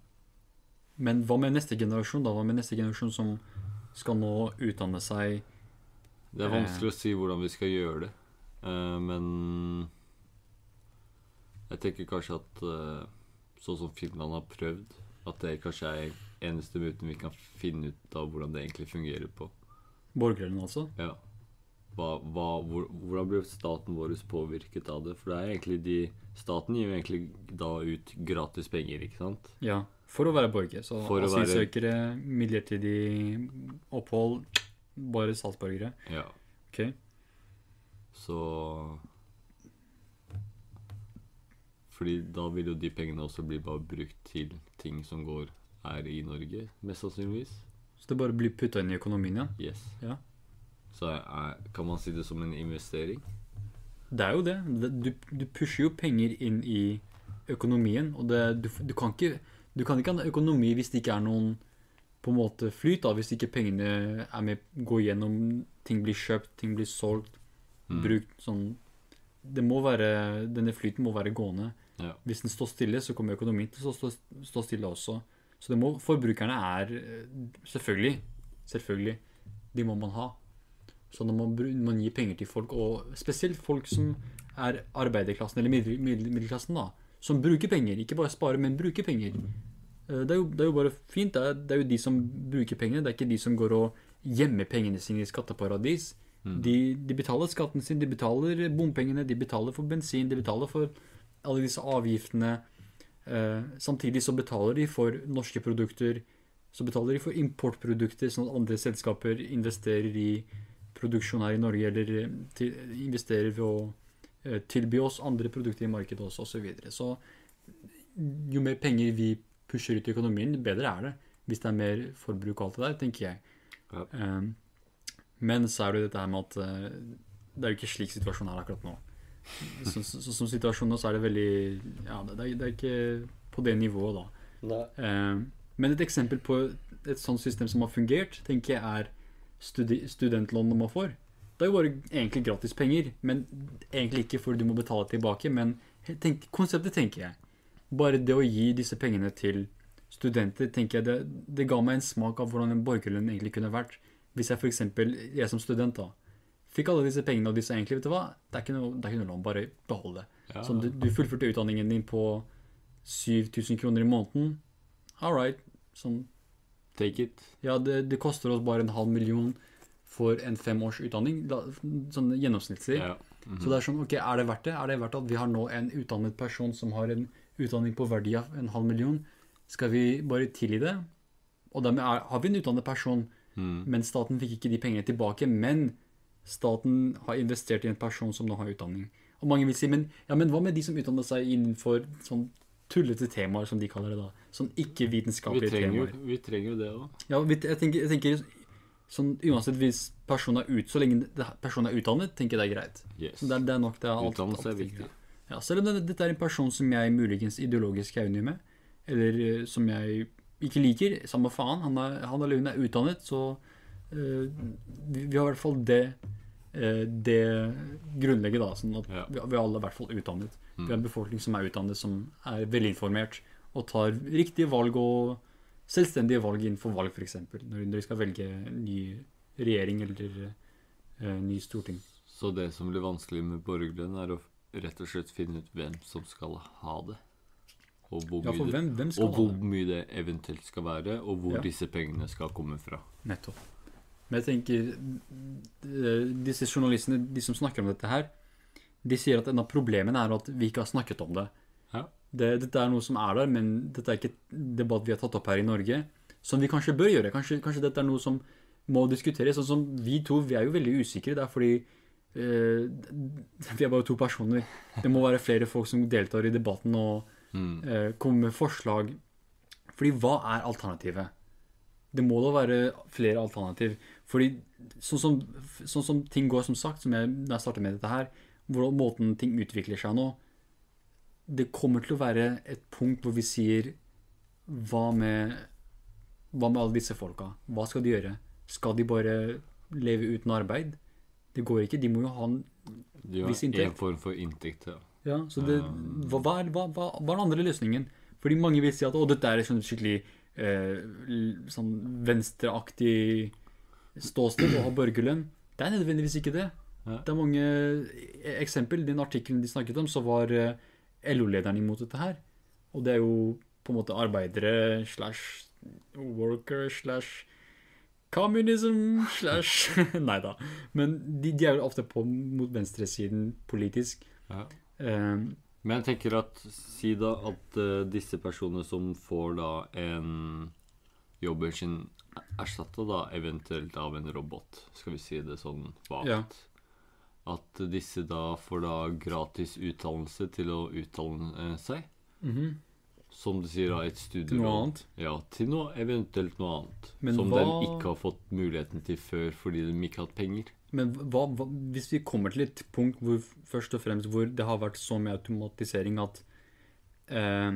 Men hva med neste generasjon, da? Hva med neste generasjon som skal nå utdanne seg Det er Eh. vanskelig å si hvordan vi skal gjøre det. uh, men jeg tenker kanskje at uh, sånn som Finland har prøvd, at det kanskje er eneste måten vi kan finne ut av hvordan det egentlig fungerer på. borgerne, altså? Ja. Hva, hva, hvor, hvordan blir staten vår påvirket av det? For det er egentlig de Staten gir jo egentlig da ut gratis penger, ikke sant? Ja. For å være borger. Så For å være- asylsøkere, midlertidig opphold, bare statsborgere. Ja. Ok. Så Fordi da vil jo de pengene også bli bare brukt til ting som går her i Norge, mest sannsynligvis. Så det bare blir putta inn i økonomien igjen? Yes. Ja. Så er, kan man si det som en investering? Det er jo det. Det- Du, du pusher jo penger inn i økonomien, og det, du, du, kan ikke, du kan ikke ha en økonomi hvis det ikke er noen på en måte flyt, da, hvis ikke pengene er med, går gjennom, ting blir kjøpt, ting blir solgt, Mm. brukt sånn det må være, Denne flyten må være gående. Ja. Hvis den står stille, så kommer økonomien til å stå, stå stille også. Så må, forbrukerne er eh, selvfølgelig, selvfølgelig, de må man ha. Så når man, man gir penger til folk, og spesielt folk som er arbeiderklassen, eller middel, middel, middelklassen, da, som bruker penger, ikke bare sparer, men bruker penger. Eh, Det er jo, det er jo bare fint. Det er, det er jo de som bruker pengene, det er ikke de som går og gjemmer pengene sine i skatteparadis. De, de betaler skatten sin, de betaler bompengene, de betaler for bensin, de betaler for alle disse avgiftene. Eh, samtidig så betaler de for norske produkter. Så betaler de for importprodukter, sånn at andre selskaper investerer i produksjon her i Norge, eller eh, til, investerer ved å eh, tilby oss andre produkter i markedet også, osv. Så, videre. så jo mer penger vi pusher ut i økonomien, bedre er det. Hvis det er mer forbruk og alt det der, tenker jeg. Ja. Um, men så er det jo dette her med at eh, det er jo ikke slik situasjonen er akkurat nå. Så, så, så, som situasjonen nå, så er det veldig Ja, det, det, er, det er ikke på det nivået, da. Um, men et eksempel på et sånt system som har fungert, tenker jeg er studi studentlånene man får. Det er jo bare egentlig gratis penger, men egentlig ikke fordi du må betale tilbake. Men tenk, konseptet tenker jeg. Bare det å gi disse pengene til studenter, tenker jeg det, det ga meg en smak av hvordan en borgerlønn egentlig kunne vært. Hvis jeg f.eks. jeg som student da, fikk alle disse pengene, og sa egentlig, vet du hva, det er ikke noe, det er ikke noe lån, bare behold det. Ja. Sånn, du, du fullførte utdanningen din på 7000 kroner i måneden. All right. Sånn, Take it. ja, det, det koster oss bare en halv million for en femårs utdanning, da, sånn gjennomsnittlig. Ja. Mhm. Så det er sånn, ok, er det verdt det? Er det verdt at vi har nå en utdannet person som har en utdanning på verdi av en halv million? Skal vi bare tilgi det? Og dermed er, har vi en utdannet person, Mm. men staten fikk ikke de pengene tilbake. Men staten har investert i en person som nå har utdanning. Og mange vil si, men, ja, men hva med de som utdanner seg innenfor sånn tullete temaer, som de kaller det da? Sånn ikke-vitenskapelige temaer. vi trenger jo det òg. Ja, jeg tenker, jeg tenker sånn, uansett hvis personen er ut, så lenge personen er utdannet, tenker jeg det er greit. Yes. Det, det er nok det er alt. Utdannelse er viktig. Ja, selv om det, dette er en person som jeg muligens ideologisk er uenig med, eller eh, som jeg ikke liker, samme faen, han, er, han eller hun er utdannet, så uh, vi, vi har i hvert fall det, det grunnlegget da, sånn at Ja. vi, alle er i hvert fall utdannet. Mm. Vi har en befolkning som er utdannet, som er velinformert, og tar riktige valg og selvstendige valg innenfor valg, f.eks. Når de skal velge ny regjering eller uh, ny storting. Så det som blir vanskelig med borgerlønn, er å rett og slett finne ut hvem som skal ha det. Og hvor, Ja, mye, det, hvem, hvem skal og hvor mye det eventuelt skal være, og hvor Ja. disse pengene skal komme fra. Nettopp. Men jeg tenker eh, Disse journalistene, de som snakker om dette her, de sier at en av problemene er at vi ikke har snakket om det. Ja. det. Dette er noe som er der, men dette er ikke et debatt vi har tatt opp her i Norge. Som vi kanskje bør gjøre. Kanskje, kanskje dette er noe som må diskuteres. Sånn som vi to, vi er jo veldig usikre. Det er fordi eh, vi er bare to personer. Det må være flere folk som deltar i debatten og Mm. eh, komme med forslag. Fordi hva er alternativet? Det må da være flere alternativ. Fordi sånn som, sånn som ting går, som sagt, som jeg, da jeg startet med dette her, hvordan måten ting utvikler seg nå, det kommer til å være et punkt hvor vi sier hva med, hva med alle disse folka? Hva skal de gjøre? Skal de bare leve uten arbeid? Det går ikke. De må jo ha en De har Viss inntekt. en form for inntekt, ja. ja, så det, hva, hva, hva, hva, er den andre løsningen? Fordi mange vil si at å, dette er et sånn skikkelig eh, sånn venstreaktig ståsted å ha borgerlønn. Det er nødvendigvis ikke det. Det er mange e- eksempel. I den artikkelen de snakket om, så var eh, LO-lederen imot dette her. Og det er jo på en måte arbeidere slash worker slash Kommunism slash Nei da. Men de, de er jo ofte på mot venstresiden politisk. ja. Um, Men jeg tenker at Si da at uh, disse personene som får da en jobben sin erstatta da eventuelt av en robot, skal vi si det sånn vagt Ja. At disse da får da gratis utdannelse til å utdanne seg. mhm. Som du sier, da, et Til noe annet. Ja, til noe eventuelt noe annet. Men som hva- de ikke har fått muligheten til før fordi de ikke har hatt penger. Men hva, hva, hvis vi kommer til et punkt hvor først og fremst hvor det har vært så mye automatisering at eh,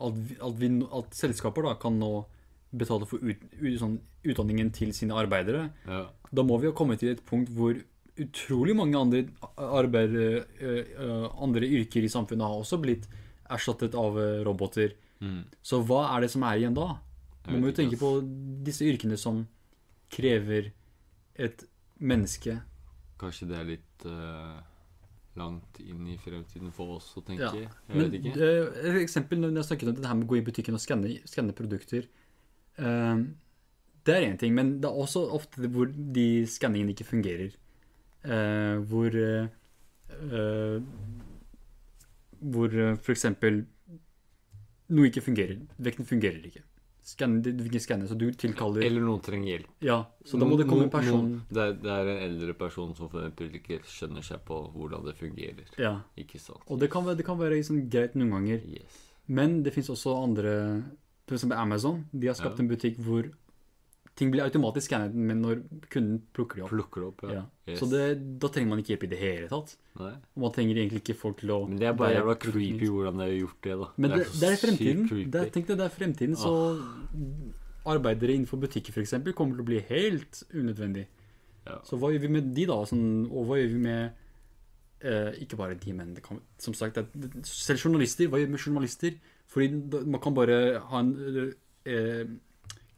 at, vi, at, vi, at selskaper da kan nå betale for ut, ut, sånn, utdanningen til sine arbeidere, Ja. da må vi ha kommet til et punkt hvor utrolig mange andre arbeid, andre yrker i samfunnet har også blitt erstattet av roboter. Mm. Så hva er det som er igjen da? Man må jo tenke på disse yrkene som krever et menneske. Kanskje det er litt uh, langt inn i fremtiden for oss å tenke. Ja, Jeg Men vet ikke. et eksempel når jeg snakket om det her med å gå i butikken og skanne, skanne produkter. Eh, det er én ting, men det er også ofte hvor de skanningene ikke fungerer. Eh, hvor uh, Hvor eksempel noe ikke fungerer. Vekten fungerer ikke. Skanne, du ikke skanne, så du tilkaller Eller noen trenger hjelp. Ja, så da må det komme en person det, er, det er en eldre person som for ikke skjønner seg på hvordan det fungerer. Ja. Ikke sant? Og det kan være, det kan være liksom greit noen ganger. Yes. Men det fins også andre Eksempel Amazon. De har skapt Ja. en butikk hvor ting blir automatisk skannet, men når kunden plukker det opp. Plukker det opp, ja. Ja. Yes. Så det, da trenger man ikke hjelp i det hele tatt. Nei. Og man trenger egentlig ikke folk til å Men det er bare jævla creepy hvordan de har gjort det, da. Men det, det er sykt fremtiden. Det er, tenk deg, det er fremtiden, så arbeidere innenfor butikker f.eks. kommer til å bli helt unødvendig. Ja. Så hva gjør vi med de, da? Sånn, og hva gjør vi med eh, Ikke bare de, men kan, som sagt selv journalister. Hva gjør vi med journalister? Fordi man kan bare ha en eh,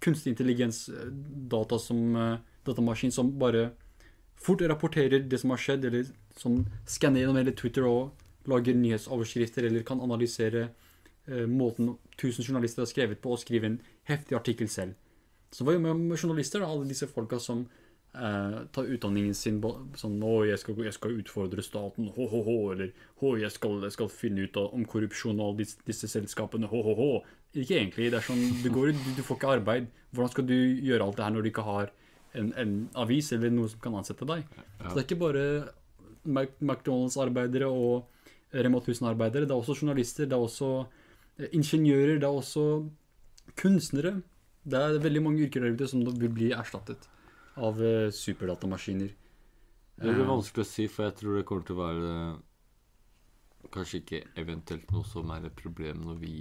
kunstig intelligens-data som eh, datamaskin som bare fort rapporterer det som har skjedd, eller som skanner gjennom hele Twitter og lager nyhetsoverskrifter, eller kan analysere eh, måten tusen journalister har skrevet på, og skrive en heftig artikkel selv. Så hva gjør man med journalister, da? Alle disse folka som eh, tar utdanningen sin sånn Å, jeg skal, jeg skal utfordre staten, hå-hå-hå, eller Å, jeg skal, jeg skal finne ut om korrupsjon og alle disse, disse selskapene, hå-hå-hå. Ikke egentlig. Det er sånn, du, går, du, du får ikke arbeid. Hvordan skal du gjøre alt det her når du ikke har en, en avis eller noe som kan ansette deg? Så det er ikke bare McDonald's-arbeidere og Rema 1000-arbeidere. Det er også journalister, det er også eh, ingeniører, det er også kunstnere. Det er veldig mange yrker der ute som vil bli erstattet av eh, superdatamaskiner. Det blir Eh, vanskelig å si, for jeg tror det kommer til å være Kanskje ikke eventuelt noe som er et problem når vi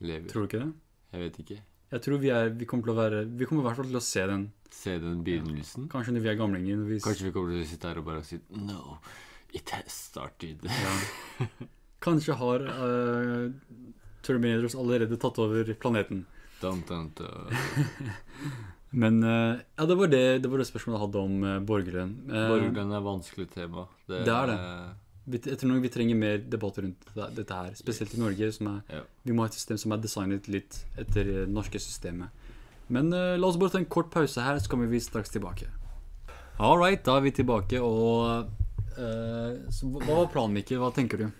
lever. Tror du ikke det? Jeg vet ikke. Jeg tror vi, er, vi kommer til å være Vi kommer i hvert fall til å se den Se den begynnelsen. kanskje når vi er gamlinger. Vi, Kanskje vi kommer til å sitte her og bare si No, it has started. ja. Kanskje har uh, Terminators allerede tatt over planeten. Dun, dun, dun. Men eh, ja, det var det, det var det spørsmålet jeg hadde om uh, borgerlønn. Eh, Borgerlønn er et vanskelig tema. Det er det. vi, jeg tror vi trenger mer debatt rundt dette her, spesielt i Norge. Som er, Ja. Vi må ha et system som er designet litt etter det norske systemet. Men uh, la oss bare ta en kort pause her, så kommer vi straks tilbake. All right, da er vi tilbake, og uh, så, Hva var planen, Mikkel? Hva tenker du?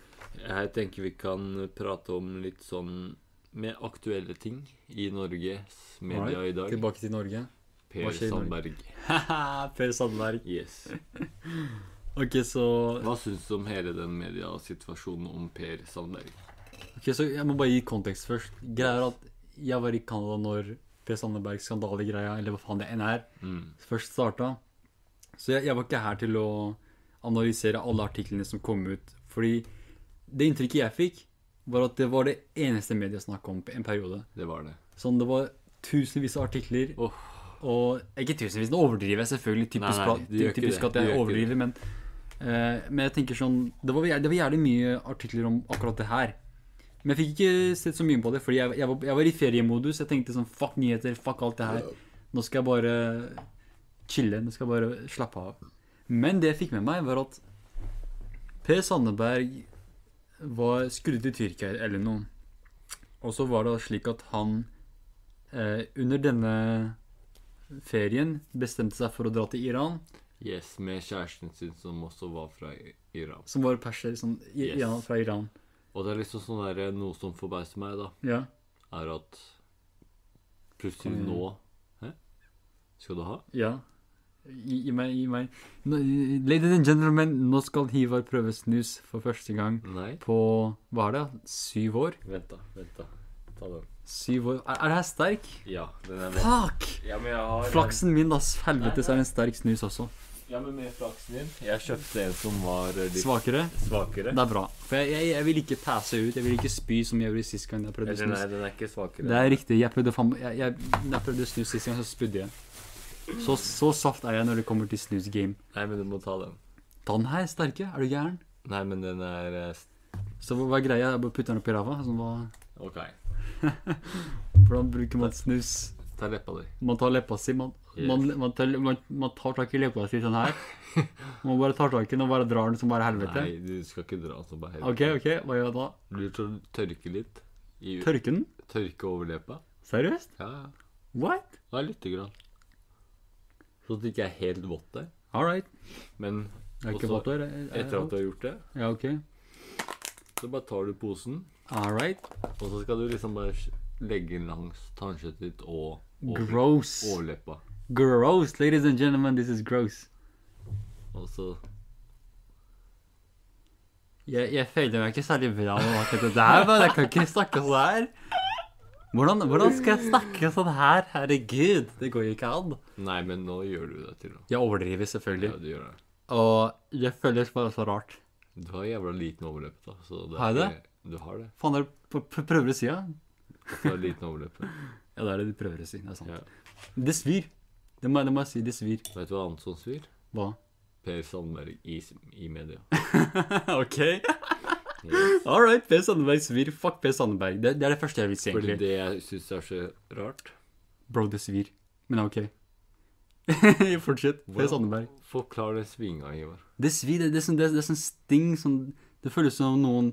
Jeg tenker vi kan prate om litt sånn mer aktuelle ting i Norges media right. i dag. Tilbake til Norge. Per? Sandberg. Per Sandberg. Yes. Ok, så, Hva syns du om hele den mediasituasjonen om Per Sandberg? ok, så jeg må bare gi kontekst først. Greia er at jeg var i Canada når Per Sandberg-skandalegreia, eller hva faen det enn er, Mm. først starta. Så jeg, jeg var ikke her til å analysere alle artiklene som kom ut. Fordi det inntrykket jeg fikk, var at det var det eneste mediet snakka om på en periode. Det var det. Sånn, det var tusenvis av artikler. Oh. Og ikke tusenvis, nå overdriver jeg selvfølgelig. Typisk, Nei, nei, typisk at jeg overdriver, men, uh, men jeg tenker sånn det var, det var jævlig mye artikler om akkurat det her. Men jeg fikk ikke sett så mye på det, fordi jeg, jeg, var, jeg var i feriemodus. Jeg tenkte sånn fuck nyheter, fuck alt det her. Nå skal jeg bare chille. Nå skal jeg bare slappe av. Men det jeg fikk med meg, var at Per Sandeberg var skrudd til Tyrkia eller noe. Og så var det slik at han eh, under denne ferien bestemte seg for å dra til Iran, Yes, med kjæresten sin, som også var fra Iran. som var perser sånn, i, Yes. Iran, fra Iran. Og det er liksom sånn der, noe som forbauser meg, da, Ja. er at plutselig nå Hæ? Skal du ha? ja. Gi, gi meg, gi meg. Nå, ladies and gentlemen, nå skal Hivar prøve snus for første gang Nei? på hva er det? Syv år? Vent, da. Vent, da. Ta den. Syv år. Er, er det her sterk? Ja, den er. Fuck! Ja, men jeg har Flaksen min, da. Helvetes er en sterk snus også. Ja, men med flaksen din. Jeg kjøpte en som var eh, litt Svakere? svakere. Det er bra. For jeg, jeg, jeg vil ikke passe ut. Jeg vil ikke spy som jeg gjorde sist gang jeg prøvde Eller nei, den er ikke svakere. Det er riktig. Jeg prøvde, faen- jeg, jeg, når jeg prøvde snus sist gang, så spydde jeg. Så, så saft er jeg når det kommer til snus-game. Nei, men du må ta den. Ta den her, sterke. Er du gæren? Nei, men den er eh, s- Så hva hva er greia? Jeg bare putter den opp i ræva? Sånn, hva- OK. Hvordan bruker man snus? Ta leppa di. Man tar leppa si. Man, Yes. man, man, tar, man, tar tak i leppa si sånn her. Man bare tar tak i den og bare drar den som bare helvete. Nei, du skal ikke dra som bare helvete. OK, ok, hva gjør jeg da? Du skal tørke litt. I, Tørke den? tørke over leppa. Seriøst? Ja, ja. What? Ja, lite grann. Så det ikke er helt vått der. All right. Men Også etter at du har gjort det, Ja, OK. så bare tar du posen, All right. og så skal du liksom bare legge langs tannkjøttet ditt og over, Gross. overleppa. Gross. Ladies and gentlemen, this is gross. Og så Jeg, jeg føler meg ikke særlig bra med akkurat det der, men jeg kan ikke snakke sånn her. Hvordan, hvordan skal jeg snakke sånn her? Herregud, det går jo ikke an. Nei, men nå gjør du det til noe. Jeg overdriver selvfølgelig. Ja, du gjør det. Og det føles bare så rart. Du har jævla liten overlepp, da. Så det Har jeg ikke- Du har det. Faen, er det p- p- prøver du å si, ja? At du har liten overleppe. Ja, det er det du prøver å si. Det er sant. Ja. Det svir. Det må, det må jeg si, det svir. Vet du hva annet som svir? Hva? Per Sandberg i, i media. ok. Yes. All right, Per Sandberg svir. Fuck Per Sandberg. Det, det er det første jeg vil si, egentlig. Fordi det jeg syns er så rart Bro, det svir. Men ok. Fortsett. Per Sandberg. Forklar det svinga, Ivar. Det svir. Det, det, er sånn, det, er- det er sånn sting sånn Det føles som noen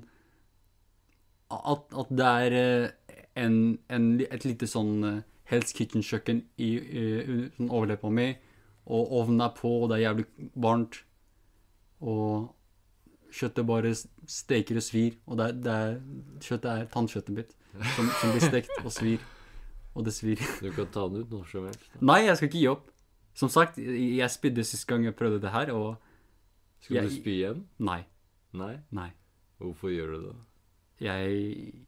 At, at det er eh, en, en, et lite sånn eh, Hell's Kitchen-kjøkken i, i under- sånn overleppa mi, og ovnen er på, og det er jævlig varmt, og kjøttet bare steker og svir, og det er, det er kjøttet er tannkjøttet mitt som, som blir stekt og svir, og det svir. Du kan ta den ut når som helst. Da. Nei, jeg skal ikke gi opp. Som sagt, jeg spydde sist gang jeg prøvde det her, og Skal Jeg- du spy igjen? nei, Nei? nei. Hvorfor gjør du det? Jeg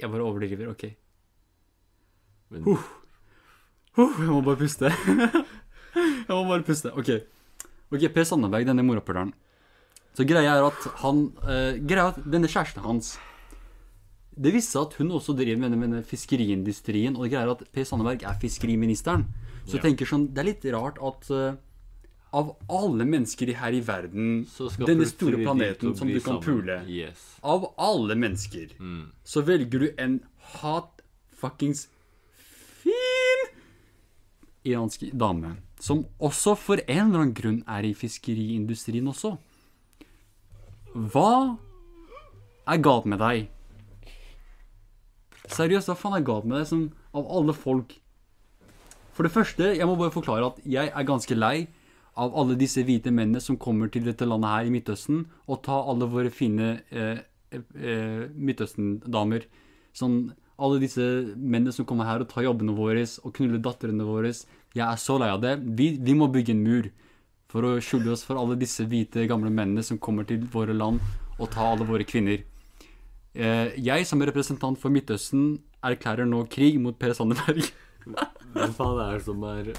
Jeg bare overdriver, OK. Men Huh. Huh, jeg må bare puste. jeg må bare puste. OK. Ok, Per Sandberg, denne morapuleren. Så greia er at han uh, Greia er at denne kjæresten hans Det viste seg at hun også driver med denne, fiskeriindustrien, og det greia er at Per Sandberg er fiskeriministeren. Så jeg tenker sånn Det er litt rart at eh, av alle mennesker her i verden, denne store planeten som du kan pule Yes. Av alle mennesker Mm. så velger du en hot fuckings fin iransk dame. Som også for en eller annen grunn er i fiskeriindustrien også. Hva er galt med deg? Seriøst, hva faen er galt med deg som av alle folk? For det første, jeg må bare forklare at jeg er ganske lei av alle disse hvite mennene som kommer til dette landet her i Midtøsten og ta alle våre fine eh, eh, Midtøsten-damer. Sånn, alle disse mennene som kommer her og tar jobbene våre og knuller datterne våre. Jeg er så lei av det. Vi, vi må bygge en mur for å skjule oss for alle disse hvite, gamle mennene som kommer til våre land og tar alle våre kvinner. Eh, jeg som representant for Midtøsten erklærer nå krig mot Per Sandeberg. Hvem faen er det som er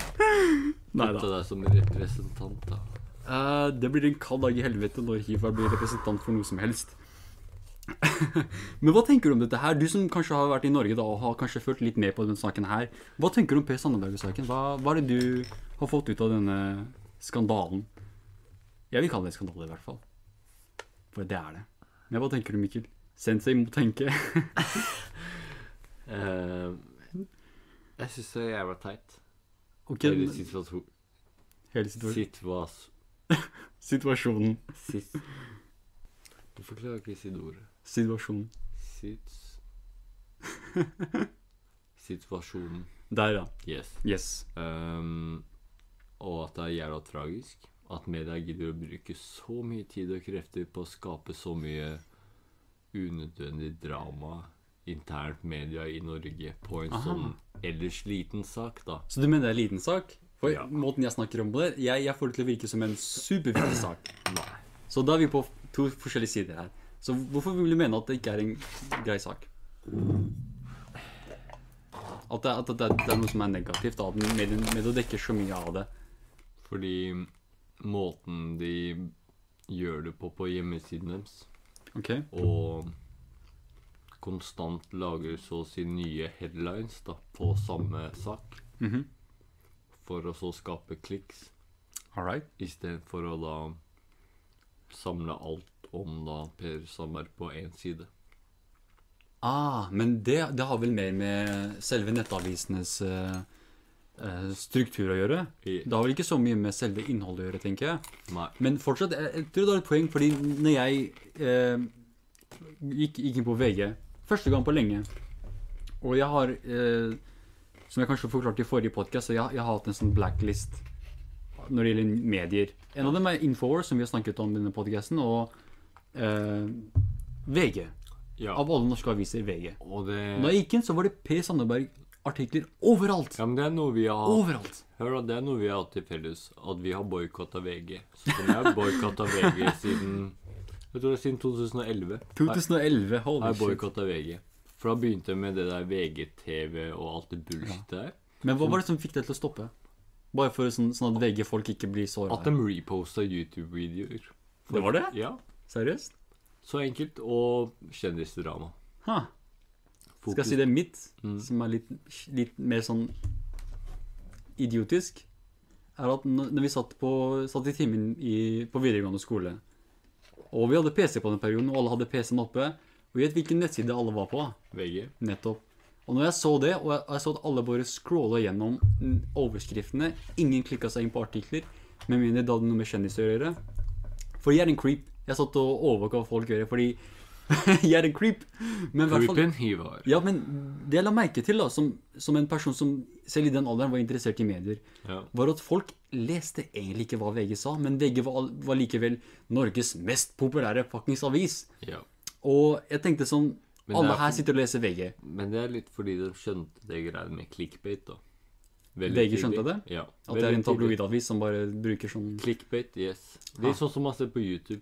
Neida. deg som representant, da? Eh, det blir en kald dag i helvete når Hivar blir representant for noe som helst. Men hva tenker du om dette her? Du som kanskje har vært i Norge da, og har kanskje følt litt med på denne saken her. Hva tenker du om Per Sandeberg-saken? Hva, hva er det du har fått ut av denne skandalen? Jeg vil kalle det en skandale, i hvert fall. For det er det. Men hva tenker du, Mikkel? Sensei må tenke. Eh, jeg syns det er jævla teit. Okay, Hele situasjonen hele situa Situas... situasjonen. Sit... Hvorfor klarer jeg ikke å si det ordet? Situasjonen. Sits... Situasjonen. Der, ja. Yes. Yes. Ehm, og at det er jævla tragisk at media gidder å bruke så mye tid og krefter på å skape så mye unødvendig drama internt media i Norge på en Aha. sånn ellers liten sak, da. Så du mener det er liten sak? For Ja. måten jeg snakker om det, jeg, jeg får det til å virke som en superviktig sak. Nei. Så da er vi på to forskjellige sider her. Så hvorfor vil du mene at det ikke er en grei sak? At det, at det, det er noe som er negativt, da, med, med å dekke så mye av det. Fordi måten de gjør det på på hjemmesiden deres, Ok? og konstant lager så å si nye headlines da, på samme sak, Mhm. for å så skape kliks. All right. Istedenfor å da samle alt om da Per Sandberg på én side. Ah, men det, det har vel mer med selve nettavisenes uh, struktur å gjøre? Yeah. Det har vel ikke så mye med selve innholdet å gjøre, tenker jeg. nei. Men fortsatt, jeg, jeg tror du har et poeng, fordi når jeg uh, gikk, gikk inn på VG første gang på lenge, og jeg har, eh, som jeg kanskje forklarte i forrige podcast, jeg, jeg har hatt en sånn blacklist når det gjelder medier. En av dem er Infowars, som vi har snakket om i denne podcasten, og eh, VG. Ja. Av alle norske aviser, VG. Og det Når jeg gikk inn, så var det P. Sandeberg-artikler overalt. Ja, men det er noe vi har Overalt. Hør da, det er noe vi har hatt til felles. At vi har boikotta VG. Så jeg har boikotta VG siden Jeg tror det er siden 2011. 2011, har holy jeg shit. boikotta VG. For da begynte jeg med det der VGTV og alt det bullshit der. Men hva var det som fikk det til å stoppe? Bare for sånn, sånn at VG-folk ikke blir såra? At de reposta YouTube-videoer. Det var det? Ja. Seriøst? Så enkelt. Og kjendisdrama. Ha. Skal jeg si det mitt, som er litt, litt mer sånn idiotisk, er at når vi satt, på, satt i timen i, på videregående skole, og vi hadde PC på den perioden, og alle hadde PC-en oppe, og gjett hvilken nettside alle var på? VG. Nettopp. Og når jeg så det, og jeg, jeg så at alle bare scrolla gjennom overskriftene, ingen klikka seg inn på artikler, med mindre det hadde noe med kjendiser å gjøre. For jeg er en creep. Jeg satt og overvåka hva folk gjør, fordi jeg er en creep. Men Creepen hvert fall Ja, men det jeg la merke til, da, som, som en person som selv i den alderen var interessert i medier, Ja. var at folk leste egentlig ikke hva VG sa, men VG var, var likevel Norges mest populære fuckings avis. ja. Og jeg tenkte sånn Men Alle er her sitter og leser VG. Men det er litt fordi de skjønte det greia med clickbait, da. Veldig VG skjønte det? Ja. At det er en tabloidavis som bare bruker sånn Clickbait, yes. Det Ah. er sånn som man ser på YouTube.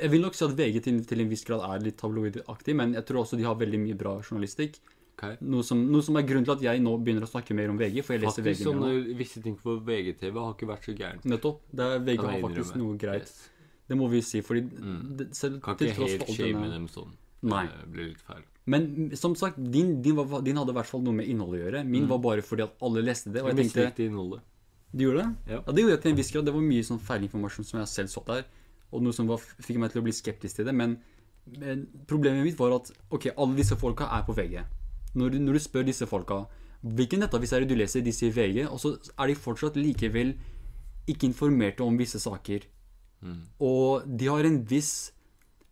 Jeg vil nok si at VG til, til en viss grad er litt tabloidaktig, men jeg tror også de har veldig mye bra journalistikk. Ok? Noe som, noe som er grunnen til at jeg nå begynner å snakke mer om VG, for jeg leser Faktisk VG sånne nå. visse ting på VGTV har ikke vært så gærent. Nettopp. Det er, VG har faktisk noe greit. Yes. Det må vi si, fordi Mm. det, selv Kan ikke helt shame dem sånn. Nei. Det blir litt feil. Men som sagt, din, din, var, din hadde i hvert fall noe med innholdet å gjøre. Min var bare fordi at alle leste det. Og Jeg jeg tenkte innholdet. Du gjorde det? Ja. det gjorde jeg til en viss grad. Det var mye sånn feilinformasjon som jeg selv så der. Og noe som var, fikk meg til å bli skeptisk til det. Men, men problemet mitt var at ok, alle disse folka er på VG. Når, du- når du spør disse folka hvilken nettavis er det du leser, de sier VG, og så er de fortsatt likevel ikke informerte om visse saker. Mm. Og de har en viss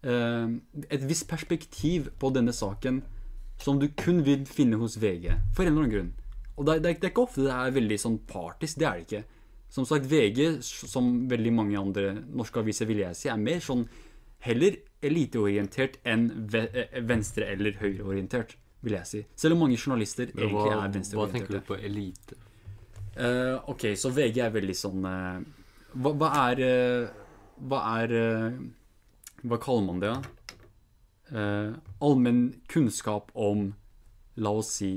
eh, et visst perspektiv på denne saken som du kun vil finne hos VG, for en eller annen grunn. Og det, det, det er ikke ofte det er veldig sånn partisk, det er det ikke. Som sagt, VG, som veldig mange andre norske aviser, vil jeg si, er mer sånn heller eliteorientert enn eh, venstre- eller høyreorientert, vil jeg si. Selv om mange journalister egentlig hva, er hva tenker du på elite? Uh, ok, så VG er veldig sånn uh, hva, hva er uh, Hva er Hva kaller man det? da? Allmenn kunnskap om, la oss si,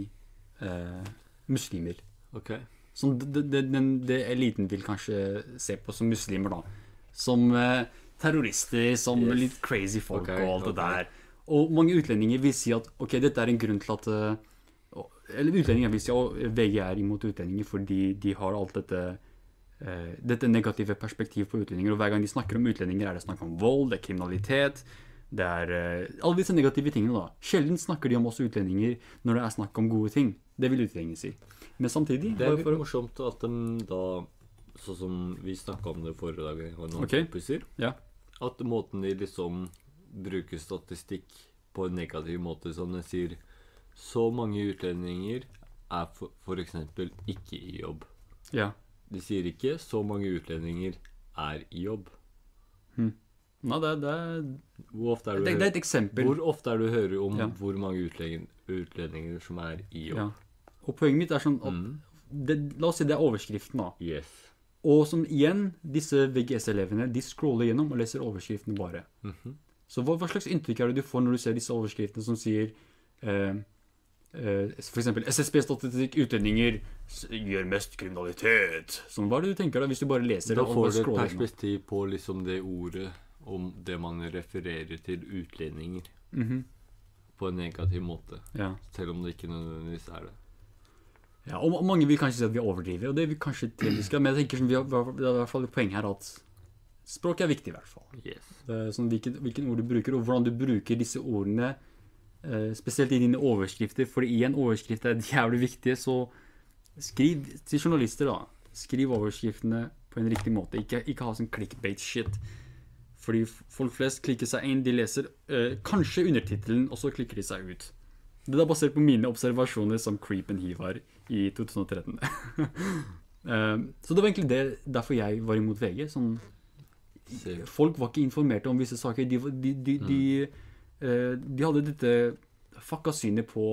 muslimer. Ok. Som det, det, den, det eliten vil kanskje se på som muslimer, da. Som terrorister, som Yes. litt crazy folk okay, og alt det der. Og mange utlendinger vil si at ok, dette er en grunn til at eh, Eller utlendinger vil si at VG er imot utlendinger fordi de har alt dette eh, dette negative perspektivet på utlendinger. Og hver gang de snakker om utlendinger, er det snakk om vold, det er kriminalitet. Det er eh, alle disse negative tingene, da. Sjelden snakker de om oss utlendinger når det er snakk om gode ting. Det vil utlendinger si. Men samtidig Det er litt for morsomt at de da Sånn som vi snakka om det forrige dag jeg noen Ok. kompiser. Ja. At måten de liksom bruker statistikk på en negativ måte, som den sier Så mange utlendinger er eksempel ikke i jobb. ja. De sier ikke 'så mange utlendinger er i jobb'. Nei, det, det, Hvor ofte er det, du, det er et eksempel. hvor ofte er du hører om Ja. hvor mange utlendinger, utlendinger som er i jobb? Ja. Og poenget mitt er sånn at Mm. det, La oss si det er overskriften, da. Yes. Og som igjen, disse VGS-elevene de scroller gjennom og leser overskriftene bare. Mhm. Så hva, hva slags inntrykk er det du får når du ser disse overskriftene som sier eh, eh, eksempel SSB-statistikk utlendinger gjør mest kriminalitet. Sånn, hva er det du tenker da, hvis du bare leser Da det Da får du et perspektiv på liksom det ordet om det man refererer til utlendinger Mhm. på en negativ måte. ja. Selv om det ikke nødvendigvis er det. ja, og mange vil kanskje si at vi overdriver, og det vil kanskje til men jeg tenker sånn, vi har, det er i hvert fall et poeng her at språk er viktig i hvert fall. Yes. Er sånn hvilken, hvilken ord du bruker, og hvordan du bruker disse ordene, eh, spesielt i dine overskrifter. For igjen, overskrifter er jævlig viktige, så skriv til journalister, da. Skriv overskriftene på en riktig måte. Ikke, ikke ha sånn clickbait-shit. Fordi folk flest klikker seg inn, de leser øh, kanskje undertittelen, og så klikker de seg ut. Det er basert på mine observasjoner som Creep and Hivar i 2013. Eh, så det var egentlig det, derfor jeg var imot VG. Sånn. Folk var ikke informerte om visse saker. De, de, de, de, eh, de hadde dette fucka synet på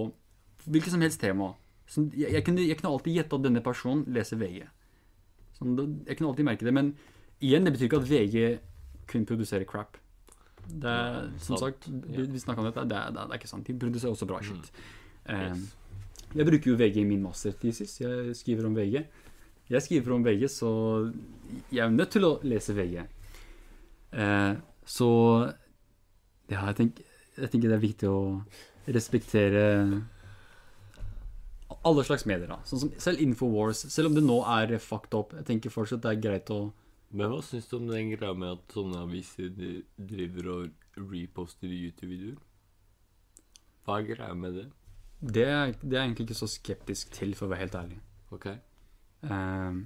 hvilket som helst tema. Sånn, jeg, jeg, kunne, jeg kunne alltid gjette at denne personen leser VG. Sånn, jeg kunne alltid merke det. Men igjen, det betyr ikke at VG kun produserer crap. Det er, som sagt, vi, vi snakka om dette, det er, det er ikke sant. De produserer også bra shit. Eh, Yes. jeg bruker jo VG i min masterthesis. Jeg skriver om VG. Jeg skriver om VG, så jeg er nødt til å lese VG. Eh, så ja, jeg tenker, jeg tenker det er viktig å respektere alle slags medier. da Sånn som Selv Infowars, selv om det nå er fucked up. Jeg tenker fortsatt det er greit å Men hva syns du om den greia med at sånne aviser driver og reposter YouTube-videoer? Hva er greia med det? det det er jeg egentlig ikke så skeptisk til, for å være helt ærlig. Ok. Ehm,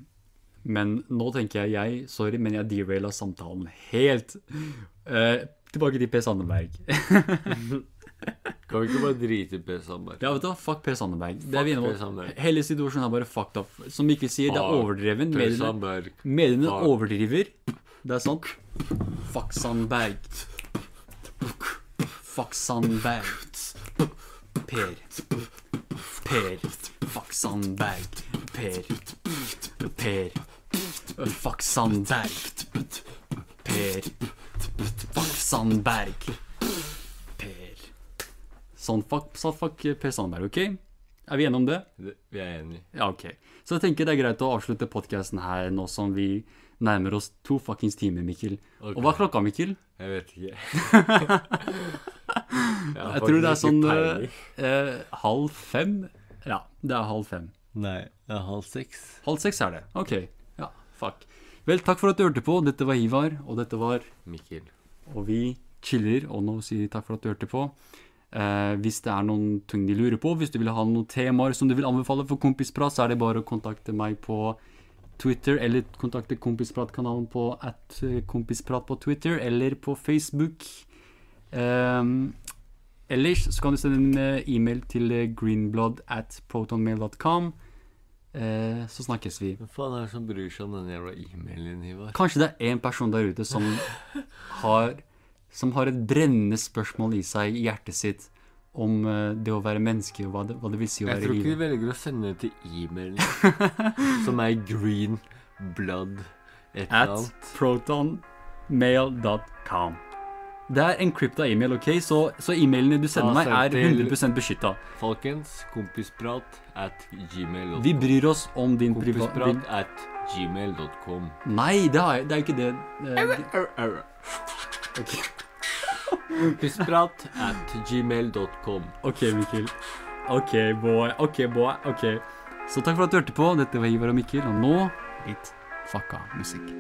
men nå tenker jeg jeg, Sorry, men jeg deraila samtalen helt. Eh, tilbake til Per Sandeberg. Kan vi ikke bare drite i Per Sandberg? ja, vet du hva? Fuck Per Sandeberg. Det er vi Per. Sandberg. Hele situasjonen er bare fucked up. Som Mikkel sier, det er overdreven. Mediene, mediene overdriver. Det er sant. Fuck Sandberg. Fuck Sandberg. Per. Per. Fuck Sandberg. Per. Per. Fuck Sandberg. Per. Fuck Sandberg. Per. Sånn, fuck, så fuck Per Sandberg, ok? Er vi enige om det? Vi er enige. Ja, ok. Så jeg tenker det er greit å avslutte podcasten her nå som vi nærmer oss to fuckings timer, Mikkel. Okay. Og hva er klokka, Mikkel? Jeg vet ikke. Jeg tror det er sånn eh, eh, halv fem. Ja, det er halv fem. Nei, det er halv seks. Halv seks er det. Ok. Fuck. Vel, takk for at du hørte på. Dette var Ivar, og dette var Mikkel. Og vi chiller, og nå sier vi takk for at du hørte på. Eh, hvis det er noen ting de lurer på, hvis du vil ha noen temaer som du vil anbefale for Kompisprat, så er det bare å kontakte meg på Twitter, eller kontakte Kompisprat-kanalen på at eh, kompisprat på Twitter, eller på Facebook. Eh, ellers så kan du sende en eh, e-mail til eh, greenblood at protonmail.com. Eh, så snakkes vi. Hva faen er det som bryr seg om den jævla e-mailen din, Ivar? Kanskje det er en person der ute som har, som har et brennende spørsmål i seg, i hjertet sitt, om eh, det å være menneske, og hva det, hva det vil si å Jeg være tror ikke de velger å sende det til e-mailen, som er green blood et eller At protonmail.com. Det er encrypta e-mail, ok? Så, så e-mailene du sender meg, er send til- 100 beskytta. Folkens, kompisprat at gmail.com. Vi bryr oss om din priva... Kompisprat din- at gmail.com. Nei, det, har jeg, det er jo ikke det. eh, ok. Kompisprat at gmail.com. Ok, Mikkel. Ok, boy. Ok, boy. Ok. Så takk for at du hørte på. Dette var Ivar og Mikkel, og nå litt fucka musikk.